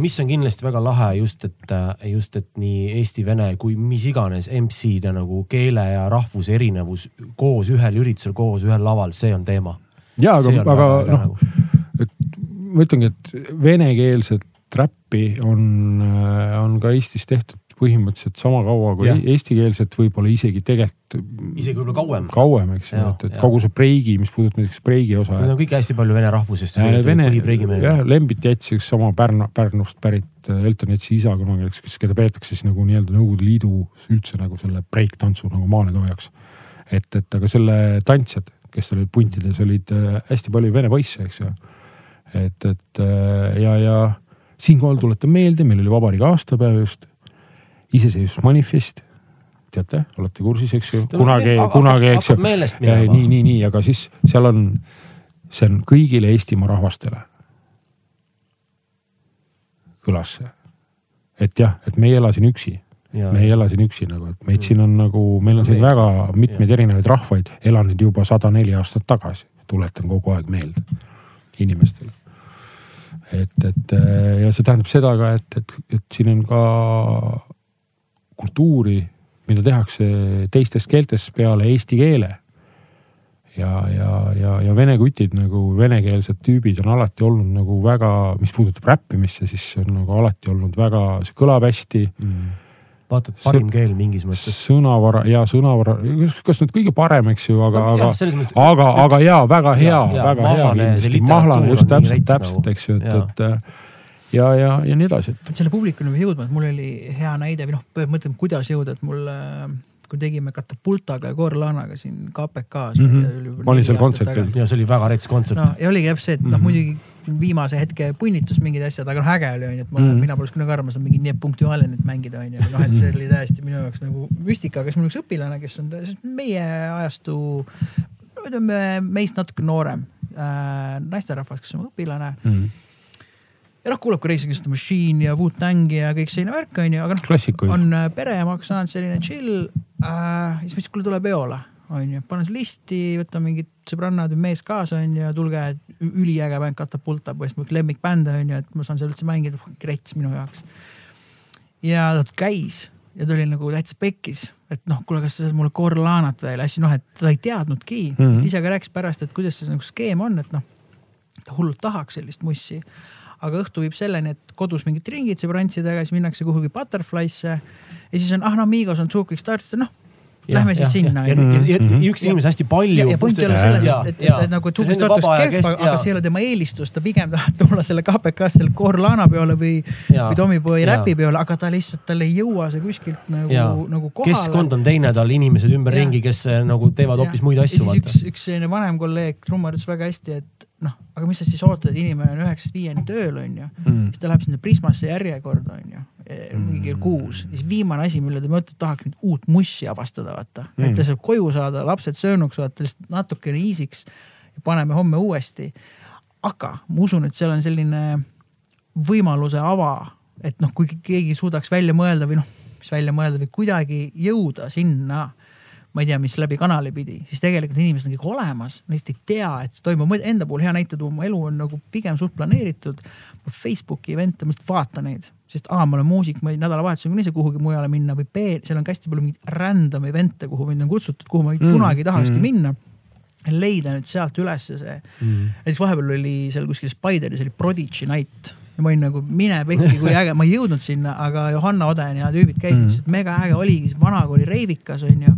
mis on kindlasti väga lahe just, et just, et nii eesti-vene kui mis iganes MC-de nagu keele ja rahvuse erinevus koos ühel üritusel, koos ühel laval, see on teema. ja, aga, aga noh nagu..., et ma ütlengi, et venekeelset räppi on, on ka Eestis tehtud põhimõtteliselt sama kaua kui ja. eestikeelset, võib-olla isegi tegelikult. isegi võib-olla kauem. kauem, eks ju, et, et ja. kogu see preigi, mis puudutab näiteks preigi osa. Need on kõik hästi palju vene rahvusest. Jah, Lembit Jets, üks sama Pärnu, Pärnust pärit äh, Elton Jetsi isa kunagi, kes, keda peetakse siis nagu nii-öelda Nõukogude Liidu üldse nagu selle breiktantsu nagu maaletoojaks. et, et aga selle tantsijad, kes olid puntides, olid äh, hästi palju vene poisse, eks ju. et, et äh, ja, ja siinkohal tuletan meelde, meil oli vabariigi aastapäev just iseseisvusmanifest, teate, olete kursis, eks ju, kunagi, kunagi, eks ju. nii, nii, nii, aga siis seal on, see on kõigile Eestimaa rahvastele. kõlas see, et jah, et me ei ela siin üksi Ja. me ei ela siin üksi nagu, et meid mm. siin on nagu, meil on siin väga mitmeid erinevaid rahvaid elanud juba sada neli aastat tagasi, tuletan kogu aeg meelde inimestele. et, et ja see tähendab seda ka, et, et, et siin on ka kultuuri, mida tehakse teistes keeltes peale eesti keele. ja, ja, ja, ja vene kutid nagu venekeelsed tüübid on alati olnud nagu väga, mis puudutab räppimisse, siis see on nagu alati olnud väga, see kõlab hästi mm vaata, et parim keel mingis mõttes. sõnavara ja sõnavara, kas nüüd kõige parem, eks ju, aga no,, aga, aga, aga ja väga hea, väga hea kindlasti. mahlane just täpselt, täpselt, nagu. eks ju, et, et ja, ja, ja nii edasi. selle publikuni peab jõudma, et mul oli hea näide või noh, mõtleme, kuidas jõuda, et mul kui tegime Katapultaga ja Gorlanaga siin KPK-s mm. -hmm. ma olin seal kontserdil ja see oli väga rets kontsert. no ja oligi täpselt see, et noh mm -hmm., muidugi viimase hetke punnitus mingid asjad, aga noh, äge oli onju, et ma mm, -hmm. mina poleks kunagi arvanud seda mingi nii punktuaalne mängida onju, noh, et see oli täiesti minu jaoks nagu müstika, kes mul üks õpilane, kes on meie ajastu, ütleme meist natuke noorem äh, naisterahvas, kes on õpilane mm. -hmm ja noh, kuulab ka Rage Against the Machine ja Wu-Tangi ja kõik selline värk onju, aga noh, on äh, pereemaks saanud selline chill äh,. siis ütlesin, kuule tule peole onju, panen see listi, võtan mingid sõbrannad või mees kaasa onju, tulge, üliäge bänd Katapulta, põhimõtteliselt mu lemmikbänd onju, et ma saan seal üldse mängida, rets minu jaoks. ja ta käis ja ta oli nagu täitsa pekkis, et noh, kuule, kas sa saad mulle Corlanat veel, hästi noh, et ta ei teadnudki mm, -hmm. ta ise ka rääkis pärast, et kuidas see nagu skeem on, et noh, ta hullult tahaks sellist mussi aga õhtu viib selleni, et kodus mingid ringid sõbrantsidega, siis minnakse kuhugi Butterfly'sse ja siis on, ah no Amigos on Zukik Start, noh Lähme siis sinna. ja, ja, ja, ja üks inimesi hästi palju. ja, point ei ole selles, et, et, et, nagu Start oleks kehv, aga, see ei ole tema eelistus, ta pigem tahab tulla selle KPK-sse selle Corlana peole või, või Tommyboy räpi peole, aga ta lihtsalt, tal ei jõua see kuskilt nagu, nagu kohale. keskkond on teine, tal inimesed ümberringi, kes nagu teevad hoopis muid asju. üks, üks selline vanem kolleeg, trummar ütles väga hästi, et noh, aga mis sa siis ootad, et inimene on üheksast viieni tööl, onju. mm.. siis ta läheb sinna Prismasse järjekorda, onju, mingi kell Mm. kuus ja siis viimane asi, mille ta mõtleb, tahaks nüüd uut mussi avastada, vaata mm.. Et ta saab koju saada, lapsed söönuks, vaata lihtsalt natukene easy'ks ja paneme homme uuesti. aga ma usun, et seal on selline võimaluse ava, et noh, kui keegi suudaks välja mõelda või noh, mis välja mõelda või kuidagi jõuda sinna ma ei tea, mis läbi kanali pidi, siis tegelikult inimesed on kõik olemas, nad lihtsalt ei tea, et see toimub. Enda puhul hea näite tuua, mu elu on nagu pigem suht planeeritud. Facebooki event'e, ma lihtsalt vaatan neid, sest A, ma olen muusik, ma nädalavahetusel võin ise kuhugi mujale minna või B, seal on hästi palju mingeid random event'e, kuhu mind on kutsutud, kuhu ma mm. Mm, kunagi ei tahakski mm. mm. minna. leida nüüd sealt ülesse see, näiteks vahepeal oli seal kuskil Spideris oli Prodigy night ja ma olin nagu mine pekki, kui äge, ma ei jõudnud sinna, aga Johanna Oden ja tüübid käisid Mm. mm., ütlesid, mega äge oligi, vanakooli reivikas onju.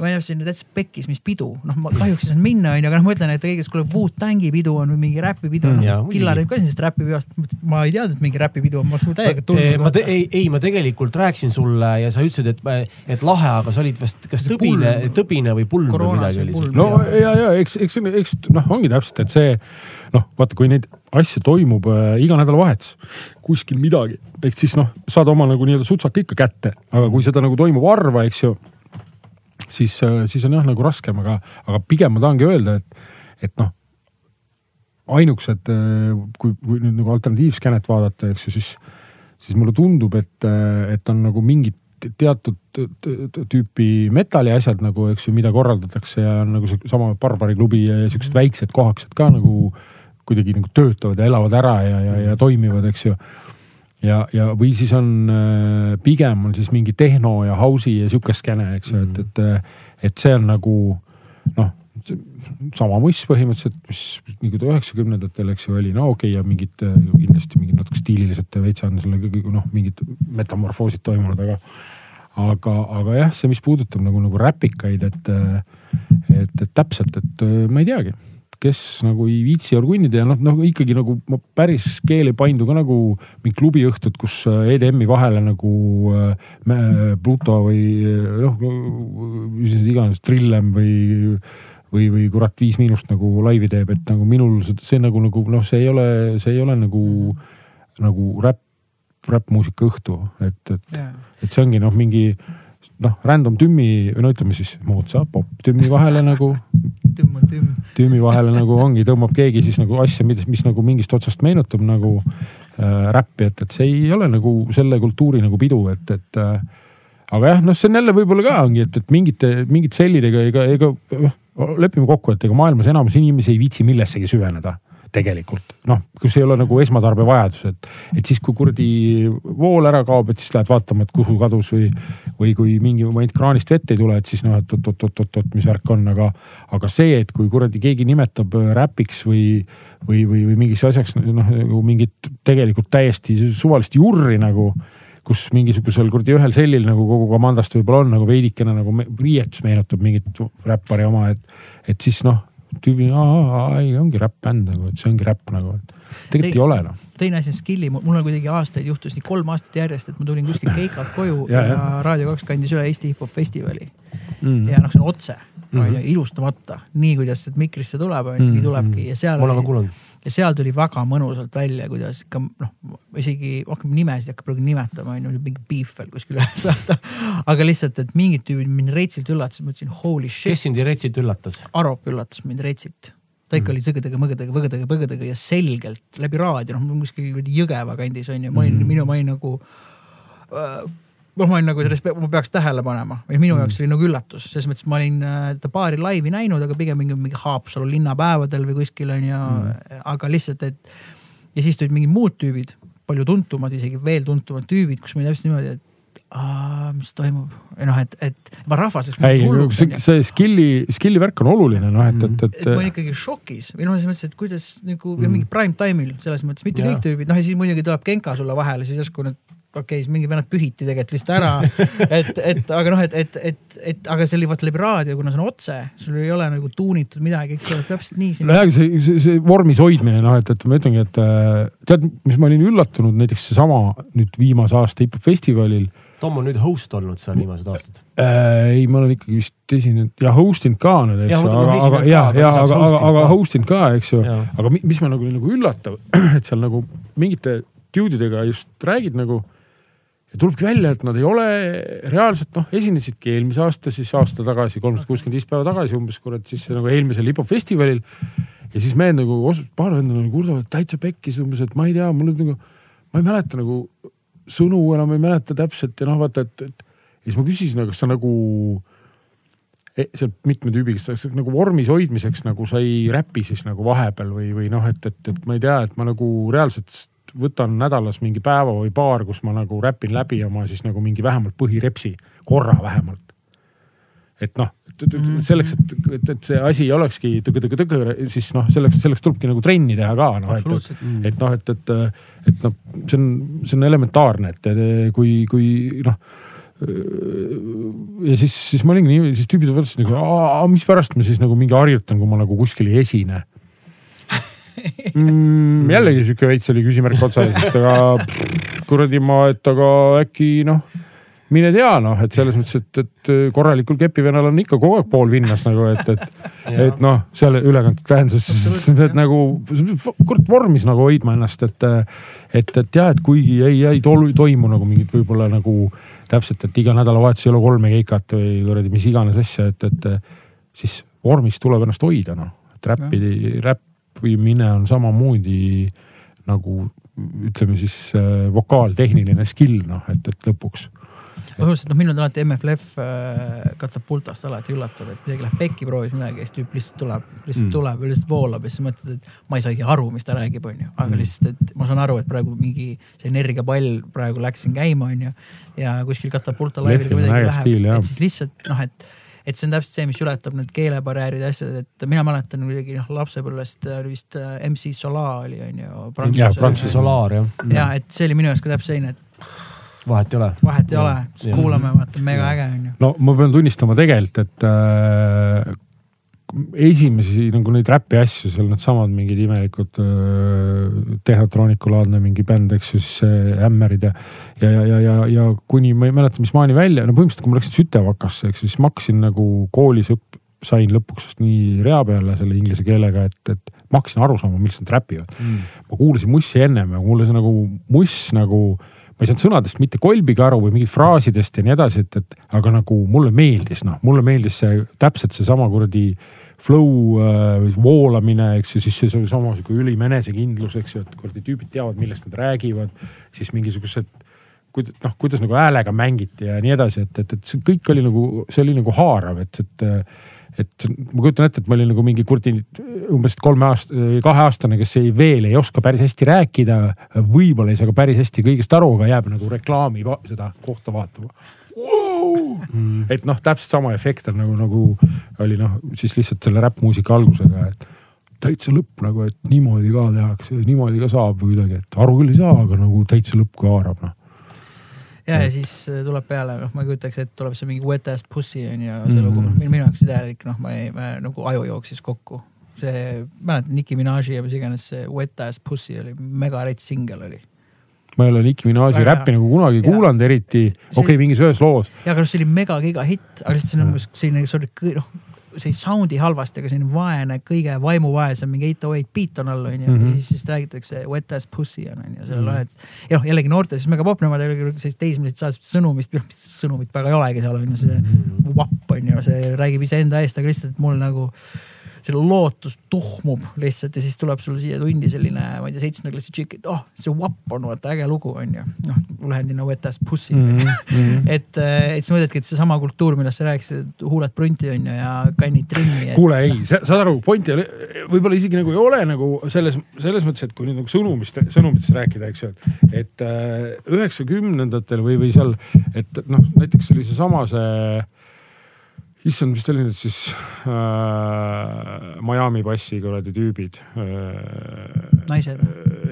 Ma ei teadnud, täitsa pekkis, mis pidu, noh, ma kahjuks ei saanud minna, onju, aga noh, ma ütlen, et keegi, kuule Wu-Tangi pidu on või mingi räpipidu Mm, mm,, noh, muidugi. Killar teeb ka sellisest räpipeost, ma ei teadnud, et mingi räpipidu on, ma oleks nagu täiega Eh, ma te, tulnud. ei, ei, ma tegelikult rääkisin sulle ja sa ütlesid, et, et lahe, aga sa olid vast kas tõbine tõbine või pulm või midagi oli seal. no ja, ja eks, eks, eks noh, ongi täpselt, et see noh, vaata, kui neid asju toimub äh, iga nädalavahetus kuskil midagi, ehk siis noh, saad oma nagu nii-öelda sutsaka ikka kätte, aga kui seda nagu toimub harva, eks ju, siis, siis on jah nagu raskem, aga, aga pigem ma tahangi öelda, et, et noh, ainukesed, kui, kui nüüd nagu alternatiivskäänet vaadata, eks ju, siis, siis mulle tundub, et, et on nagu mingid teatud tüüpi metalli asjad nagu, eks ju, mida korraldatakse ja on nagu sama Barbari klubi ja siuksed väiksed kohakesed ka nagu kuidagi nagu töötavad ja elavad ära ja, ja, ja toimivad, eks ju ja, ja, või siis on äh, pigem on siis mingi tehno ja house'i ja sihuke skäne, eks ju, et, et, et see on nagu noh, sama muss põhimõtteliselt, mis nagu ta üheksakümnendatel, eks ju, oli, no okei okay, ja mingid äh, kindlasti mingid natuke stiililised veits on selle noh, mingid metamorfoosid toimunud, aga aga, aga jah, see, mis puudutab nagu, nagu räpikaid, et, et, et täpselt, et äh, ma ei teagi kes nagu ei viitsi orgunnida ja noh, noh ikkagi nagu ma päris keel ei paindu ka nagu mingid klubiõhtud, kus äh, EDM-i vahele nagu äh, mä- Pluto või äh, noh, mis iganes, Trillem või, või, või kurat Viis Miinust nagu laivi teeb, et nagu minul see, see nagu, nagu noh, see ei ole, see ei ole nagu, nagu räpp, räppmuusika õhtu, et, et, et see ongi noh, mingi noh, random tümmi või no ütleme siis moodsa popp-tümmi vahele nagu tümm on tümm. tüümi vahele nagu ongi, tõmbab keegi siis nagu asja, mis, mis nagu mingist otsast meenutab nagu äh, räppi, et, et see ei ole nagu selle kultuuri nagu pidu, et, et äh, aga jah, noh, see on jälle võib-olla ka ongi, et, et mingite, mingite sellidega ega, ega noh, lepime kokku, et ega maailmas enamus inimesi ei viitsi millessegi süveneda tegelikult. Noh, kus ei ole nagu esmatarbevajadus, et, et siis, kui kuradi vool ära kaob, et siis lähed vaatama, et kuhu kadus või, või kui mingi moment kraanist vett ei tule, et siis noh, et oot-oot-oot-oot, mis värk on, aga, aga see, et kui kuradi keegi nimetab äh, räpiks või, või, või, või mingiks asjaks noh, nagu mingit tegelikult täiesti suvalist jurri nagu kus mingisugusel kuradi ühel sellil nagu kogu komandast võib-olla on nagu veidikene nagu riietus meenutab mingit räppari oma, et, et siis noh, tüübi, ei ongi räpp-bänd nagu, et see ongi räpp nagu, et tegelikult ei, ole noh. teine asi on skill'i, mul on kuidagi aastaid juhtus nii kolm aastat järjest, et ma tulin kuskilt keikalt koju <laughs> Ja, ja, ja. Raadio kaks kandis üle Eesti hip-hop festivali Mm. ja noh, see on otse Mhm. onju, ilustamata, nii kuidas sealt mikrisse tuleb, nii Mhm. tulebki ja seal ma olen ka oli, kuulnud. Ja seal tuli väga mõnusalt välja, kuidas ikka noh, isegi rohkem nimesid ei hakka praegu nimetama, onju, mingi beef veel kuskil üles <laughs> saada. aga lihtsalt, et mingid tüübid mind reitsilt üllatasid, ma ütlesin holy shit kes, sind retsilt üllatas? Arop üllatas mind reitsilt. ta ikka oli sõgedega, mõgedega, võgedega, põgedega ja selgelt läbi raadio, noh, kuskil Jõgeva kandis on ju, ma olin mm, minu, ma olin nagu äh, noh, ma olin nagu sellest, ma peaks tähele panema või minu jaoks oli nagu üllatus, selles mõttes ma olin äh, ta paari laivi näinud, aga pigem mingi, mingi Haapsalu linnapäevadel või kuskil on ju mm., aga lihtsalt, et ja siis tulid mingid muud tüübid, palju tuntumad, isegi veel tuntumad tüübid, kus ma olin täpselt niimoodi, et aa, mis toimub, noh, et, et ma rahvas läks ei, see see skill'i, skill'i värk on oluline noh, et, et, et ma olin et ikkagi šokis või noh, selles mõttes, et kuidas nagu Mm. ja mingi prime time'il selles mõttes, mitte Jaa. kõik tüübid, noh ja siis muidugi tuleb Genka sulle vahele, siis järsku need okei okay,, siis mingi vennad pühiti tegelikult lihtsalt ära. <laughs> et, et aga noh, et, et, et, et aga see oli vaata läbi raadio, kuna see on otse, sul ei ole nagu tuunitud midagi, kõik tuleb täpselt nii siin. nojah, see, see, see vormis hoidmine noh, et, et ma ütlengi, et äh, tead, mis ma olin üllatunud näiteks seesama nüüd viimase aasta hip-hop festivalil Tom on nüüd host olnud seal viimased aastad. äh,. ei, ma olen ikkagi vist esinenud ja host inud ka nüüd, eks ju, aga, aga ja, ja, aga, aga, aga ka. host inud ka, eks ju. Jaa. aga mi- mis ma nagu, nagu üllatav, <clears throat> et seal nagu mingite dude idega just räägid nagu. Ja tulebki välja, et nad ei ole reaalselt noh, esinesidki eelmise aasta siis aasta tagasi, kolmsada kuuskümmend viis päeva tagasi umbes kurat siis nagu eelmisel hip-hop festivalil. ja siis mehed nagu, paar venda nagu kurdavad täitsa pekkis umbes, et ma ei tea, mul nüüd nagu, ma ei mäleta nagu sõnu enam ei mäleta täpselt ja noh, vaata, et, et ja siis ma küsisin, aga kas sa nagu e, seal mitme tüübiga, kas sa nagu vormis hoidmiseks nagu sa ei räpi siis nagu vahepeal või, või noh, et, et, et ma ei tea, et ma nagu reaalselt võtan nädalas mingi päeva või paar, kus ma nagu räpin läbi oma siis nagu mingi vähemalt põhirepsi, korra vähemalt. et noh, selleks, et, et, et see asi ei olekski tõgõ-tõgõ-tõgõ, siis noh, selleks, selleks tulebki nagu trenni teha ka noh, et, absoluutselt. et noh, et, et, et noh, see on, see on elementaarne, et et kui, kui noh. ja siis, siis ma olingi nii, siis tüübid vaatasid nagu, mispärast ma siis nagu mingi harjutan, kui ma nagu kuskil ei esine mm. <laughs> jällegi sihuke veits oli küsimärk otsas, et aga kuradi ma, et aga äkki noh mine tea noh, et selles mõttes, et, et korralikul kepivennal on ikka kogu aeg pool vinnas nagu, et, et, <laughs> et noh, seal ülekantud tähenduses, et nagu kurat vormis nagu hoidma ennast, et, et, et jah, et kuigi ei, ei tol- toimu nagu mingit võib-olla nagu täpselt, et iga nädalavahetus ei ole kolme keikat või kuradi mis iganes asja, et, et siis vormis tuleb ennast hoida noh, et räppi, räppimine on samamoodi nagu ütleme siis äh, vokaaltehniline skill noh, et, et lõpuks põhimõtteliselt noh, mind on alati MFLF äh, katapultast alati üllatav, et midagi läheb pekki, proovis midagi ja siis tüüp lihtsalt tuleb, lihtsalt Mm. tuleb ja lihtsalt voolab ja siis mõtled, et ma ei saagi aru, mis ta räägib, onju. aga Mm. lihtsalt, et ma saan aru, et praegu mingi see energiapall praegu läks siin käima, onju. ja kuskil katapulta laivil midagi läheb, et siis lihtsalt noh, et et see on täpselt see, mis ületab need keelebarjäärid ja asjad, et mina mäletan kuidagi noh, lapsepõlvest äh, oli vist äh, MC Sola oli onju. Jaa, Prantsuse Solar jah. ja et see oli minu jaoks ka täpselt selline, et vahet ei ole. vahet ei ole, siis Jah. kuulame, vaata mega äge onju. no ma pean tunnistama tegelikult, et äh, esimesi nagu neid räpi asju, seal needsamad mingid imelikud äh, Tehnotrooniku laadne mingi bänd, eks ju, siis Ämmerid ja, ja, ja, ja, ja, ja kuni ma ei mäleta, mis maani välja, no põhimõtteliselt, kui ma läksin Sütevakasse, eks ju, siis ma hakkasin nagu koolis õpp-, sain lõpuks nii rea peale selle inglise keelega, et, et ma hakkasin aru saama, millest nad räpivad. ma kuulasin Mussi ennem ja mulle see nagu Muss nagu, ma ei saanud sõnadest mitte kolbiga aru või mingit fraasidest ja nii edasi, et, et aga nagu mulle meeldis, noh, mulle meeldis see täpselt seesama kuradi flow äh, voolamine, eks ju, siis see sama sihuke ülim enesekindlus, eks ju, et kuradi tüübid teavad, millest nad räägivad, siis mingisugused kuid- noh, kuidas nagu häälega mängiti ja nii edasi, et, et, et see kõik oli nagu, see oli nagu haarav, et, et et ma kujutan ette, et ma olin nagu mingi kurdi umbes kolme aasta, kaheaastane, kes ei, veel ei oska päris hästi rääkida, võib-olla ei saa ka päris hästi kõigest aru, aga jääb nagu reklaami seda kohta vaatama wow!. et noh, täpselt sama efekt on nagu, nagu oli noh, siis lihtsalt selle räppmuusika algusega, et täitsa lõpp nagu, et niimoodi ka tehakse, niimoodi ka saab kuidagi, et aru küll ei saa, aga nagu täitsa lõpp ka haarab noh. ja, ja siis äh, tuleb peale, noh, ma ei kujutaks ette, tuleb see mingi wet ass pussy on ju, see Mm. lugu, minu jaoks täielik, noh, ma ei, nagu aju jooksis kokku. see, mäletan Nicki Minaj'i ja mis iganes see wet ass pussy oli, mega rets singel oli. ma ei ole Nicki Minaj'i räppi nagu kunagi Jaa. kuulanud, eriti okei okay,, mingis ühes loos. ja aga noh, see oli mega giga hitt, aga lihtsalt see on umbes selline, sorry, noh, see ei sound'i halvasti, aga selline vaene, kõige vaimuvaesem mingi eight oh eight beat on all onju mm Mhm. -hmm., siis, siis räägitakse wet ass pussy on onju, sellel Mhm. on, et ja noh, jällegi noorte siis mega popp, nemad ei ole sellist teismelist saadud sõnumist, sõnumit väga ei olegi seal onju, see vapp on ju, see räägib iseenda eest, aga lihtsalt mul nagu see lootus tuhmub lihtsalt ja siis tuleb sul siia tundi selline, ma ei tea, seitsmenda klassi tšikk, et oh, see vapp on vaata äge lugu on ju. noh, lühend sinna wet ass pussy mm. -hmm. et, et siis mõtledki, et seesama kultuur, millest sa rääkisid, huuled prunti on ju ja kannid trimmi. kuule ei, saad aru, point ei ole, võib-olla isegi nagu ei ole nagu selles, selles mõttes, et kui nüüd nagu sõnumist, sõnumitest rääkida, eks ju, et, et äh, üheksakümnendatel või, või seal, et noh, näiteks oli seesama see issand, mis ta oli nüüd siis äh,, Miami passi kuradi tüübid äh,. naised.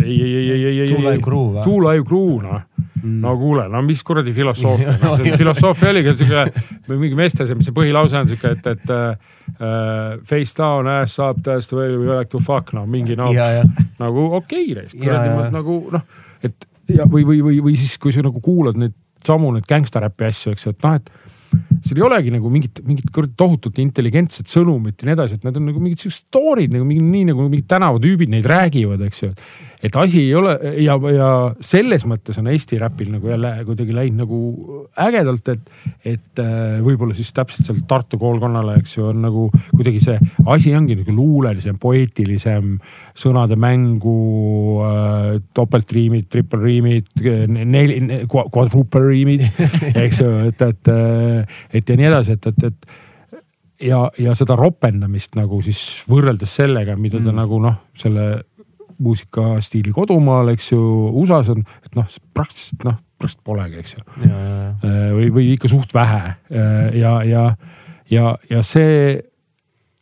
ei, ei, ei, ei, ei, ei. Two Live Crew või? Two Live Crew noh Mm. no kuule, no mis kuradi filosoofia <laughs> no,, see filosoofia oligi siuke, mingi meeste see, mis see põhilause on siuke, et, et uh, face down, ass up, that's the way we like to fuck, no mingi no ja, ja, nagu okei okay,, ja. nagu noh, et ja või, või, või, või siis, kui sa nagu kuulad neid samu neid gängstaräpi asju, eks ju, et noh, et seal ei olegi nagu mingit, mingit tohutut intelligentset sõnumit ja nii edasi, et need on nagu mingid siuksed story'd nagu mingi nii nagu mingid tänavatüübid neid räägivad, eks ju. et asi ei ole ja, ja selles mõttes on Eesti räpil nagu jälle kuidagi läinud nagu ägedalt, et, et äh, võib-olla siis täpselt seal Tartu koolkonnale, eks ju, on nagu kuidagi see asi ongi nagu luulelisem, poeetilisem, sõnade mängu äh,, topeltriimid, triple riimid, neli, quadruple riimid, <laughs> eks ju, et, et, et ja nii edasi, et, et, et ja, ja seda ropendamist nagu siis võrreldes sellega, mida ta mm. nagu noh, selle muusikastiili kodumaal, eks ju, USA-s on, et noh, praktiliselt noh, praktiliselt polegi, eks ju. ja. või, või ikka suht vähe ja, ja, ja, ja see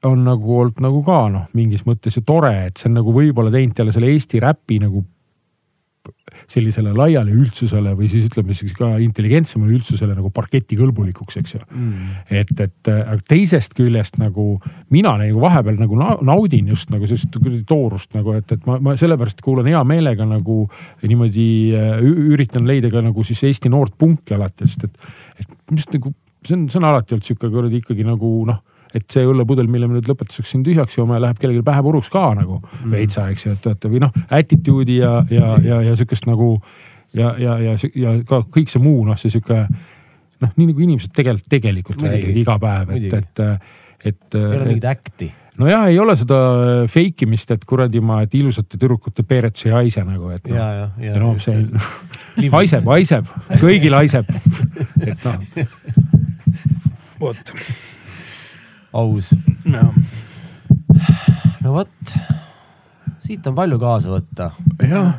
on nagu olnud nagu ka noh, mingis mõttes ju tore, et see on nagu võib-olla teinud jälle selle Eesti räpi nagu sellisele laiale üldsusele või siis ütleme siis ka intelligentsemale üldsusele nagu parketikõlbulikuks, eks ju Mm. et, et aga teisest küljest nagu mina nagu vahepeal nagu na- naudin just nagu sellist toorust nagu, et, et ma, ma sellepärast kuulan hea meelega nagu niimoodi äh, üritan leida ka nagu siis Eesti noort punki alati, sest et, et just nagu see on, see on alati olnud sihuke kuradi ikkagi nagu noh et see õllepudel, mille me nüüd lõpetuseks siin tühjaks joome, läheb kellelgi pähe puruks ka nagu mm. veitsa, eks ju, et, et või noh, attitude'i ja, ja, ja, ja sihukest nagu ja, ja, ja, ja ka kõik see muu noh, see sihuke noh, nii nagu inimesed tegelikult, tegelikult räägivad iga päev, et, et, et. ei ole mingit äkti. nojah, ei ole seda fake imist, et kuradi ma, et ilusate tüdrukute peeretus ei haise nagu, et noh ja, ja, ja. ja noh, see <laughs> haiseb, haiseb, kõigil haiseb, <laughs> et noh. vot. aus. no vot, siit on palju kaasa võtta. jah.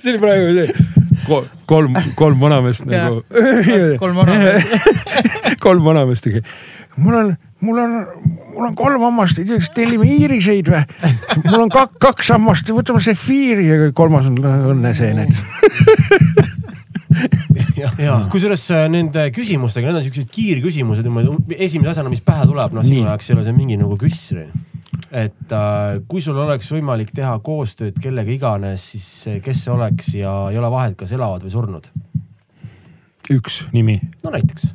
see oli praegu see Ko- kolm, kolm vanameest nagu. kolm vanameest. <laughs> kolm vanameest tegi. Mul on, mul on, mul on kolm hammast, ei tea, kas tellime iiriseid või? mul on kak, kaks hammast, võtame sefiiri ja kolmas on õnneseened. ja kusjuures äh, nende küsimustega, need on siuksed kiirküsimused, esimese asjana, mis pähe tuleb, noh sinu jaoks ei ole see mingi nagu küss. et äh, kui sul oleks võimalik teha koostööd kellega iganes, siis äh, kes see oleks ja ei ole vahet, kas elavad või surnud? üks nimi, no näiteks.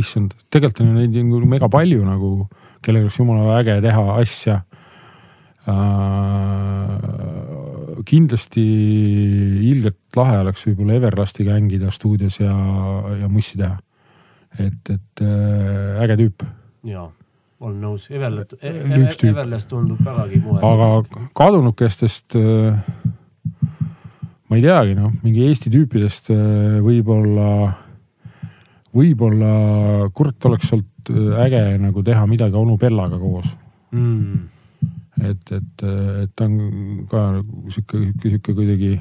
issand, tegelikult on neid nagu mega palju nagu, kellega oleks jumala äge teha asja äh,. kindlasti ilgelt lahe oleks võib-olla Everlastiga hängida stuudios ja, ja mussi teha. et, et äh, äge tüüp, ja, olen nõus. Tüüp. Everles tundub vägagi muhe. aga kadunukestest äh, ma ei teagi, noh, mingi Eesti tüüpidest äh, võib-olla, võib-olla kurat oleks olnud äh, äge nagu teha midagi onu Bellaga koos mm.. et, et, et ta on ka sihuke, sihuke, kuidagi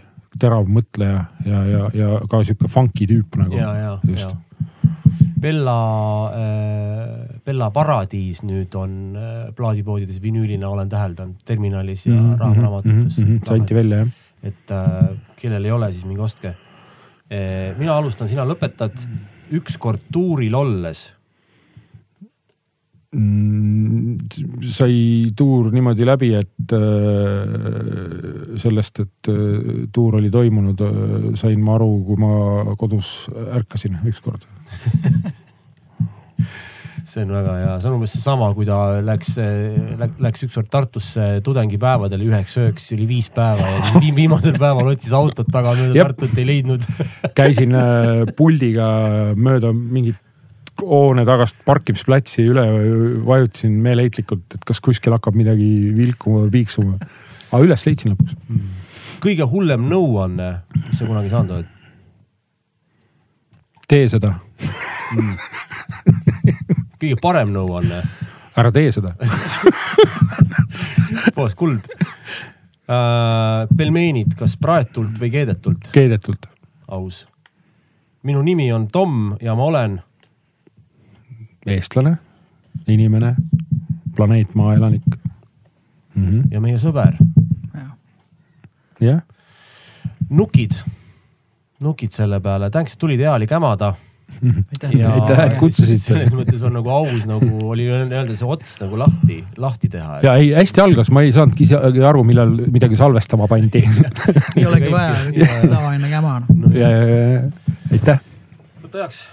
terav mõtleja ja, ja, ja ka sihuke funky tüüp nagu. ja, ja, ja. Bella äh,, Bella Paradiis nüüd on äh, plaadipoodides vinüülina olen täheldanud terminalis ja mm -hmm, raamatutes mm. -hmm, anti välja jah. Et äh, kellel ei ole, siis minge ostke eh,. mina alustan, sina lõpetad. ükskord tuuril olles, Mm, sai tuur niimoodi läbi, et äh, sellest, et äh, tuur oli toimunud, sain ma aru, kui ma kodus ärkasin ükskord. <laughs> see on väga hea, see on umbes seesama, kui ta läks, läks ükskord Tartusse tudengipäevadel üheks ööks, oli viis päeva ja siis vi- viimasel päeval otsis autot taga mööda. Tartut ei leidnud. <laughs> käisin äh, puldiga mööda mingit hoone tagast parkimisplatsi üle, vajutasin meeleheitlikult, et kas kuskil hakkab midagi vilkuma või piiksuma. aga üles leidsin lõpuks. kõige hullem nõuanne, mis sa kunagi saanud oled? tee seda, <laughs> kõige parem nõuanne, ära tee seda. <laughs> puhas kuld äh,. pelmeenid, kas praetult või keedetult? keedetult, aus. minu nimi on Tom ja ma olen eestlane, inimene, planeet Maa elanik mm. -hmm. ja meie sõber. jah, nukid, nukid selle peale, tänks, et tulid eali kämada aitäh ja Aitäh, et kutsusid. selles mõttes on nagu aus nagu oli öelda see ots nagu lahti, lahti teha. ja ei, hästi algas, ma ei saanudki ise aru, millal midagi salvestama pandi <laughs> ei olegi vaja, tavaline käma noh. aitäh. võta heaks